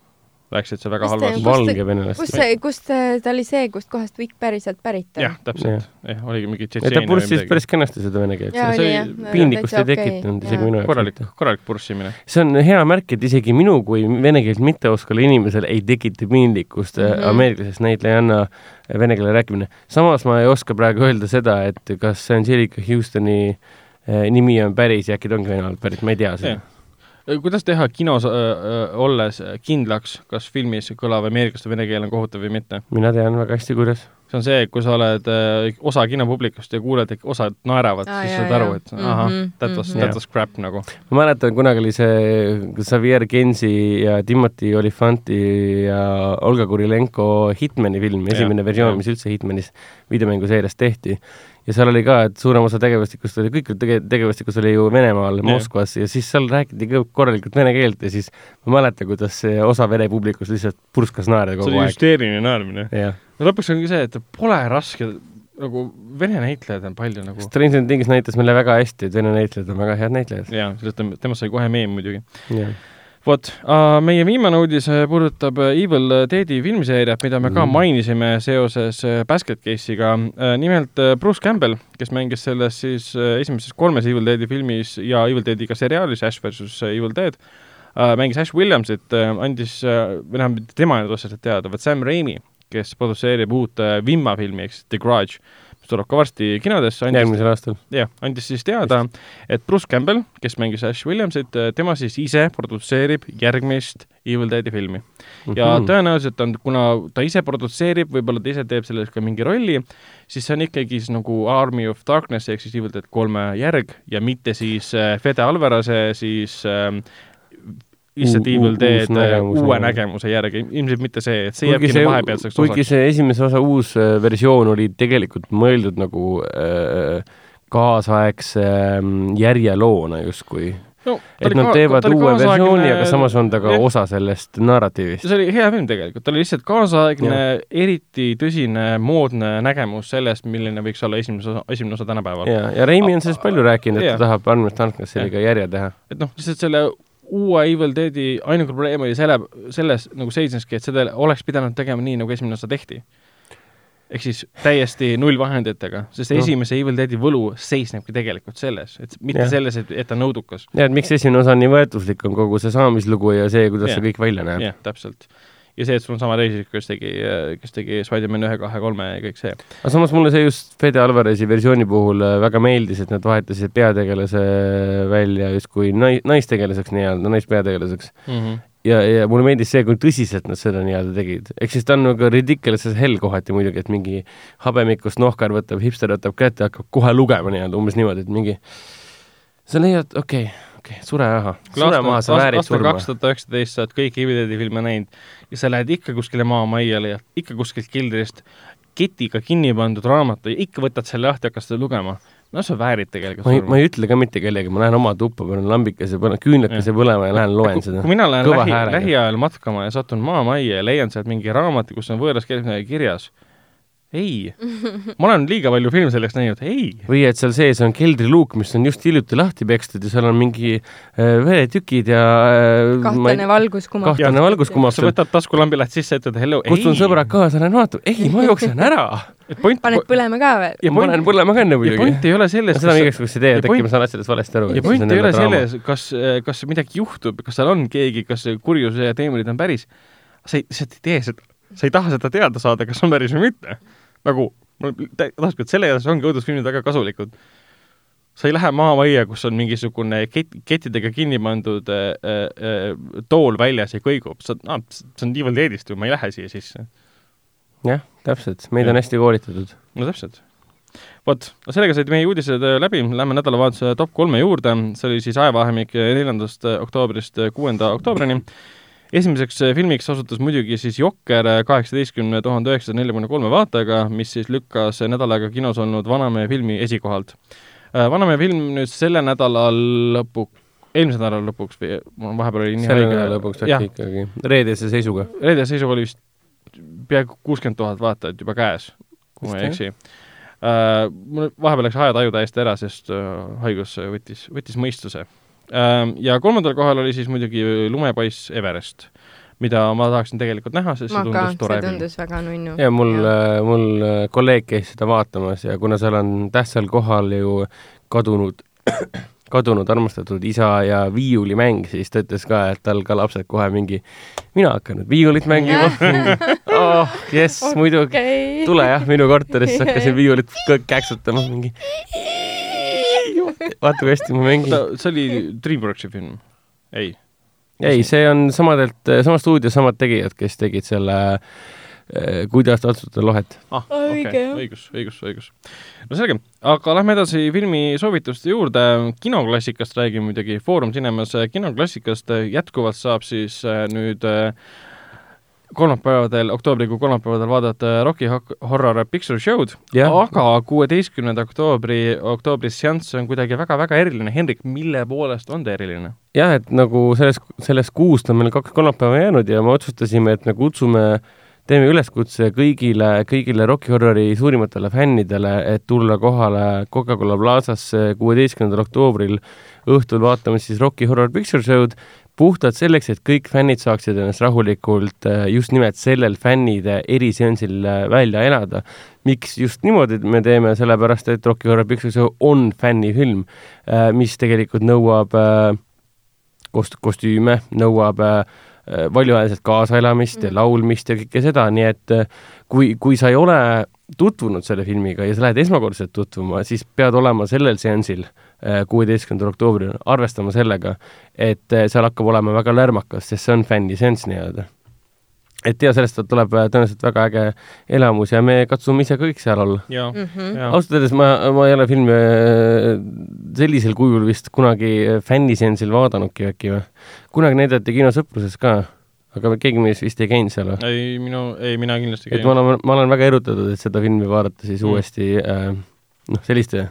Rääkisid seal väga te- halvasti. Kust- valge venelast kust. see, kust see- ta oli see, kust kohast Vikk päriselt pärit on? jah, täpselt, jah, oligi mingi Tšetšeenia või midagi. päris kenasti seda vene keelt. see oli piinlikkust ei tekitanud isegi minu jaoks korralik korralik purssimine. see on hea märk, et isegi minu kui vene keelt mitteoskavale inimesele ei tekita piinlikkust mm Mhm. -hmm. ameeriklasest näitlejanna vene keele rääkimine. samas ma ei oska praegu öelda seda, et kas Angelica Houstoni eh, nimi on päris ja äkki ta ongi Venemaalt pärit, ma ei tea seda. Kuidas teha kinos äh, äh, olles kindlaks, kas filmis kõlav ameeriklaste vene keel on kohutav või mitte? mina tean väga hästi, kuidas. see on see, kui sa oled äh, osa kinopublikust ja kuuled, et osad naeravad ah,, siis jaa, saad aru, et ahah mm -hmm, that was mm. -hmm. that was crap nagu. ma mäletan, kunagi oli see Xavier Gensi ja Timothy Olifanti ja Olga Kurilenko Hitmani film, Jah, esimene versioon jah., mis üldse Hitmanis videomänguseerias tehti. Ja seal oli ka, et suurem osa tegevustikust oli, kõik tege-, tegevustikust oli ju Venemaal, Moskvas ja siis seal räägiti korralikult vene keelt ja siis ma mäletan, kuidas see osa vene publikust lihtsalt purskas naerda see kogu oli aeg. hüsteeriline naermine. no lõpuks ongi see, et pole raske, nagu vene näitlejaid on palju nagu Stranger Things näitas meile väga hästi, et vene näitlejad on väga head näitlejad. jaa, sellest on, temast sai kohe meem muidugi. jah, vot uh,, meie viimane uudis äh, puudutab äh, Evil Deadi filmiseeriat, mida me ka Mm. mainisime seoses äh, Basket Case'iga nimelt Bruce Campbell, kes mängis selles siis esimeses kolmes Evil Deadi filmis ja Evil Deadiga seriaalis Ash versus Evil Dead mängis Ash Williamsit andis või tähendab, tema ei olnud otseselt teada, vaid Sam Raimi, kes produtseerib uut Vimma filmi siis The Grudge, mis tuleb ka varsti kinodesse, järgmisel aastal. jah, andis siis teada, et Bruce Campbell, kes mängis Ash Williamsit, tema siis ise produtseerib järgmist Evil Deadi filmi. ja Mhm. tõenäoliselt on, kuna ta ise produtseerib, võib-olla ta ise teeb selles ka mingi rolli, siis see on ikkagi siis nagu Army of Darkness ehk siis Evil Dead kolme järg ja mitte siis äh, Fede Alvarase siis äh, u- Evil Dead äh, nägemuse uue nägemuse järgi, ilmselt mitte see, et see kuigi see nagu vahepealseks, kuigi osaks. see esimese osa uus äh, versioon oli tegelikult mõeldud nagu äh, kaasaegse ähm, järjeloona justkui. no, et nad teevad uue versiooni, aga samas on ta ka jah. osa sellest narratiivist. see oli hea film tegelikult, ta oli lihtsalt kaasaegne, eriti tõsine, moodne nägemus sellest, milline võiks olla esimese osa, esimene osa tänapäeval. ja, ja Reimi on sellest palju rääkinud, et Jaa. ta tahab Arnold Starknessiliga järje teha. et noh, lihtsalt selle uue Evil Deadi ainuke probleem oli selle, selles nagu seisneski, et seda oleks pidanud tegema nii, nagu esimene osa tehti. ehk siis täiesti nullvahenditega, sest no. esimese Evil Deadi võlu seisnebki tegelikult selles, et mitte ja. selles, et, et ta on nõudukas. ja, et miks esimene osa on nii võetuslik, on kogu see saamislugu ja see, kuidas ja. see kõik välja näeb. jah, täpselt ja see, et sul on sama reisijad, kes tegi, kes tegi Spider-man ühe, kahe, kolme ja kõik see. aga samas mulle see just Fede Alvarezi versiooni puhul äh, väga meeldis, et nad vahetasid peategelase välja justkui nai-, naistegelaseks nii-öelda, naispeategelaseks mm. -hmm ja, ja mulle meeldis see, kui tõsiselt nad seda nii-öelda tegid. ehk siis ta on nagu ridiculous as hell kohati muidugi, et mingi habemikust nohkar võtab, hipster võtab kätte, hakkab kohe lugema nii-öelda umbes niimoodi, et mingi sa leiad, okei okay,, okay,, sure maha, sure maha, sa väärid surma. kaks tuhat üheksateist sa oled kõiki Evil filme näinud ja sa lähed ikka kuskile maamaiale ja ikka kuskilt kildrist ketiga kinni pandud raamatu ja ikka võtad selle lahti ja hakkad seda lugema. no sa väärid tegelikult ma ei, ma ei ütle ka mitte kellelegi, ma lähen oma tuppa, panen lambikese, panen küünlakese põlema ja lähen loen seda. kui mina lähen lähi, lähiajal matkama ja satun maamajja ja leian sealt mingi raamatu, kus on võõras keeles midagi kirjas, ei, ma olen liiga palju filme selleks näinud, ei. või et seal sees on keldriluuk, mis on just hiljuti lahti pekstud ja seal on mingi äh, veretükid ja äh, kahtlane valguskumab. kahtlane valguskumab. sa võtad taskulambi, lähed sisse, ütled hello, ei. kutsun sõbrad kaasa, lähen vaatan, ei, ma jooksen ära point, paned põlema ka veel? ja panen põlema ka enne muidugi. point ei ole selles seda on igaks juhuks idee, et äkki ma saan asjadest valesti aru. ja point ei ole selles, kas, kas midagi juhtub, kas seal on keegi, kas kurjuse teemonid on päris, sa ei, sa ei tee seda, sa ei taha seda teada saada, kas on päris või mitte nagu mul et selle jaoks ongi õudusfilmid väga kasulikud. sa ei lähe maamajja, kus on mingisugune kett, kettidega kinni pandud äh, äh, tool väljas ja kõigub, sa, aa, see on Deadist ju, ma ei lähe siia sisse. jah, täpselt, meid ja. on hästi koolitatud. no täpselt vot, sellega said meie uudised äh, läbi, lähme nädalavahetuse top kolme juurde, see oli siis ajavahemik neljandast oktoobrist kuuenda oktoobrini esimeseks äh, filmiks osutus muidugi siis Jokker äh, kaheksateistkümne tuhande üheksasaja neljakümne kolme vaatajaga, mis siis lükkas nädal aega kinos olnud Vanamehe filmi esikohalt. Äh, Vanamehe film nüüd selle nädala lõpu, eelmise nädala lõpuks või vahepeal oli nii selle nädala lõpuks äkki ikkagi, reedese seisuga? reedese seisuga oli vist peaaegu kuuskümmend tuhat vaatajat juba käes, kui ma ei eksi. Mul vahepeal läks ajataju täiesti ära, sest haigus võttis, võttis mõistuse ja kolmandal kohal oli siis muidugi Lumepoiss Everest, mida ma tahaksin tegelikult näha, sest see tundus tore. see tundus väga nunnu. ja mul, äh, mul äh, kolleeg käis seda vaatamas ja kuna seal on tähtsal kohal ju kadunud kadunud armastatud isa ja viiulimäng, siis ta ütles ka, et tal ka lapsed kohe mingi, mina hakkan nüüd viiulit mängima oh, jess okay., muidugi, tule jah, minu korterisse, hakkasin viiulit käksutama, mingi vaata, kui hästi ma mängin. see oli DreamWorksi film? ei? ei, see on samadelt, sama stuudio, samad tegijad, kes tegid selle äh, kuidas taltsutada lohet. ah, okei okay., õigus, õigus, õigus. no selge, aga lähme edasi filmi soovituste juurde. kinoklassikast räägime muidugi, Foorum Cinemas kinoklassikast jätkuvalt saab siis äh, nüüd äh, kolmapäevadel, oktoobrikuu kolmapäevadel vaadata Rocky Horror Picture Show'd, aga kuueteistkümnenda oktoobri, oktoobris seanss on kuidagi väga-väga eriline. Hendrik, mille poolest on ta eriline? jah, et nagu sellest, sellest kuust on meil kaks kolmapäeva jäänud ja me otsustasime, et me kutsume, teeme üleskutse kõigile, kõigile Rocky Horrori suurimatele fännidele, et tulla kohale Coca-Cola Plazasse kuueteistkümnendal oktoobril õhtul vaatama siis Rocky Horror Picture Show'd puhtalt selleks, et kõik fännid saaksid ennast rahulikult äh, just nimelt sellel fännide eriseansil äh, välja elada. miks just niimoodi me teeme, sellepärast et Rocky Horror Picture Show on fännifilm, äh, mis tegelikult nõuab kost-, kostüüme, nõuab valjuhäälset kaasaelamist ja mm. laulmist ja kõike seda, nii et kui, kui sa ei ole tutvunud selle filmiga ja sa lähed esmakordselt tutvuma, siis pead olema sellel seansil Äh, kuueteistkümnendal oktoobril, arvestama sellega, et äh, seal hakkab olema väga lärmakas, sest see on fänniseanss nii-öelda. et ja sellest tuleb äh, tõenäoliselt väga äge elamus ja me katsume ise kõik seal olla. Mm -hmm. ausalt öeldes ma, ma ei ole filmi sellisel kujul vist kunagi fänniseansil vaadanudki äkki või. kunagi näidati kinosõpruses ka aga keegi meist vist ei käinud seal või? ei, minu, ei, mina kindlasti ei käinud. et ma olen, ma olen väga erutatud, et seda filmi vaadata siis mm. uuesti äh, noh, selliste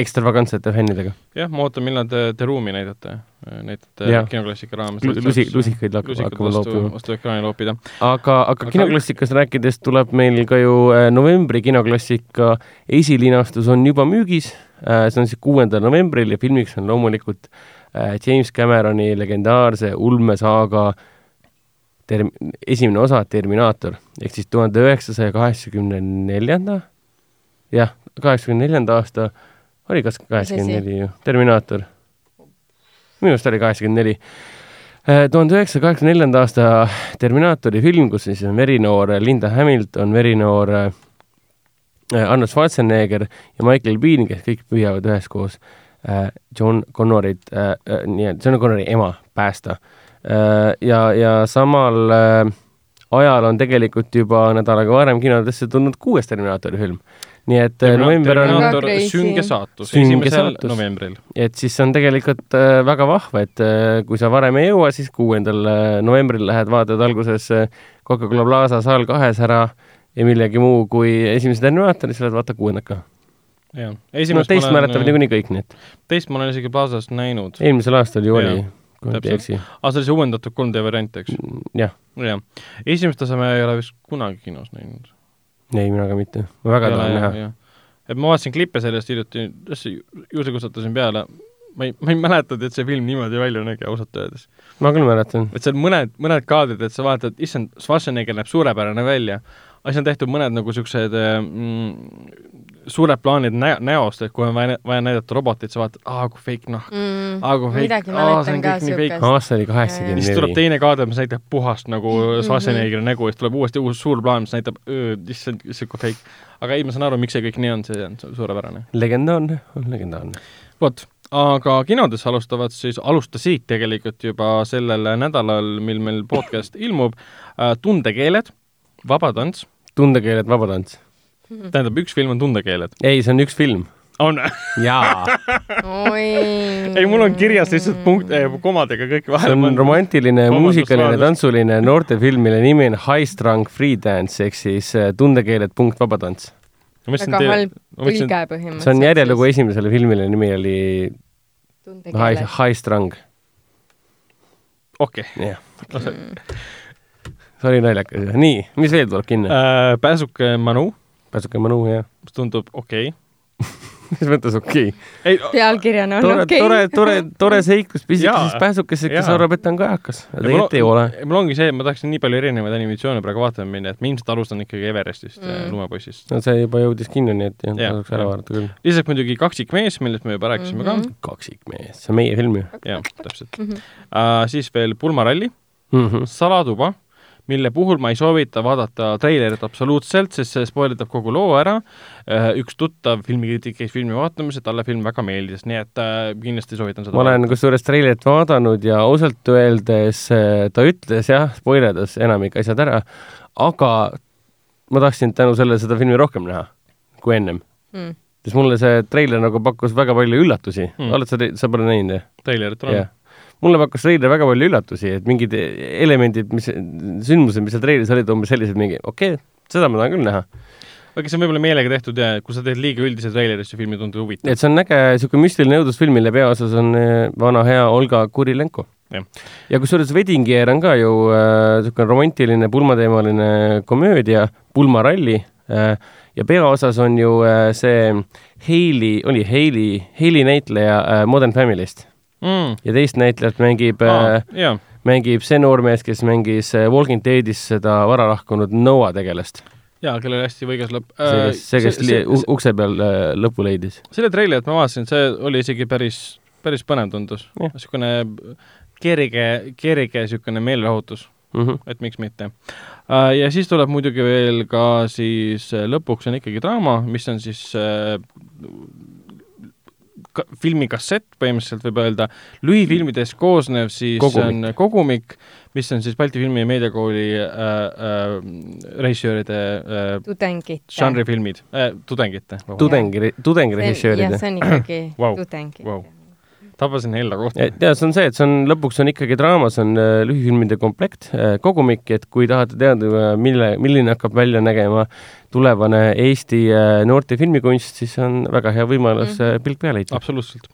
ekstravagantsete fännidega. jah, ma ootan, millal te The Room'i näidate, näitate kinoklassika raames. lusi, lusikaid hakkame loopima. vastu ekraani loopida. aga, aga kinoklassikast rääkides tuleb meil ka ju äh, novembri kinoklassika esilinastus on juba müügis, äh, see on siis kuuendal novembril ja filmiks on loomulikult äh, James Cameroni legendaarse ulmesaaga term-, esimene osa, Terminaator, ehk siis tuhande üheksasaja kaheksakümne neljanda, jah, kaheksakümne neljanda aasta, oli kas kaheksakümmend neli ju, Terminaator. minu arust oli kaheksakümmend neli tuhande üheksasaja kaheksakümne neljanda aasta Terminaatori film, kus siis on verinoor Linda Hamilton, verinoor äh, Arnold Schwarzenegger ja Michael Bean, kes kõik püüavad üheskoos äh, John Connorit äh,, äh, nii-öelda John Connori ema päästa äh,. ja, ja samal äh, ajal on tegelikult juba nädal aega varem kinodesse tulnud kuues Terminaatori film nii et äh, november on Terminaator sünge saatus, Sünge esimesel saatus. novembril. et siis see on tegelikult äh, väga vahva, et äh, kui sa varem ei jõua, siis kuuendal novembril lähed, vaatad alguses Coca-Cola Plaza saal kahes ära ja millegi muu kui esimese Terminaatori, siis lähed vaata kuuendat ka. jah. no teist mäletavad niikuinii kõik, nii et teist ma olen isegi Plaza's näinud. eelmisel aastal ju oli kui ma ei täpselt. eksi. aa, see oli see uuendatud 3D variant, eks? jah, jah. esimest osa me ei ole vist kunagi kinos näinud. Ei, mina ka mitte. ma väga tahan näha. et ma vaatasin klippe sellest hiljuti, juurde kustutasin peale, ma ei, ma ei mäletanud, et see film niimoodi välja nägi, ausalt öeldes. ma küll mäletan. et seal mõned, mõned kaadrid, et sa vaatad, issand, Schwarzenegger näeb suurepärane välja, siis on tehtud mõned nagu siuksed mm, suured plaanid nä-, näost, et kui on vaja, vaja näidata robotit, sa vaatad, aa kui fake nahk, mm, aa kui fake, midagi aa see on kõik nii fake. aasta oli kaheksakümmend siis tuleb neli. teine kaader, mis näitab puhast nagu Mhm. Schwarzeneggeri nägu ja siis tuleb uuesti uus suur plaan, mis näitab, issand, siuke fake. aga ei, ma saan aru, miks see kõik nii on, see on su- suurepärane. legendaarne, on legendaarne. vot, aga kinodes alustavad siis, alustasid tegelikult juba sellel nädalal, mil meil podcast ilmub, tundekeeled, vabatants, tundekeeled, vabatants. tähendab, üks film on tundekeeled. ei, see on üks film. on jaa, ei, mul on kirjas lihtsalt punkt eh,, komadega kõik see vahele on romantiline, muusikaline, tantsuline noortefilm, mille nimi on High Strung Free Dance ehk siis äh, tundekeeled punkt vabatants. väga halb tõlge põhimõtteliselt. see on järjelugu esimesele filmile, nimi oli High, high Strung, okei jah. See oli naljakas jah. nii, mis veel tuleb kinno? okay.. Pääsuke Manu, pääsuke Manu ja mis tundub okei okay. mis mõttes okei okay.? ei, pealkirjana on tore okei tore, tore, tore seiklus pisikesest Jaa. pääsukesest, kes arvab, et ta on kajakas. aga tegelikult ei ole. mul ongi see, et ma tahaksin nii palju erinevaid animatsioone praegu vaatama minna, et ma ilmselt alustan ikkagi Everestist mm. Mm. ja Lumepoisist. no see juba jõudis kinno, nii et jah, Jah, tasuks ära jah. vaadata küll. lisaks muidugi Kaksikmees, millest me juba rääkisime mm Mhm. -hmm. kaksikmees, see on meie film ju ka, jah, täpselt Mhm. uh,. siis veel Pulmaralli, mm. -hmm. Salatuba, mille puhul ma ei soovita vaadata treilerit absoluutselt, sest see spoilitab kogu loo ära uh,. üks tuttav filmikriitik käis filmi vaatamas ja talle film väga meeldis, nii et uh, kindlasti soovitan seda ma olen kusjuures treilerit vaadanud ja ausalt öeldes äh, ta ütles jah, spoilerdas enamik asjad ära, aga ma tahtsin tänu sellele seda filmi rohkem näha kui ennem, mm.. sest mulle see treiler nagu pakkus väga palju üllatusi Mm. oled sa, sa pole näinud jah? treilerit on jah. Mulle pakkus treiler väga palju üllatusi, et mingid elemendid, mis, sündmused, mis seal treilis olid umbes sellised mingi, okei okay,, seda ma tahan küll näha. aga see on võib-olla meelega tehtud ja kui sa teed liiga üldise treileri, siis see film ei tundu huvitav. et see on äge niisugune müstiline õudusfilm, mille peaosas on äh, vana hea Olga Kurilenko. Jah. ja kusjuures Wedding Year on ka ju niisugune äh, romantiline pulmateemaline komöödia, pulmaralli äh, ja peaosas on ju äh, see Hailey, oli Hailey, Hailey näitleja äh, Modern Family'st mm.. ja teist näitlejat mängib Ah, äh,, jaa, mängib see noormees, kes mängis äh, Walking Deadis seda vara lahkunud Noah tegelast. jaa, kellel hästi võigas lõpp. see, kes, see, kes ukse peal äh, lõpu leidis. selle treilerit ma vaatasin, see oli isegi päris, päris põnev tundus niisugune kerge, kerge niisugune meelelahutus, Mm -hmm. et miks mitte. ja siis tuleb muidugi veel ka siis äh, lõpuks on ikkagi draama, mis on siis äh, ka, filmi kassett põhimõtteliselt võib öelda, lühifilmidest koosnev siis Kogumik. on kogumik, mis on siis Balti Filmi ja Meediakooli äh, äh, režissööride äh, tudengid. žanrifilmid äh,, tudengite. tudengi, tudengirežissöörid jah, see on ikkagi Vau, tudengid vau. Tabasin Hella kohta. ja see on see, et see on lõpuks on ikkagi draama, see on äh, lühifilmide komplekt, kogumik, et kui tahate teada, mille, milline hakkab välja nägema tulevane Eesti äh, noorte filmikunst, siis on väga hea võimalus mm. pilk peale heita. absoluutselt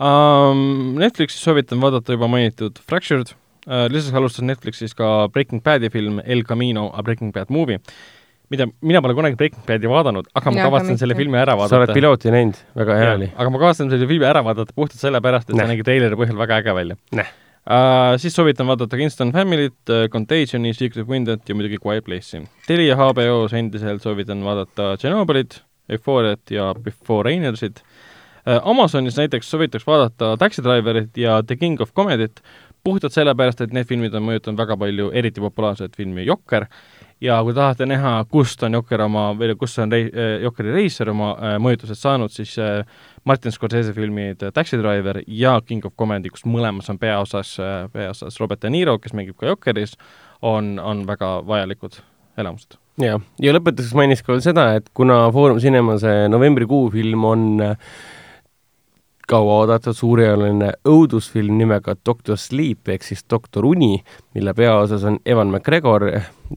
um,. Netflixis soovitan vaadata juba mainitud Fractured uh,, lisaks alustas Netflixis ka Breaking Badi film El Camino a Breaking Bad Movie, mida mina pole kunagi Breaking Badi vaadanud, aga ma ka kavatsen selle filmi ära sa oled vaadata. pilooti näinud, väga hea oli. aga ma kavatsen selle filmi ära vaadata puhtalt sellepärast, et Näh. see nägi treileri põhjal väga äge välja uh,. siis soovitan vaadata Kingston Family't uh,, Contagioni, Secret Window ja muidugi Quiet Place'i. Telia HBO-s endiselt soovitan vaadata Tšernobõlit, Euphoriat ja Before Rainersit uh,. Amazonis näiteks soovitaks vaadata Taxi Driverit ja The King of Comedy't puhtalt sellepärast, et need filmid on mõjutanud väga palju eriti populaarset filmi Jokker ja kui tahate näha, kust on Jokker oma, või kust on rei-, Jokkeri reisijal oma äh, mõjutused saanud, siis äh, Martin Scorsese filmid äh, Taxi Driver ja King of Comedy, kus mõlemas on peaosas, peaosas Robert De Niro, kes mängib ka Jokkeris, on, on väga vajalikud elamused. ja, ja lõpetuseks mainiks ka seda, et kuna Foorum Cinemase novembrikuu film on äh, kauaoodatud suurejoneline õudusfilm nimega Doctor Sleep ehk siis Doktor Uni, mille peaosas on Evan McGregor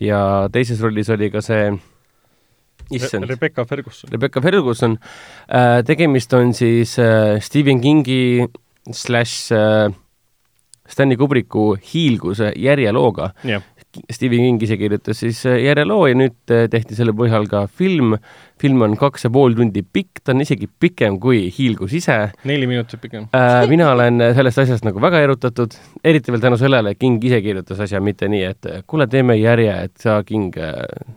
ja teises rollis oli ka see issand, Rebecca Ferguson. Rebecca Ferguson. tegemist on siis äh, Stephen Kingi slaš äh, Stanley Kubricku hiilguse järjelooga. jah, Stephen King ise kirjutas siis äh, järjeloo ja nüüd äh, tehti selle põhjal ka film. film on kaks ja pool tundi pikk, ta on isegi pikem kui hiilgus ise neli minutit pikem. äh,. mina olen sellest asjast nagu väga erutatud, eriti veel tänu sellele, et King ise kirjutas asja, mitte nii, et äh, kuule, teeme järje, et sa, King,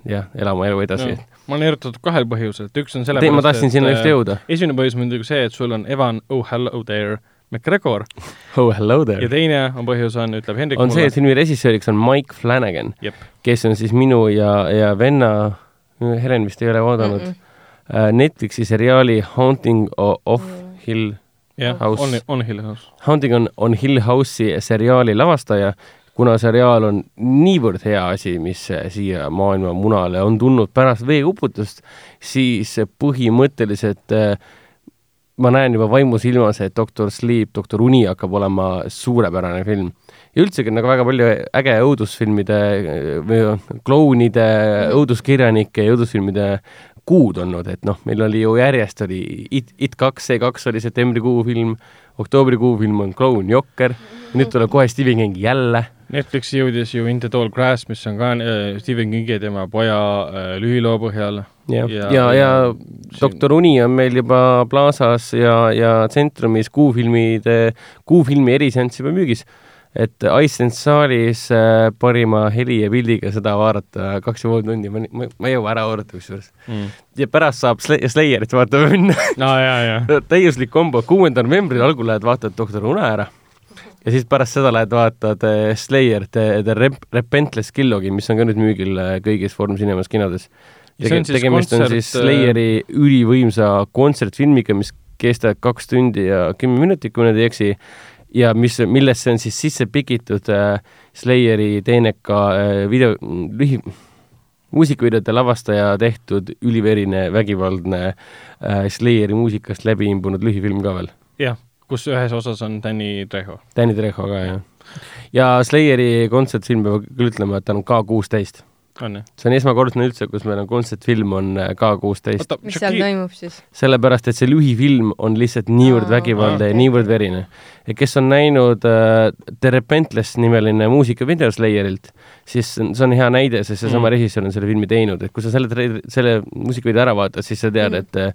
jah, ela oma elu edasi No, ma olen erutatud kahel põhjusel, et üks on Te, sellepärast, ma tahtsin sinna just jõuda. esimene põhjus on muidugi see, et sul on Evan Oh hello there McGregor Oh hello ja there. teine on põhjus on, ütleb Hendrik on see, et filmi režissööriks on Mike Flanagan, kes on siis minu ja, ja venna, Helen vist ei ole vaadanud mm, -mm. Netflixi seriaali Haunting of Hill, jah, House. on, on Hill House. Haunting on, on Hill House'i seriaali lavastaja, kuna seriaal on niivõrd hea asi, mis siia maailma munale on tulnud pärast veeuputust, siis põhimõtteliselt äh, ma näen juba vaimusilmas, et Doktor Sleep, Doktor Uni hakkab olema suurepärane film. ja üldsegi on nagu väga palju äge õudusfilmide või klounide, õuduskirjanike ja õudusfilmide kuud olnud, et noh, meil oli ju järjest oli It, It kaks, see kaks oli septembrikuu film, oktoobrikuu film on Kloun Jokker, nüüd tuleb kohe Stephen King jälle. Netflixi jõudis ju In the Tall Grass, mis on ka äh, Stephen Kingi ja tema poja äh, lühiloo põhjal. Ja- ja, ja, ja siin- Doktor Uni on meil juba Plaza's ja, ja Tsentrumis kuufilmide, kuufilmi eriseanss juba müügis. et Iceland saalis äh, parima heli ja pildiga seda vaadata kaks ja pool tundi, ma, ma, ma ei jõua ära oodata kusjuures. mm.. ja pärast saab Sle- Slayerit vaatama minna jaa. täiuslik kombo, kuuendal novembril algul lähed vaatad Doktor Une ära ja siis pärast seda lähed vaatad äh, Slayer The, The Rep- Repentless Killogi, mis on ka nüüd müügil äh, kõigis Foorum Cinemas kinodes. Ja see on siis tegemist kontsert, siis Slayeri ülivõimsa kontsertfilmiga, mis kestab kaks tundi ja kümme minutit, kui ma nüüd ei eksi, ja mis, millesse on siis sisse pikitud äh, Slayeri teeneka äh, video, lühi, muusikavideote lavastaja tehtud üliverine vägivaldne äh, Slayeri muusikast läbi imbunud lühifilm ka veel. jah, kus ühes osas on Danny Trejo. Danny Trejo ka, jah. ja Slayeri kontsertfilm peab küll ütlema, et ta on K kuusteist. see on esmakordne üldse, kus meil on kontsertfilm on äh, K kuusteist. mis seal toimub siis? sellepärast, et see lühifilm on lihtsalt niivõrd vägivaldne ja niivõrd verine. ja kes on näinud äh, The Repentless nimeline muusikavideo Slayerilt, siis see on- hea näide, sest seesama Mm. režissöör on selle filmi teinud, et kui sa selle, selle muusikavideo ära vaatad, siis sa tead mm., et äh,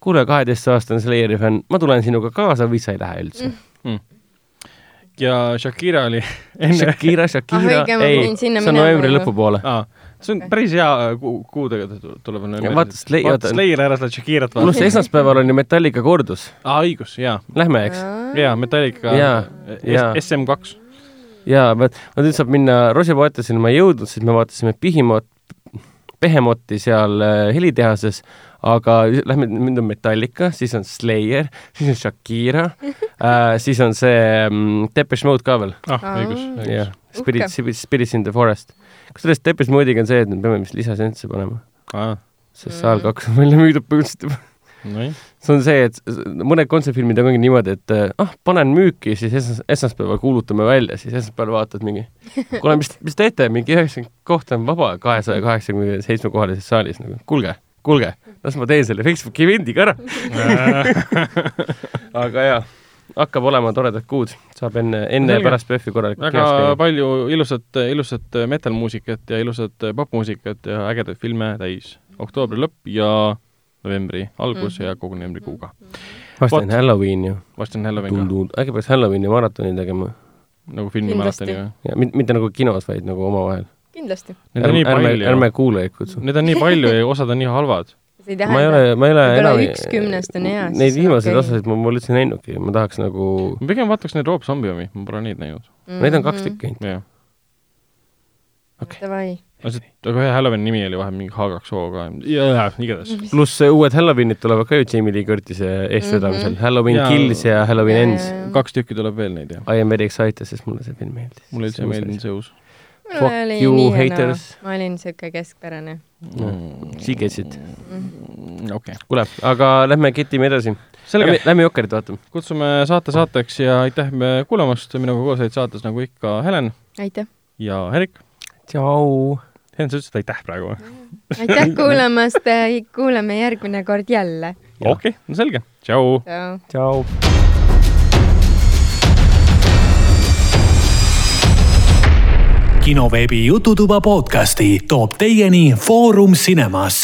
kuule, kaheteistaastane Slayeri fänn, ma tulen sinuga kaasa või sa ei lähe üldse Mm. mm.. ja Shakira oli enne, Shakira, Shakira Ah, ei, see on novembri lõpupoole. aa, see on päris hea äh, kuu, kuudega tu- tuleb. vaata, Slay- vaata Slayer ära seda Shakirat pluss vaata. esmaspäeval on ju Metallica kordus, aa, õigus, jaa. lähme, eks? jaa, Metallica Jaa, jaa. SM kaks. jaa, vot, no nüüd saab minna Rosi Poetaseni ma ei jõudnud, siis me vaatasime Pihimot, Behemothi seal äh, helitehases, aga lähme, nüüd on Metallica, siis on Slayer, siis on Shakira äh,, siis on see mm, Depeche Mode ka veel, ah, Aa. õigus, jah õigus., Spirit Spirits in the Forest. kusjuures Depeche Mode'iga on see, et me peame vist lisaseansse panema, aa, sest saal kaks on välja müüdud põhimõtteliselt juba. nojah. see on see, et mõned kontserdifilmid on ongi niimoodi, et äh, ah, panen müüki, siis esmas-, esmaspäeval kuulutame välja, siis esmaspäeval vaatad mingi, kuule, mis, mis teete, mingi üheksakümmend kohta on vaba kahesaja kaheksakümne seitsme kohalises saalis nagu, kuulge, kuulge, las ma teen selle Facebooki event'iga ära. aga jaa, hakkab olema toredad kuud, saab enne, enne ja pärast PÖFFi korralikult väga palju ilusat, ilusat metal-muusikat ja ilusat popmuusikat ja ägedaid filme täis. oktoobri lõpp ja novembri algus Mhm. ja kogu novembrikuuga. varsti Vot. on Halloween ju. varsti on Halloween ka, äkki peaks Halloweeni maratoni tegema nagu filmimaratoni või? ja mitte, nagu kinos, vaid nagu omavahel. kindlasti. Neid on nii ärme, palju ärme, kuulajaid kutsu. neid on nii palju ja osad on nii halvad. see ei ma ei tähenda, ole, ma ei ole enam üks kümnest on hea, Neid viimaseid okei. osasid ma pole üldse näinudki, ma tahaks nagu, ma pigem vaataks neid Rob Zombie omi, ma pole neid näinud. neid on kaks tükki ainult. Okei. Davai, aga ühe Halloweeni nimi oli vahepeal mingi H2O ka. igatahes. pluss uued Halloweenid tulevad ka ju Jamie Lee Curtis'e eestvedamisel. Mhm. Halloween Jaa. Kills ja Halloween Ends. kaks tükki tuleb veel neid jah. I am very excited, sest mulle see film meeldis. mulle üldse ei meeldinud see uus. Fuck you, haters., ma olin siuke keskpärane. She gets it. Mm, okei, kuule, aga lähme ketime edasi. Lähme, lähme Jokkerit vaatama. kutsume saate saateks ja aitäh me kuulamast, minuga koos olid saates nagu ikka Helen aitäh, ja Erik. tšau. Helen, sa ütlesid aitäh praegu või? aitäh kuulamast, kuulame järgmine kord jälle. Okei, no selge, tšau. tšau. tšau. kinoveebi Jututuba podcasti toob teieni Foorum Cinemas.